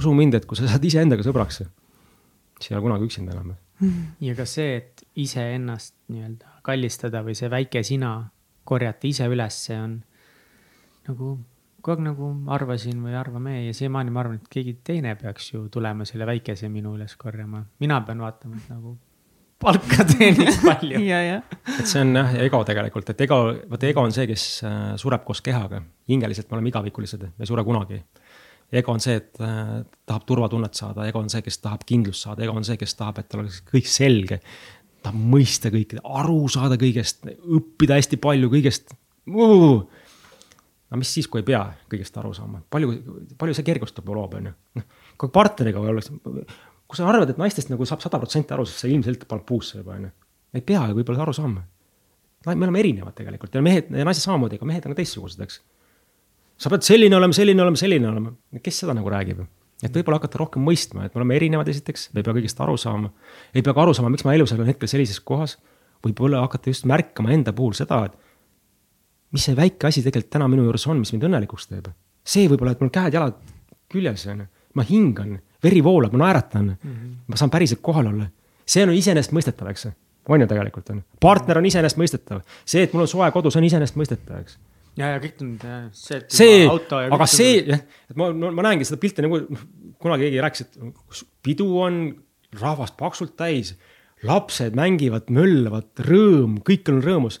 usu mind, et kui sa saad iseendaga sõbraks, siis ei ole kunagi üksinda enam. ja ka see, et iseennast nii-öelda kallistada või see väike sina korjata ise üles, see on nagu kogu aeg nagu arvasin või arvame ja siiamaani ma arvan, et keegi teine peaks ju tulema selle väikese minu üles korjama. mina pean vaatama, et nagu palka teenib [laughs] palju et see on jah ego tegelikult, et ego, vaata ego on see, kes äh, sureb koos kehaga. hingeliselt me oleme igavikulised, me ei sure kunagi. ego on see, et äh, tahab turvatunnet saada, ego on see, kes tahab kindlust saada, ego on see, kes tahab, et tal oleks kõik selge. tahab mõista kõike, aru saada kõigest, õppida hästi palju kõigest aga mis siis, kui ei pea kõigest aru saama, palju, palju see kergustab loob, on ju. noh, kui partneriga oleks kui sa arvad, et naistest nagu saab sada protsenti aru, siis sa ilmselt paned puusse juba onju. ei pea ju võib-olla aru saama. me oleme erinevad tegelikult ja mehed ja naised samamoodi, aga mehed on teistsugused, eks. sa pead selline olema, selline olema, selline olema, kes seda nagu räägib? et võib-olla hakata rohkem mõistma, et me oleme erinevad, esiteks, me ei pea kõigest aru saama. ei pea ka aru saama, miks ma elus olen hetkel sellises kohas. võib-olla hakata just märkama enda puhul seda, et mis see väike asi tegelikult täna minu juures on, mis mind õnnelikuks teeb. see võib-olla, et mul käed-jalad küljes on, ma hingan veri voolab, ma naeratan mm. -hmm. ma saan päriselt kohal olla. see on iseenesestmõistetav, eks. on ju tegelikult on. partner on iseenesestmõistetav. see, et mul on soe kodus, on iseenesestmõistetav, eks. ja, ja kõik need, see, et see, aga see, et ma no,, ma näengi seda pilti nagu kunagi keegi rääkis, et pidu on rahvast paksult täis, lapsed mängivad, möllavad, rõõm, kõik on rõõmus.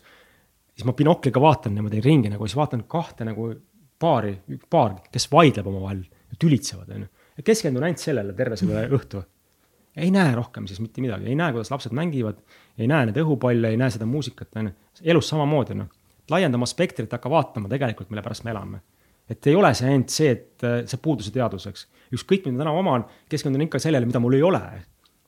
siis ma binokliga vaatan niimoodi ringi nagu, siis vaatan kahte nagu paari, paar, kes vaidleb omavahel, tülitsevad, onju keskendun ainult sellele terve selle õhtu. ei näe rohkem siis mitte midagi, ei näe, kuidas lapsed mängivad, ei näe neid õhupalle, ei näe seda muusikat, on ju. elus samamoodi, noh. laienda oma spektrit, hakka vaatama tegelikult, mille pärast me elame. et ei ole see ainult see, et äh, see puuduse teadus, eks. ükskõik, mida täna oman, keskendun ikka sellele, mida mul ei ole.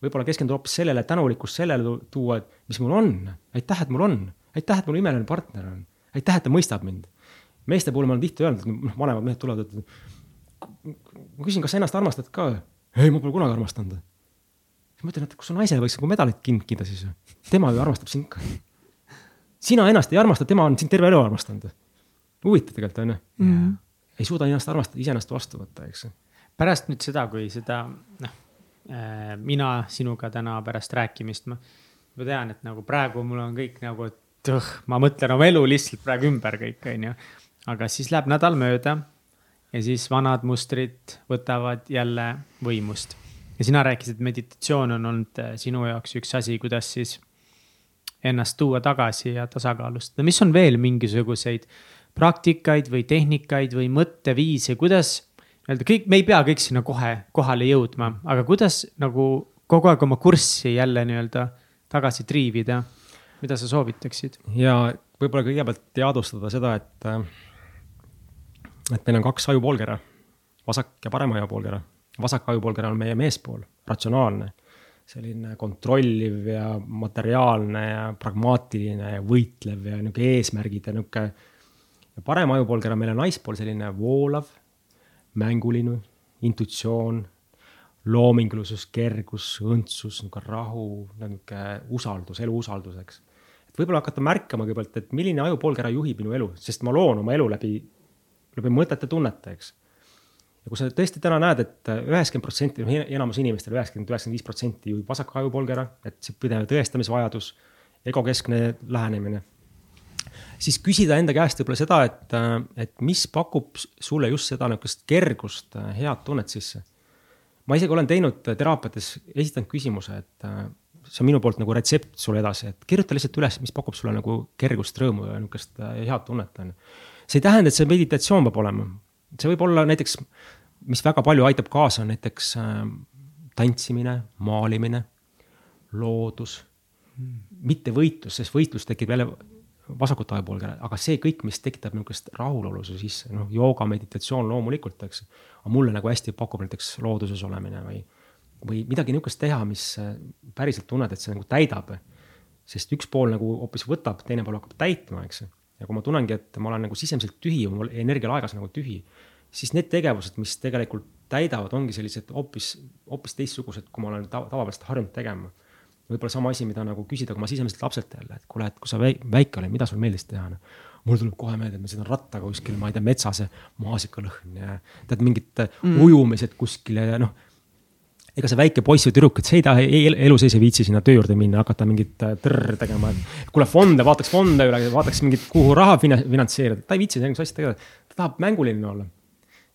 võib-olla keskendun hoopis sellele, tänulikkust sellele tuua, et mis mul on. aitäh, et mul on. aitäh, et mul imeline partner on. aitäh, et ta mõistab mind. meeste puhul ma olen tihti öelnud, noh, vanemad mehed tulevad, ütlevad ma küsin, kas sa ennast armastad ka? ei, ma pole kunagi armastanud. siis ma ütlen, et kus su naise võiks nagu medalit kinkida siis. tema ju armastab sind ka. sina ennast ei armasta, tema on sind terve elu armastanud. huvitav tegelikult on ju mm.. ei suuda ennast armastada, iseennast vastu võtta, eks. pärast nüüd seda, kui seda, noh äh,, mina sinuga täna pärast rääkimist, ma, ma tean, et nagu praegu mul on kõik nagu, et õh, ma mõtlen oma elu lihtsalt praegu ümber kõik, on ju. aga siis läheb nädal mööda ja siis vanad mustrid võtavad jälle võimust. ja sina rääkisid, meditatsioon on olnud äh, sinu jaoks üks asi, kuidas siis ennast tuua tagasi ja tasakaalustada, mis on veel mingisuguseid praktikaid või tehnikaid või mõtteviise, kuidas nii-öelda kõik, me ei pea kõik sinna kohe kohale jõudma, aga kuidas nagu kogu aeg oma kurssi jälle nii-öelda tagasi triivida, mida sa soovitaksid? ja võib-olla kõigepealt teadvustada seda, et, et meil on kaks ajupoolkera, vasak ja parem ajupoolkera. vasak ajupoolkera on meie meespool, ratsionaalne, selline kontrolliv ja materiaalne ja pragmaatiline ja võitlev ja nihuke eesmärgid ja nihuke. ja parem ajupoolkera meil on naispool selline voolav, mänguline, intuitsioon loomingulisus, kergus, õndsus, nihuke rahu, nihuke usaldus, elu usaldus, eks et võib-olla hakata märkama kõigepealt, et milline ajupoolkera juhib minu elu, sest ma loon oma elu läbi, läbi mõtete, tunnete, eks. ja kui sa tõesti täna näed et, et üheksakümmend protsenti, noh enamus inimestel üheksakümmend, üheksakümmend viis protsenti juhib vasak ajupoolkera, et see pidev tõestamisvajadus, egokeskne lähenemine. siis küsida enda käest võib-olla seda, et, et mis pakub sulle just seda nihukest kergust, head tunnet sisse. ma isegi olen teinud teraapiates, esitanud küsimuse, et see on minu poolt nagu retsept sulle edasi, et kirjuta lihtsalt üles, mis pakub sulle nagu kergust, rõõmu ja niisugust äh, head tunnet, on ju. See ei tähenda, et see meditatsioon peab olema, see võib olla näiteks, mis väga palju aitab kaasa, näiteks äh, tantsimine, maalimine, loodus hmm., mitte võitlus, sest võitlus tekib jälle vasakut ajupoolkera, aga see kõik, mis tekitab niisugust rahulolu su sisse, noh, jooga, meditatsioon loomulikult, eks. aga mulle nagu hästi pakub näiteks looduses olemine või või midagi niisugust teha, mis äh, päriselt tunned, et see nagu täidab. sest üks pool nagu hoopis võtab, teine pool hakkab täitma, eks. Ja kui ma tunnengi, et ma olen nagu sisemiselt tühi, mul energialaegas nagu tühi, siis need tegevused, mis tegelikult täidavad, ongi sellised hoopis, hoopis teistsugused, kui ma olen tava, tavapäraselt harjunud tegema. võib-olla sama asi, mida nagu küsida, kui ma sisemiselt lapselt jälle, et kuule, et kui sa väike olid, mida sul meeldis teha no?? mul tuleb kohe meelde, et ma sõidan rattaga kuskil, ma ei tea, metsas ja maasikalõhn ja tead mingid mm. ujumised kuskil ja noh ega see väike poiss või tüdruk, et see ei taha elu sees ei viitsi sinna töö juurde minna, hakata mingit äh, trrr tegema, et. kuule fonde, vaataks fonde üle, vaataks mingit, kuhu raha finantseerida, ta ei viitsi sellist asja tegeleda, ta tahab mänguline olla.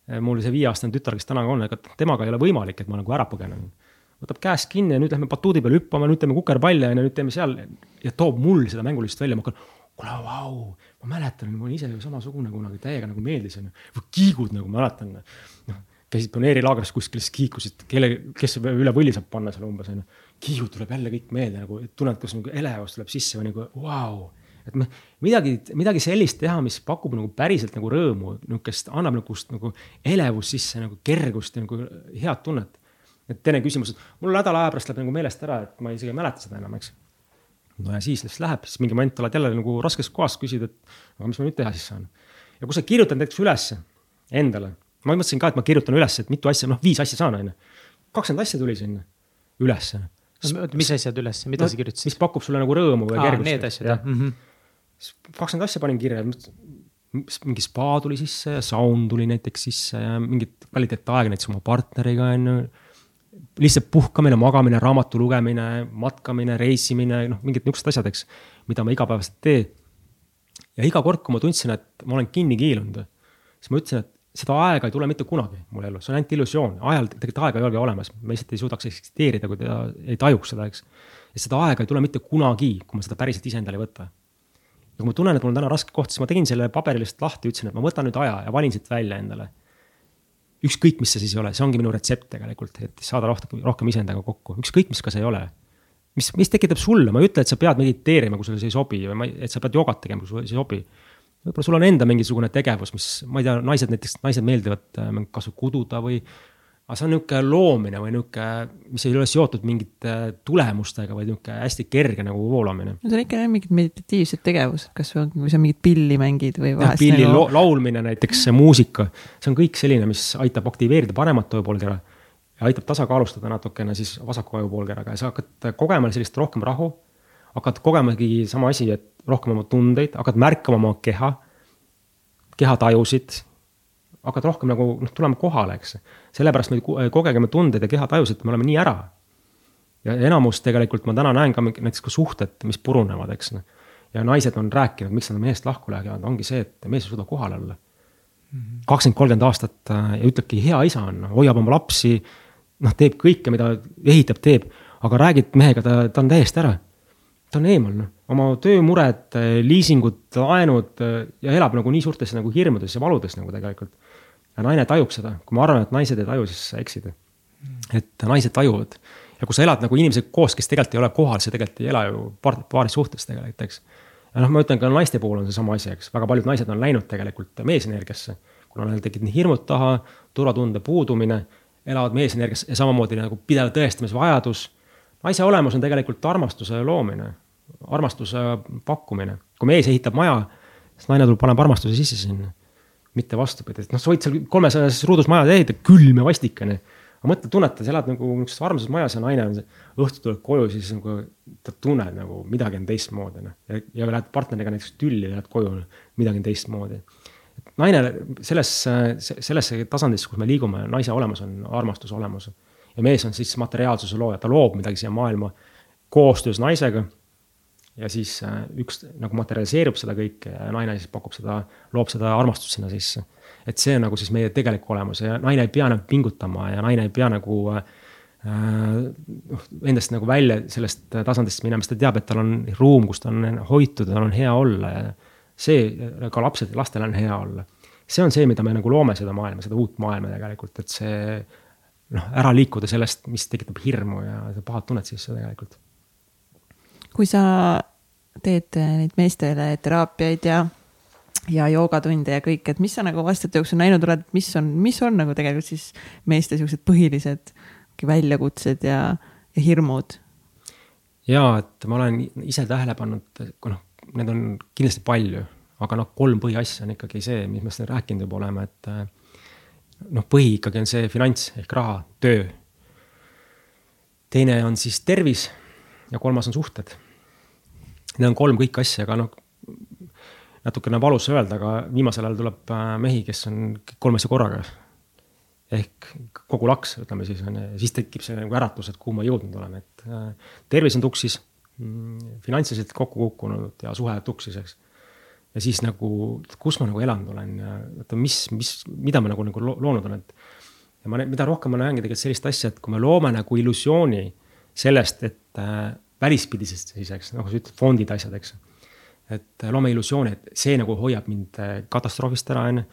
Äh, mul see viieaastane tütar, kes täna on, ega temaga ei ole võimalik, et ma nagu ära põgenen. võtab käest kinni ja nüüd lähme batuudi peale hüppama, nüüd teeme kukerpalle ja nüüd teeme seal ja toob mul seda mängulist välja, ma hakkan kuule, vau, ma mäletan, ma olin ise ju samasugune kunagi, täiega nagu meeldis, onju. või kiigud nagu mäletan, noh käisid pioneerilaagris kuskil, siis kiikusid, kelle, kes üle võlli saab panna seal umbes onju. kiigud tuleb jälle kõik meelde nagu, tunned, kas nagu elevus tuleb sisse või nagu vau wow.. et me midagi, midagi sellist teha, mis pakub nagu päriselt nagu rõõmu, nihukest, annab nihukest nagu elevust sisse nagu kergust ja nagu head tunnet. et teine küsimus, et mul nädala aja pärast läheb nagu meelest ära, et ma isegi ei mäleta seda enam, eks. no ja siis lihtsalt läheb, siis mingi moment oled jälle nagu raskes kohas, küsid, et aga mis ma nüüd teha siis saan. ja kui sa kirjutad näiteks ülesse endale ma mõtlesin ka, et ma kirjutan üles, et mitu asja, noh, viis asja saan, on ju. kakskümmend asja tuli sinna ülesse. mis asjad ülesse, mida no, sa kirjutasid? mis pakub sulle nagu rõõmu või kergust. Need asjad, jah mm -hmm.. kakskümmend asja panin kirja, mingi spa tuli sisse ja saun tuli näiteks sisse ja mingit kvaliteetaega näiteks oma partneriga on ju. lihtsalt puhkamine, magamine, raamatu lugemine, matkamine, reisimine, noh, mingid niisugused asjad, eks, mida ma igapäevaselt teen. ja iga kord, kui ma tundsin, et ma olen kinni kiilunud, siis ma ütlesin, et seda aega ei tule mitte kunagi mul elus, see on ainult illusioon, ajal tegelikult aega ei olegi olemas, ma lihtsalt ei suudaks eksisteerida, kui ta ei tajuks seda, eks. ja seda aega ei tule mitte kunagi, kui ma seda päriselt iseendale ei võta. ja kui ma tunnen, et mul on täna raske koht, siis ma tegin selle paberi lihtsalt lahti, ütlesin, et ma võtan nüüd aja ja valin siit välja endale. ükskõik, mis see siis ei ole, see ongi minu retsept tegelikult, et saada rohkem, rohkem iseendaga kokku, ükskõik, mis ka see ei ole mis, mis tekitab sulle, ma ei ütle, et sa pead mediteerima, kui sulle see ei sobi või ma, et sa pead jogat tegema, kui sulle see ei sobi võib-olla sul on enda mingisugune tegevus, mis, ma ei tea, naised näiteks, naised meeldivad äh, kas või kududa või. aga see on nihuke loomine või nihuke, mis ei ole seotud mingite tulemustega, vaid nihuke hästi kerge nagu voolamine. no see on ikka mingid meditatiivsed tegevused, kas või, või sa mingit pilli mängid või vahest. pilli nagu... laulmine näiteks, muusika, see on kõik selline, mis aitab aktiveerida paremat ajupoolkera. ja aitab tasakaalustada natukene siis vasaku ajupoolkeraga ja sa hakkad kogema sellist rohkem rahu hakkad kogemagi sama asi, et rohkem oma tundeid, hakkad märkama oma keha, kehatajusid. hakkad rohkem nagu noh, tulema kohale, eks. sellepärast me kogegeme tundeid ja kehatajusid, me oleme nii ära. ja enamus tegelikult ma täna näen ka näiteks ka suhted, mis purunevad, eks. ja naised on rääkinud, miks nad mehest lahku lähevad, ongi see, et mees ei suuda kohal olla. kakskümmend, kolmkümmend aastat äh, ja ütlebki, hea isa on, hoiab oma lapsi, noh, teeb kõike, mida ehitab, teeb, aga räägid mehega, ta, ta on täiesti ära ta on eemal, noh, oma töömured, liisingud, laenud ja elab nagu nii suurtes nagu hirmudes ja valudes nagu tegelikult. ja naine tajub seda, kui ma arvan, et naised ei taju, siis sa eksid. et naised tajuvad ja kui sa elad nagu inimesega koos, kes tegelikult ei ole kohal, sa tegelikult ei ela ju paar, paaris suhtes tegelikult, eks. ja noh, ma ütlen ka naiste puhul on seesama asi, eks, väga paljud naised on läinud tegelikult meesenergiasse, kuna neil tekib nii hirmud taha, turvatunde puudumine, elavad meesenergias ja samamoodi nagu pidev tõestamisvajadus. Naise olemus on tegelikult armastuse loomine, armastuse pakkumine. kui mees ehitab maja, siis naine tuleb, paneb armastuse sisse sinna. mitte vastupidi, et noh, sa võid seal kolmesajases ruudus maja ehitada, külm ja vastik on ju aga mõtle, tunneta, sa elad nagu niisuguses armsas majas ja naine on, õhtul tuleb koju, siis nagu ta tunneb nagu midagi on teistmoodi, noh. ja, ja lähed partneriga näiteks tülli, lähed koju, midagi on teistmoodi. naine selles, sellesse tasandisse, kus me liigume, naise olemus on armastuse olemus. Ja mees on siis materiaalsuse looja, ta loob midagi siia maailma koostöös naisega. ja siis äh, üks nagu materialiseerub seda kõike ja naine siis pakub seda, loob seda armastust sinna sisse et see on nagu siis meie tegelik olemus ja naine ei pea nagu pingutama ja naine ei pea nagu noh, endast nagu välja sellest tasandist minema, sest ta teab, et tal on ruum, kus ta on hoitud, tal on hea olla ja see, ka lapsed, lastel on hea olla. see on see, mida me nagu loome seda maailma, seda uut maailma tegelikult, et see noh, ära liikuda sellest, mis tekitab hirmu ja pahat tunnet sisse tegelikult. kui sa teed neid meestele teraapiaid ja ja joogatunde ja kõik, et mis sa nagu aastate jooksul näinud oled, mis on, mis on nagu tegelikult siis meeste siuksed põhilised väljakutsed ja, ja hirmud? ja, et ma olen ise tähele pannud, noh, need on kindlasti palju, aga noh, kolm põhiasja on ikkagi see, mis me siin rääkinud juba oleme, et noh, põhi ikkagi on see finants ehk raha, töö. teine on siis tervis ja kolmas on suhted. Need on kolm kõik asja, aga noh natukene valus öelda, aga viimasel ajal tuleb äh, mehi, kes on kolm asja korraga. ehk kogu laks, ütleme siis on ju, siis tekib see nagu äratus, et kuhu ma jõudnud olen, et äh, tervis on tuksis, mm, finantsiliselt kokku kukkunud ja suhe tuksis, eks. Ja siis nagu, kus ma nagu elanud olen ja oota, mis, mis, mida ma nagu, nagu loonud olen, et. ja ma, mida rohkem ma näengi tegelikult sellist asja, et kui me loome nagu illusiooni sellest, et äh, välispidisest siis, eks, nagu sa ütled, fondid, asjad, eks et loome illusiooni, et see nagu hoiab mind äh, katastroofist ära, on ju.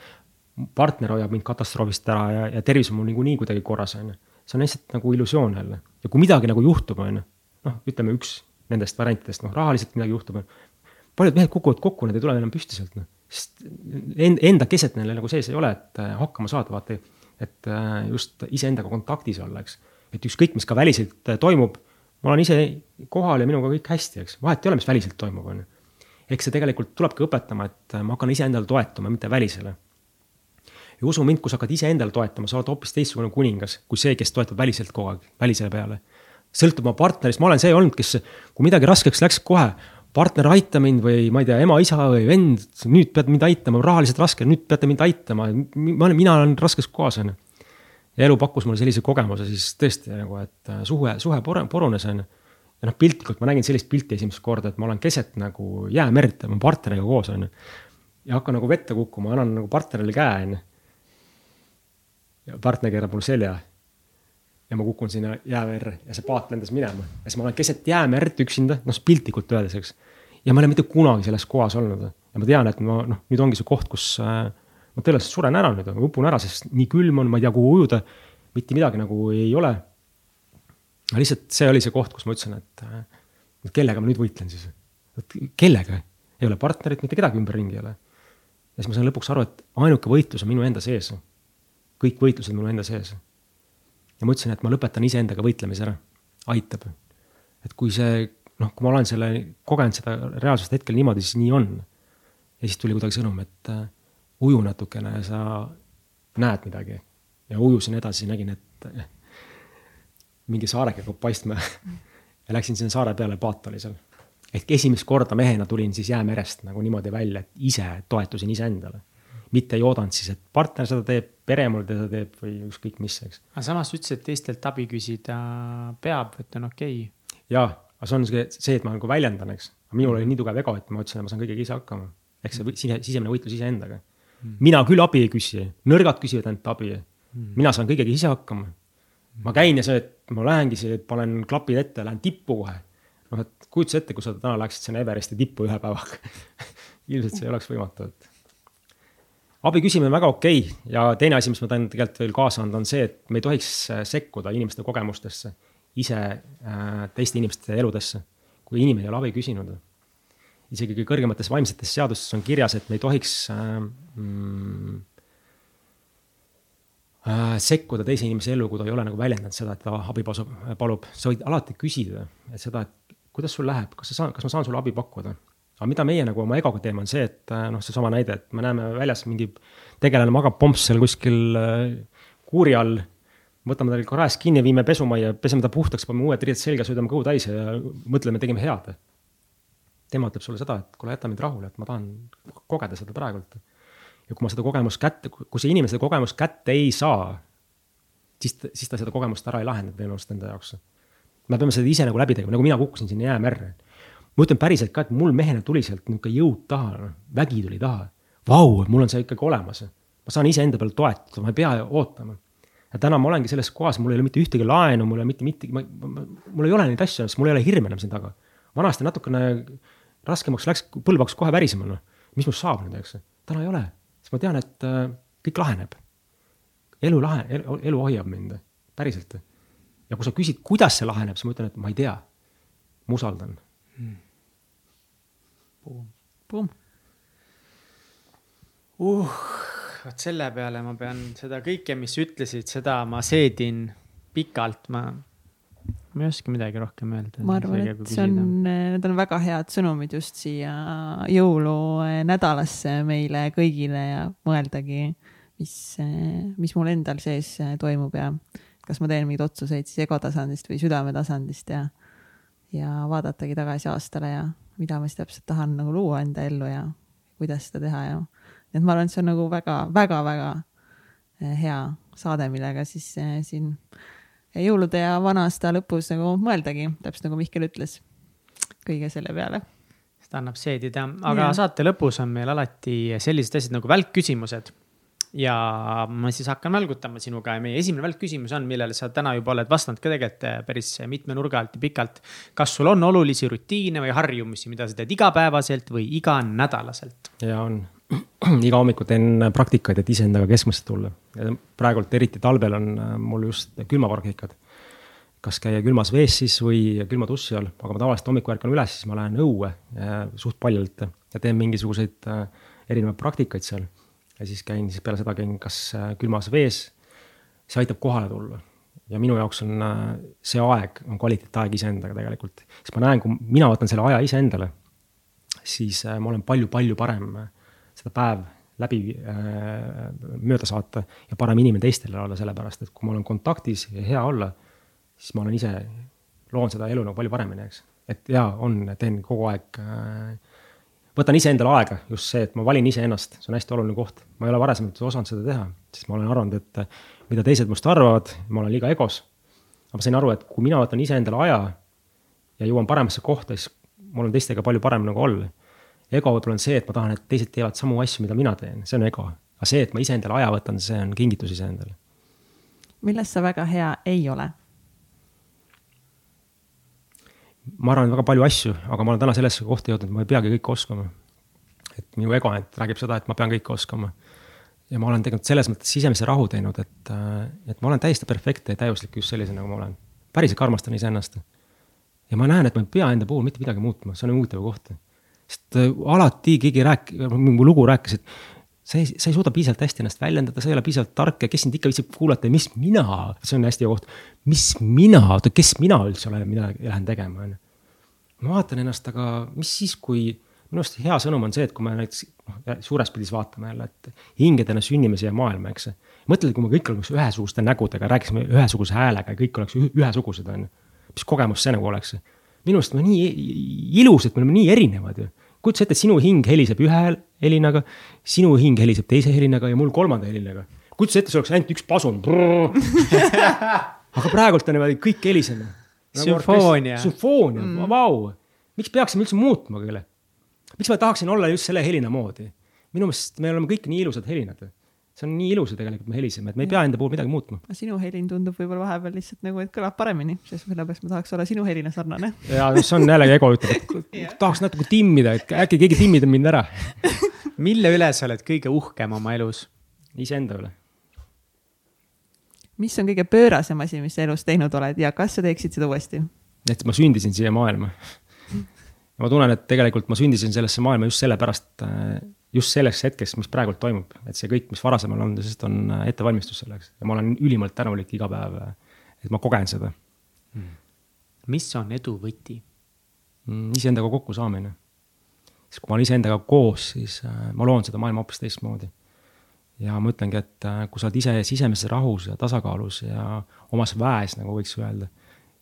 partner hoiab mind katastroofist ära ja, ja tervis on mul niikuinii kuidagi korras, on ju. see on lihtsalt nagu illusioon jälle ja kui midagi nagu juhtub, on ju, noh, ütleme üks nendest variantidest, noh, rahaliselt midagi juhtub. Paljud mehed kukuvad kokku, nad ei tule enam püsti sealt, noh. sest enda keset neil nagu sees ei ole, et äh, hakkama saada, vaata. et äh, just iseendaga kontaktis olla, eks. et ükskõik, mis ka väliselt toimub, ma olen ise kohal ja minuga kõik hästi, eks, vahet ei ole, mis väliselt toimub, on ju eks see tegelikult tulebki õpetama, et ma hakkan iseendale toetuma, mitte välisele. ja usu mind, kui sa hakkad iseendale toetama, sa oled hoopis teistsugune kuningas kui see, kes toetab väliselt kogu aeg, välisele peale. sõltub oma partnerist, ma olen see olnud, kes, kui midagi raskeks läks, kohe partner, aita mind või ma ei tea, ema, isa või vend, nüüd pead mind aitama, rahaliselt raske, nüüd peate mind aitama. ma olen, mina olen raskes kohas, on ju. ja elu pakkus mulle sellise kogemuse, siis tõesti nagu, et suhe, suhe purunes, on ju ja noh, piltlikult ma nägin sellist pilti esimest korda, et ma olen keset nagu jäämerd, ma partneriga koos on ju. ja hakkan nagu vette kukkuma, annan nagu partnerile käe on ju. ja partner keerab mul selja. ja ma kukun sinna jäämerre ja see paat lendas minema ja siis ma olen keset jäämerd üksinda, noh piltlikult öeldes, eks. Ja ma ei ole mitte kunagi selles kohas olnud ja ma tean, et ma noh, nüüd ongi see koht, kus äh, ma tõenäoliselt suren ära nüüd, upun ära, sest nii külm on, ma ei tea, kuhu ujuda. mitte midagi nagu ei ole aga lihtsalt see oli see koht, kus ma ütlesin, et kellega ma nüüd võitlen siis. et kellega, ei ole partnerit, mitte kedagi ümberringi ei ole. ja siis ma sain lõpuks aru, et ainuke võitlus on minu enda sees. kõik võitlused minu enda sees. ja ma ütlesin, et ma lõpetan iseendaga võitlemise ära, aitab. et kui see, noh, kui ma olen selle, kogenud seda reaalsust hetkel niimoodi, siis nii on. ja siis tuli kuidagi sõnum, et uh, uju natukene ja sa näed midagi. ja ujusin edasi, nägin, et mingi saareke hakkab paistma ja läksin sinna saare peale, paat oli seal. ehk esimest korda mehena tulin siis jäämerest nagu niimoodi välja, et ise toetusin iseendale. mitte ei oodanud siis, et partner seda teeb, pere mul teda teeb või ükskõik mis, eks. aga samas ütlesid, et teistelt abi küsida peab, et on okei okay.. jaa, aga see on see, see, et ma nagu väljendan, eks. minul oli nii tugev ego, et ma ütlesin, et ma saan kõigega ise hakkama. ehk see sise, sisemine võitlus iseendaga. Hmm. mina küll abi ei küsi, nõrgad küsivad ainult abi. Hmm. mina saan kõigega ise hakkama ma käin ja see, et ma lähengi siia, panen klapid ette, lähen tippu kohe. noh, et kujuta ette, kui sa täna läheksid sinna Everesti tippu ühe päevaga [laughs] ilmselt see ei oleks võimatu, et. abi küsimine on väga okei okay. ja teine asi, mis ma tahan tegelikult veel kaasa anda, on see, et me ei tohiks sekkuda inimeste kogemustesse, ise äh, teiste inimeste eludesse, kui inimene ei ole abi küsinud. isegi kõige kõrgemates vaimsetes seadustes on kirjas, et me ei tohiks äh, mm, äh, sekkuda teise inimese ellu, kui ta ei ole nagu väljendanud seda, et ta abi pasub, palub. sa võid alati küsida, et seda, et kuidas sul läheb, kas sa saan, kas ma saan sulle abi pakkuda. aga mida meie nagu oma egoga teeme, on see, et noh, seesama näide, et me näeme väljas mingi tegelane magab pomps seal kuskil kuuri all. Võtame ta kraest kinni, viime pesumajja, peseme ta puhtaks, paneme uued riided selga, sõidame kõhu täis ja mõtleme, tegime head. tema ütleb sulle seda, et kuule, jäta mind rahule, et ma tahan kogeda seda praegult ja kui ma seda kogemust kätte, kui see inimene seda kogemust kätte ei saa, siis, siis ta seda kogemust ära ei lahenda tõenäoliselt enda jaoks. me peame seda ise nagu läbi tegema, nagu mina kukkusin sinna jäämerre. ma ütlen päriselt ka, et mul mehena tuli sealt nihuke jõud taha, noh, vägi tuli taha. Vau, mul on see ikkagi olemas. ma saan iseenda peale toetuda, ma ei pea ootama. Ja täna ma olengi selles kohas, mul ei ole mitte ühtegi laenu, mul ei ole mitte, mitte, mul ei ole neid asju, sest mul ei ole hirme enam siin taga. vanasti natukene raskemaks läks, põlv hakkas kohe värisema, noh. mis must saab nüüd, eks. täna ei ole siis ma tean, et äh, kõik laheneb. elu lahe, elu, hoiab mind, päriselt. ja kui sa küsid, kuidas see laheneb, siis ma ütlen, et ma ei tea. ma usaldan hmm.. Pumm. uh, vot selle peale ma pean seda kõike, mis ütlesid, seda ma seedin pikalt, ma ma ei oska midagi rohkem öelda. ma arvan, et see on, need on väga head sõnumid just siia jõulunädalasse meile kõigile ja mõeldagi, mis, mis mul endal sees toimub ja kas ma teen mingeid otsuseid siis ego tasandist või südame tasandist ja, ja vaadatagi tagasi aastale ja mida ma siis täpselt tahan nagu luua enda ellu ja kuidas seda teha ja et ma arvan, et see on nagu väga-väga-väga hea saade, millega siis eh, siin jõulude ja vana-aasta lõpus nagu mõeldagi, täpselt nagu Mihkel ütles, kõige selle peale. seda annab seedida, aga ja. saate lõpus on meil alati sellised asjad nagu välkküsimused. ja ma siis hakkan välgutama sinuga ja meie esimene välkküsimus on, millele sa täna juba oled vastanud ka tegelikult päris mitme nurga alt ja pikalt. kas sul on olulisi rutiine või harjumusi, mida sa teed igapäevaselt või iganädalaselt? ja on [clears throat] iga hommiku teen praktikaid, et iseendaga keskmesse tulla. praegult eriti talvel on äh, mul just külmapraktikad. kas käia külmas vees siis või külma duši all, aga ma tavaliselt hommikul ärkan üles, siis ma lähen õue suht paljalt ja teen mingisuguseid äh, erinevaid praktikaid seal. ja siis käin, siis peale seda käin kas äh, külmas vees. see aitab kohale tulla ja minu jaoks on see aeg, on kvaliteetaeg iseendaga tegelikult, sest ma näen, kui mina võtan selle aja iseendale, siis ma olen palju-palju parem seda päev läbi äh, mööda saata ja parem inimene teistele olla, sellepärast et kui ma olen kontaktis ja hea olla, siis ma olen ise, loon seda elu nagu palju paremini, eks. et jaa, on, teen kogu aeg äh,, võtan iseendale aega, just see, et ma valin iseennast, see on hästi oluline koht. ma ei ole varasemalt osanud seda teha, sest ma olen arvanud, et äh, mida teised must arvavad, ma olen liiga egos. aga ma sain aru, et kui mina võtan iseendale aja ja jõuan paremasse kohta, siis mul on teistega palju parem nagu olla ego võib-olla on see, et ma tahan, et teised teevad samu asju, mida mina teen, see on ego. aga see, et ma iseendale aja võtan, see on kingitus iseendale. milles sa väga hea ei ole? ma arvan, väga palju asju, aga ma olen täna sellesse kohta jõudnud, ma ei peagi kõike oskama. et minu ego ainult räägib seda, et ma pean kõike oskama. ja ma olen tegelikult selles mõttes sisemise rahu teinud, et, et ma olen täiesti perfektne ja täiuslik just sellisena, nagu ma olen. päriselt armastan iseennast. ja ma näen, et ma ei pea enda puhul mitte midagi muutma, see on huvitav koht sest äh, alati keegi rääk-, mingi lugu rääkis, et sa ei, sa ei suuda piisavalt hästi ennast väljendada, sa ei ole piisavalt tark ja kes sind ikka viitsib kuulata mis mina, see on hästi hea koht. mis mina, oota, kes mina üldse olen, mida lähen tegema, on ju. ma vaatan ennast, aga mis siis, kui minu arust hea sõnum on see, et kui me näiteks noh, suures pildis vaatame jälle, et hingedena sünnime siia maailma, eks. mõtled, kui me kõik oleks ühesuguste nägudega, rääkisime ühesuguse häälega ja kõik oleks ühesugused, on ju. mis kogemus see nagu oleks? minu arust me nii ilus, et me oleme nii erinevad ju. Kujuta ette, et sinu hing heliseb ühe helinaga, sinu hing heliseb teise helinaga ja mul kolmanda helinaga. kujuta ette, see oleks ainult üks pasun. aga praegult on niimoodi, kõik heliseme nagu. sümfoonia. sümfoonia mm., vau. miks peaksime üldse muutma küll? miks ma tahaksin olla just selle helina moodi? minu meelest me oleme kõik nii ilusad helinad see on nii ilus ju tegelikult, me heliseme, et me ei pea enda puhul midagi muutma. sinu helin tundub võib-olla vahepeal lihtsalt nagu, et kõlab paremini, sest sellepärast ma tahaks olla sinu helina sarnane. ja see on jällegi ego ütleb, et [laughs] tahaks natuke timmida, et äkki keegi timmib mind ära [laughs] mille üle sa oled kõige uhkem oma elus? iseenda üle. mis on kõige pöörasem asi, mis sa elus teinud oled ja kas sa teeksid seda uuesti? et ma sündisin siia maailma ja ma tunnen, et tegelikult ma sündisin sellesse maailma just sellepärast, äh, just selleks hetkeks, mis praegult toimub, et see kõik, mis varasemal on, sest on äh, ettevalmistus selleks ja ma olen ülimalt tänulik iga päev, et ma kogen seda mm.. mis on edu võti mm,? iseendaga kokkusaamine. siis kui ma olen iseendaga koos, siis ma loon seda maailma hoopis teistmoodi. ja ma ütlengi, et kui sa oled ise sisemises rahus ja tasakaalus ja omas väes, nagu võiks öelda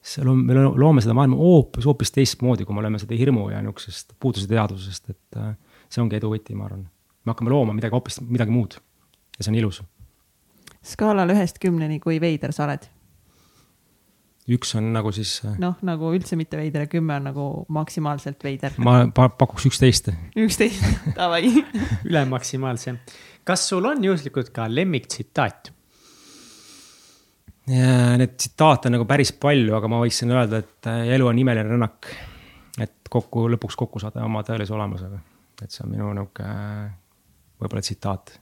see loom-, me loome seda maailma hoopis, hoopis teistmoodi, kui me oleme seda hirmu ja niisugusest puuduse teadvusest, et äh, see ongi edu võti, ma arvan. me hakkame looma midagi hoopis, midagi muud ja see on ilus. skaalal ühest kümneni, kui veider sa oled? üks on nagu siis. Äh, noh, nagu üldse mitte veider ja kümme on nagu maksimaalselt veider. ma pakuks üksteist. üksteist, [laughs] davai [laughs] üle maksimaalse. kas sul on juhuslikult ka lemmiktsitaat? ja neid tsitaate on nagu päris palju, aga ma võiksin öelda, et äh, elu on imeline rännak. et kokku, lõpuks kokku saada oma tõelise olemusega. Et see on minu nihuke võib-olla tsitaat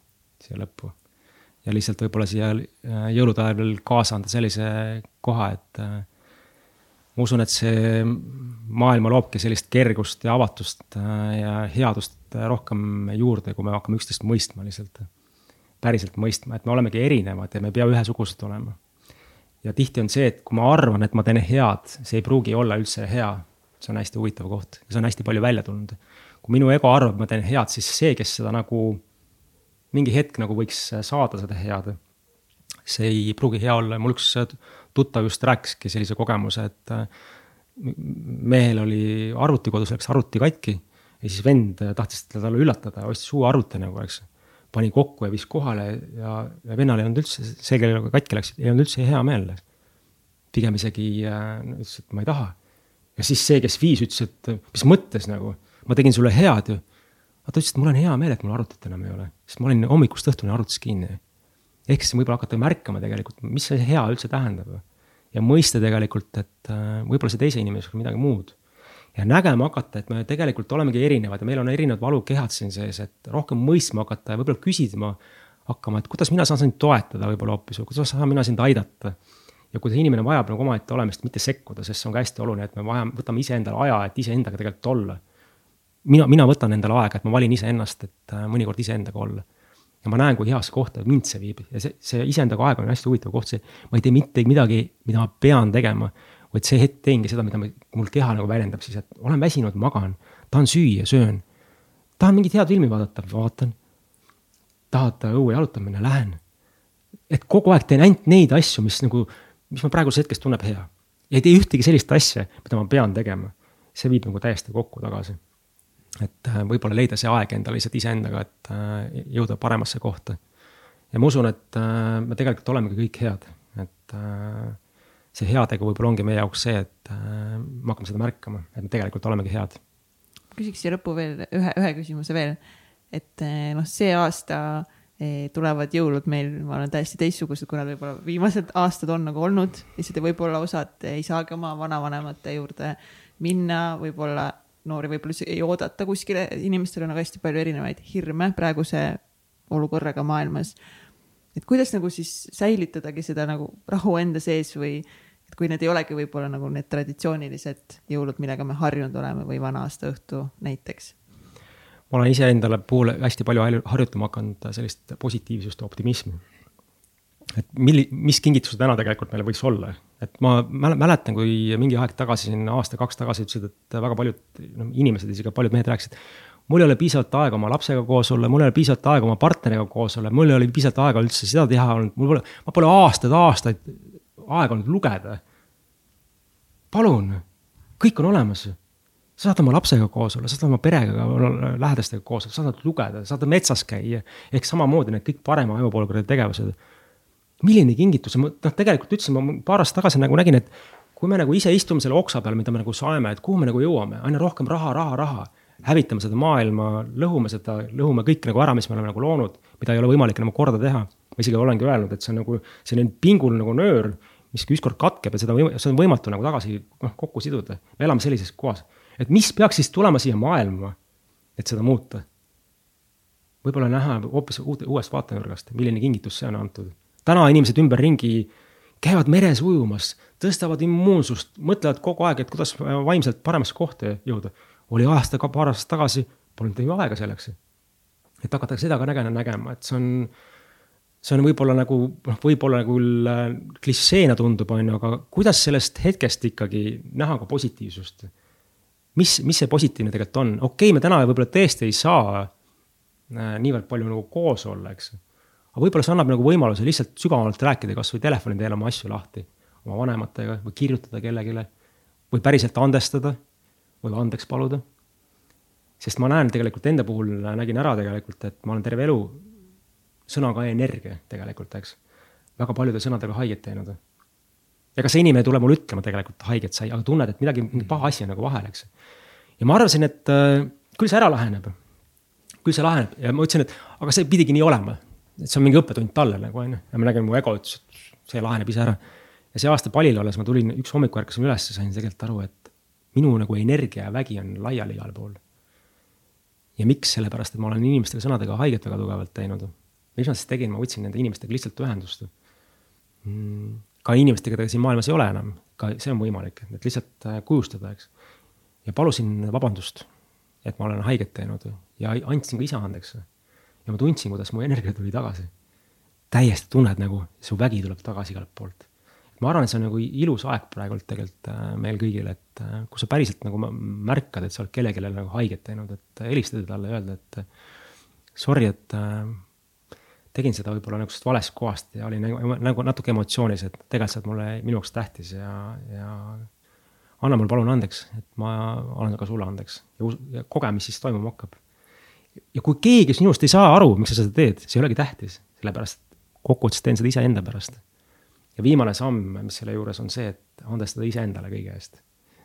siia lõppu. ja lihtsalt võib-olla siia äh, jõulude ajal veel kaasa anda sellise koha, et äh, ma usun, et see maailma loobki sellist kergust ja avatust ja headust rohkem juurde, kui me hakkame üksteist mõistma lihtsalt. päriselt mõistma, et me olemegi erinevad ja me ei pea ühesugused olema ja tihti on see, et kui ma arvan, et ma teen head, see ei pruugi olla üldse hea. see on hästi huvitav koht ja see on hästi palju välja tulnud. Kui minu ego arvab, ma teen head, siis see, kes seda nagu mingi hetk nagu võiks saada seda head, see ei pruugi hea olla ja mul üks tuttav just rääkiski sellise kogemuse, et mehel oli arvuti kodus, läks arvuti katki ja siis vend tahtis talle üllatada, ostis uue arvuti nagu, eks pani kokku ja viis kohale ja, ja vennal ei olnud üldse, see, kellele katki läks, ei olnud üldse hea meel. pigem isegi äh, ütles, et ma ei taha. ja siis see, kes viis, ütles, et mis mõttes nagu, ma tegin sulle head ju. aga ta ütles, et mul on hea meel, et mul arvutit enam ei ole, sest ma olin hommikust õhtuni arvutis kinni. ehk siis võib-olla hakata märkama tegelikult, mis see hea üldse tähendab. ja mõista tegelikult, et äh, võib-olla see teise inimesega midagi muud ja nägema hakata, et me tegelikult olemegi erinevad ja meil on erinevad valukehad siin sees, et rohkem mõistma hakata ja võib-olla küsima hakkama, et kuidas mina saan sind toetada võib-olla hoopis või kuidas saan mina sind aidata. ja kuidas inimene vajab nagu omaette olemist, mitte sekkuda, sest see on ka hästi oluline, et me vajame, võtame iseendale aja, et iseendaga tegelikult olla. Mina, mina võtan endale aega, et ma valin iseennast, et äh, mõnikord iseendaga olla. ja ma näen, kui heasse kohta mind see viib ja see, see iseendaga aeg on hästi huvitav koht, see, ma ei tee mitte midagi, mida ma pean tegema vaid see hetk teengi seda, mida mul keha nagu väljendab siis, et olen väsinud, magan, tahan süüa, söön. tahan mingit head filmi vaadata, vaatan. tahad õue jalutama minna, lähen. et kogu aeg teen ainult neid asju, mis nagu, mis ma praeguses hetkes tunneb hea. ei tee ühtegi sellist asja, mida ma pean tegema. see viib nagu täiesti kokku tagasi. Et äh, võib-olla leida see aeg endale lihtsalt iseendaga, et äh, jõuda paremasse kohta. ja ma usun, et äh, me tegelikult olemegi kõik head, et see heategu võib-olla ongi meie jaoks see, et me hakkame seda märkama, et me tegelikult olemegi head. küsiks siia lõppu veel ühe, ühe küsimuse veel, et noh, see aasta tulevad jõulud meil, ma arvan, täiesti teistsugused, kui nad võib-olla viimased aastad on nagu olnud, lihtsalt võib-olla osad ei saagi oma vanavanemate juurde minna, võib-olla noori võib-olla ei oodata kuskile, inimestel on nagu hästi palju erinevaid hirme praeguse olukorraga maailmas et kuidas nagu siis säilitadagi seda nagu rahu enda sees või et kui need ei olegi võib-olla nagu need traditsioonilised jõulud, millega me harjunud oleme või vana aasta õhtu näiteks? ma olen iseendale puhul hästi palju harjutama hakanud sellist positiivsust ja optimismi. et milli-, mis kingitused täna tegelikult meil võiks olla, et ma mäletan, kui mingi aeg tagasi, siin aasta-kaks tagasi ütlesid, et väga paljud no, inimesed, isegi paljud mehed rääkisid mul ei ole piisavalt aega oma lapsega koos olla, mul ei ole piisavalt aega oma partneriga koos olla, mul ei ole piisavalt aega üldse seda teha olnud, mul pole, ma pole aastaid-aastaid aega olnud lugeda. palun, kõik on olemas. sa saad oma lapsega koos olla, sa saad oma perega, lähedastega koos olla, sa saad lugeda, saad metsas käia. ehk samamoodi need kõik parema ajupolügooni tegevused. Milline kingitus, noh, tegelikult ütlesin, ma paar aastat tagasi nagu nägin, et kui me nagu ise istume selle oksa peal, mida me nagu saeme, et kuhu me nagu jõuame, aina rohkem raha, raha, raha hävitame seda maailma, lõhume seda, lõhume kõik nagu ära, mis me oleme nagu loonud, mida ei ole võimalik enam korda teha. ma isegi olengi öelnud, et see on nagu selline pingul nagu nöör, mis ükskord katkeb ja seda, see on võimatu nagu tagasi noh, kokku siduda. me elame sellises kohas, et mis peaks siis tulema siia maailma, et seda muuta. võib-olla näha hoopis uute, uuest vaatenurgast, milline kingitus see on antud. Täna inimesed ümberringi käivad meres ujumas, tõstavad immuunsust, mõtlevad kogu aeg, et kuidas vaimselt paremasse kohta jõuda oli aasta, paar aastat tagasi, polnud ju aega selleks. et hakata seda ka nägema, nägema, et see on, see on võib-olla nagu, noh, võib-olla nagu küll äh, klišeena tundub, on ju, aga kuidas sellest hetkest ikkagi näha ka positiivsust? mis, mis see positiivne tegelikult on, okei okay,, me täna võib-olla tõesti ei saa äh, niivõrd palju nagu koos olla, eks. Aga võib-olla see annab nagu võimaluse lihtsalt sügavamalt rääkida, kasvõi telefoni teel oma asju lahti oma vanematega või kirjutada kellelegi või päriselt andestada või andeks paluda. sest ma näen tegelikult enda puhul, nägin ära tegelikult, et ma olen terve elu sõnaga energia tegelikult, eks. väga paljude sõnadega haiget teinud. ega see inimene ei tule mulle ütlema tegelikult, et haiget sai, aga tunned, et midagi, mingi paha asi on nagu vahel, eks. ja ma arvasin, et äh, küll see ära laheneb. küll see laheneb ja ma ütlesin, et aga see pidigi nii olema. Et see on mingi õppetund talle nagu on ju, ja ma nägin, mu ego ütles, et see laheneb ise ära ja see aasta palil olles ma tulin, üks hommik ärkasin üles ja sain tegelikult aru, et minu nagu energia ja vägi on laiali igal pool. ja miks, sellepärast et ma olen inimestele sõnadega haiget väga tugevalt teinud. mis ma siis tegin, ma võtsin nende inimestega lihtsalt ühendust mm,. ka inimestega, keda siin maailmas ei ole enam, ka see on võimalik, et lihtsalt äh, kujustada, eks. ja palusin vabandust, et ma olen haiget teinud ja andsin ka ise andeks. Ja ma tundsin, kuidas mu energia tuli tagasi. täiesti tunned nagu, su vägi tuleb tagasi igalt poolt ma arvan, et see on nagu ilus aeg praegult tegelikult äh, meil kõigil, et äh, kus sa päriselt nagu märkad, et sa oled kellelegi nagu haiget teinud, et helistada talle ja öelda, et sorry, et äh, tegin seda võib-olla niisugusest valest kohast ja olin nagu, nagu natuke emotsioonis, et tegelikult sa oled mulle minu jaoks tähtis ja, ja anna mulle palun andeks, et ma olen ka sulle andeks ja, ja koge, mis siis toimuma hakkab. Ja kui keegi sinust ei saa aru, miks sa seda teed, see ei olegi tähtis, sellepärast kokkuvõttes teen seda iseenda pärast ja viimane samm, mis selle juures on see, et andestada iseendale kõige eest.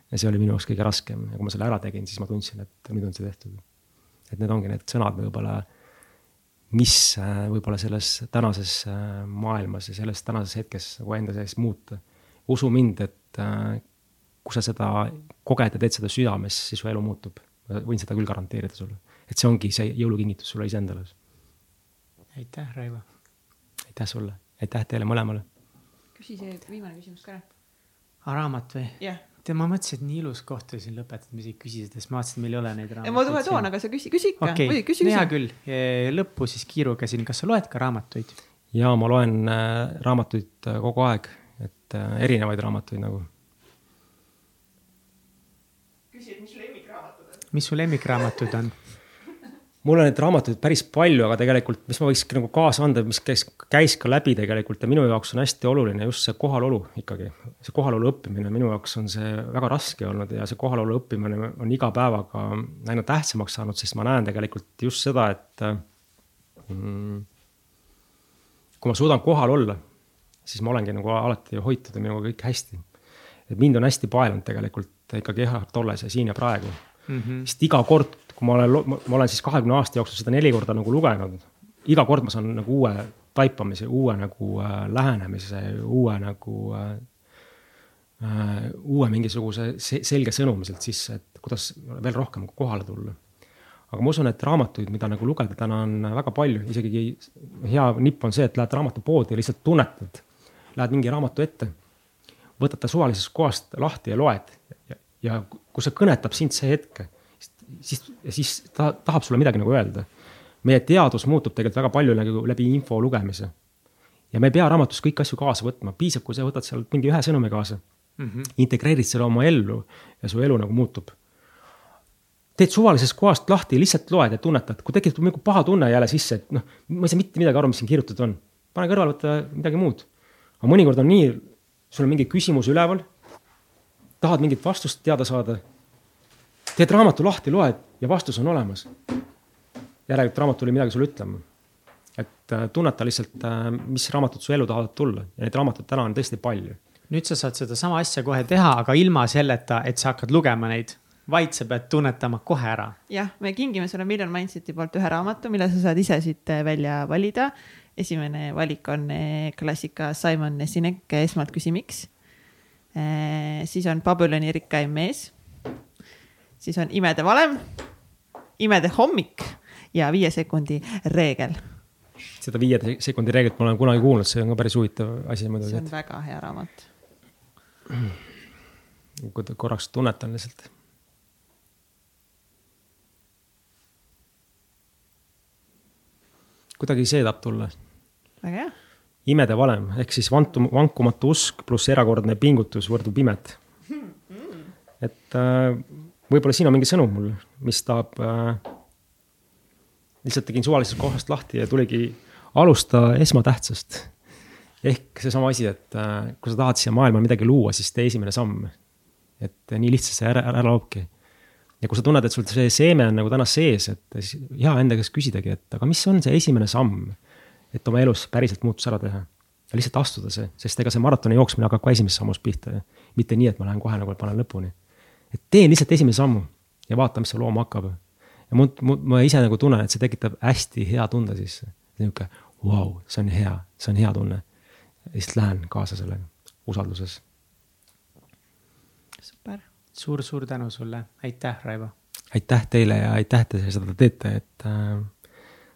ja see oli minu jaoks kõige raskem ja kui ma selle ära tegin, siis ma tundsin, et nüüd on see tehtud. et need ongi need sõnad võib-olla, mis äh, võib-olla selles tänases äh, maailmas ja selles tänases hetkes nagu enda sees muuta. usu mind, et äh, kui sa seda koged ja teed seda südames, siis su elu muutub. võin seda küll garanteerida sulle, et see ongi see jõulukingitus sulle iseendale. aitäh, Raivo. aitäh sulle, aitäh teile mõlemale küsi see viimane küsimus ka ära. raamat või? jah yeah. tead, ma mõtlesin, et nii ilus koht oli siin lõpetada, ma isegi küsisin, sest ma vaatasin, et meil ei ole neid raamatuid. ma kohe toon, aga sa küsi, küsi ikka okay., muidugi küsi, küsi. hea küll, lõppu siis kiiruga siin, kas sa loed ka raamatuid? ja ma loen äh, raamatuid äh, kogu aeg, et äh, erinevaid raamatuid nagu. küsi, et mis su lemmikraamatud on? mis su lemmikraamatud on? Mul on neid raamatuid päris palju, aga tegelikult, mis ma võiks nagu kaasa anda, mis käis, käis ka läbi tegelikult ja minu jaoks on hästi oluline just see kohalolu ikkagi. see kohalolu õppimine minu jaoks on see väga raske olnud ja see kohalolu õppimine on iga päevaga aina tähtsamaks saanud, sest ma näen tegelikult just seda, et mm, kui ma suudan kohal olla, siis ma olengi nagu alati hoitud ja minuga kõik hästi. et mind on hästi paelunud tegelikult ikkagi Gerhard Tolles ja Siin ja praegu mm. -hmm. sest iga kord kui ma olen, ma olen siis kahekümne aasta jooksul seda neli korda nagu lugenud, iga kord ma saan nagu uue taipamise, uue nagu äh, lähenemise, uue nagu äh, äh, uue mingisuguse selge sõnumi sealt sisse, et kuidas veel rohkem kohale tulla. aga ma usun, et raamatuid, mida nagu lugeda täna on väga palju, isegi hea nipp on see, et lähed raamatupoodi ja lihtsalt tunnetad. Lähed mingi raamatu ette, võtad ta suvalisest kohast lahti ja loed ja, ja kui see kõnetab sind see hetk siis, siis ta tahab sulle midagi nagu öelda. meie teadus muutub tegelikult väga palju nagu läbi info lugemise. ja me ei pea raamatus kõiki asju kaasa võtma, piisab, kui sa võtad sealt mingi ühe sõnumi kaasa mm. -hmm. integreerid selle oma ellu ja su elu nagu muutub. teed suvalisest kohast lahti, lihtsalt loed ja tunnetad, kui tekib mingi paha tunne jälle sisse, et noh, ma ei saa mitte midagi aru, mis siin kirjutatud on. pane kõrvale, võta midagi muud. aga mõnikord on nii, sul on mingi küsimus üleval, tahad mingit vastust teada saada teed raamatu lahti, loed ja vastus on olemas. järelikult raamat tuli midagi sulle ütlema. et äh, tunneta lihtsalt, äh, mis raamatud su ellu tahavad tulla ja neid raamatuid täna on tõesti palju. nüüd sa saad sedasama asja kohe teha, aga ilma selleta, et sa hakkad lugema neid vaid sa pead tunnetama kohe ära. jah, me kingime sulle Million Mindseti poolt ühe raamatu, mille sa saad ise siit äh, välja valida. esimene valik on klassika Simon Sinek, esmalt küsi, miks. siis on Babyloni rikkaim mees siis on imede valem, imede hommik ja viie sekundi reegel. seda viie sekundi reeglit ma olen kunagi kuulnud, see on ka päris huvitav asi muidugi. see on et... väga hea raamat. [clears throat] kui korraks tunnetan lihtsalt kuidagi see tahab tulla. väga hea. imede valem ehk siis vantum, vankumatu usk pluss erakordne pingutus võrdub imet. Hmm, hmm. et äh, võib-olla siin on mingi sõnum mul, mis tahab äh,. lihtsalt tegin suvalisest kohast lahti ja tuligi alusta esmatähtsast. ehk seesama asi, et äh, kui sa tahad siia maailma midagi luua, siis tee esimene samm. et nii lihtsalt see ära, ära loobki ja kui sa tunned, et sul see seeme on nagu täna sees, et siis hea enda käest küsidagi, et aga mis on see esimene samm, et oma elus päriselt muutus ära teha. ja lihtsalt astuda see, sest ega see maratoni jooksmine hakkab ka esimesest sammust pihta. mitte nii, et ma lähen kohe nagu panen lõpuni. Et teen lihtsalt esimese sammu ja vaata, mis see looma hakkab. ja mul, mul, ma ise nagu tunnen, et see tekitab hästi hea tunde sisse. nihuke, vau, see on hea, see on hea tunne. ja lihtsalt lähen kaasa sellega, usalduses. super suur-suur tänu sulle, aitäh, Raivo. aitäh teile ja aitäh, et te seda teete, et äh,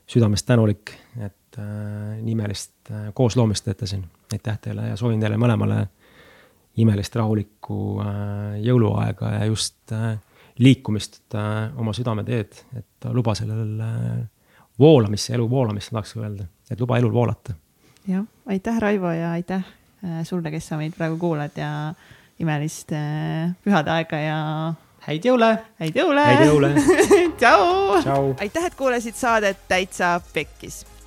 südamest tänulik, et äh, nii imelist äh, koosloomist teete siin. aitäh teile ja soovin teile mõlemale imelist rahulikku äh, jõuluaega ja just äh, liikumist äh, oma südameteed, et luba sellel voolamist, elu voolamist tahaks öelda, et luba elul voolata. jah, aitäh, Raivo ja aitäh äh, sulle, kes sa meid praegu kuulad ja imelist pühade aega ja häid jõule. häid jõule. häid jõule [laughs] tšau. aitäh, et kuulasid saadet Täitsa Pekkis.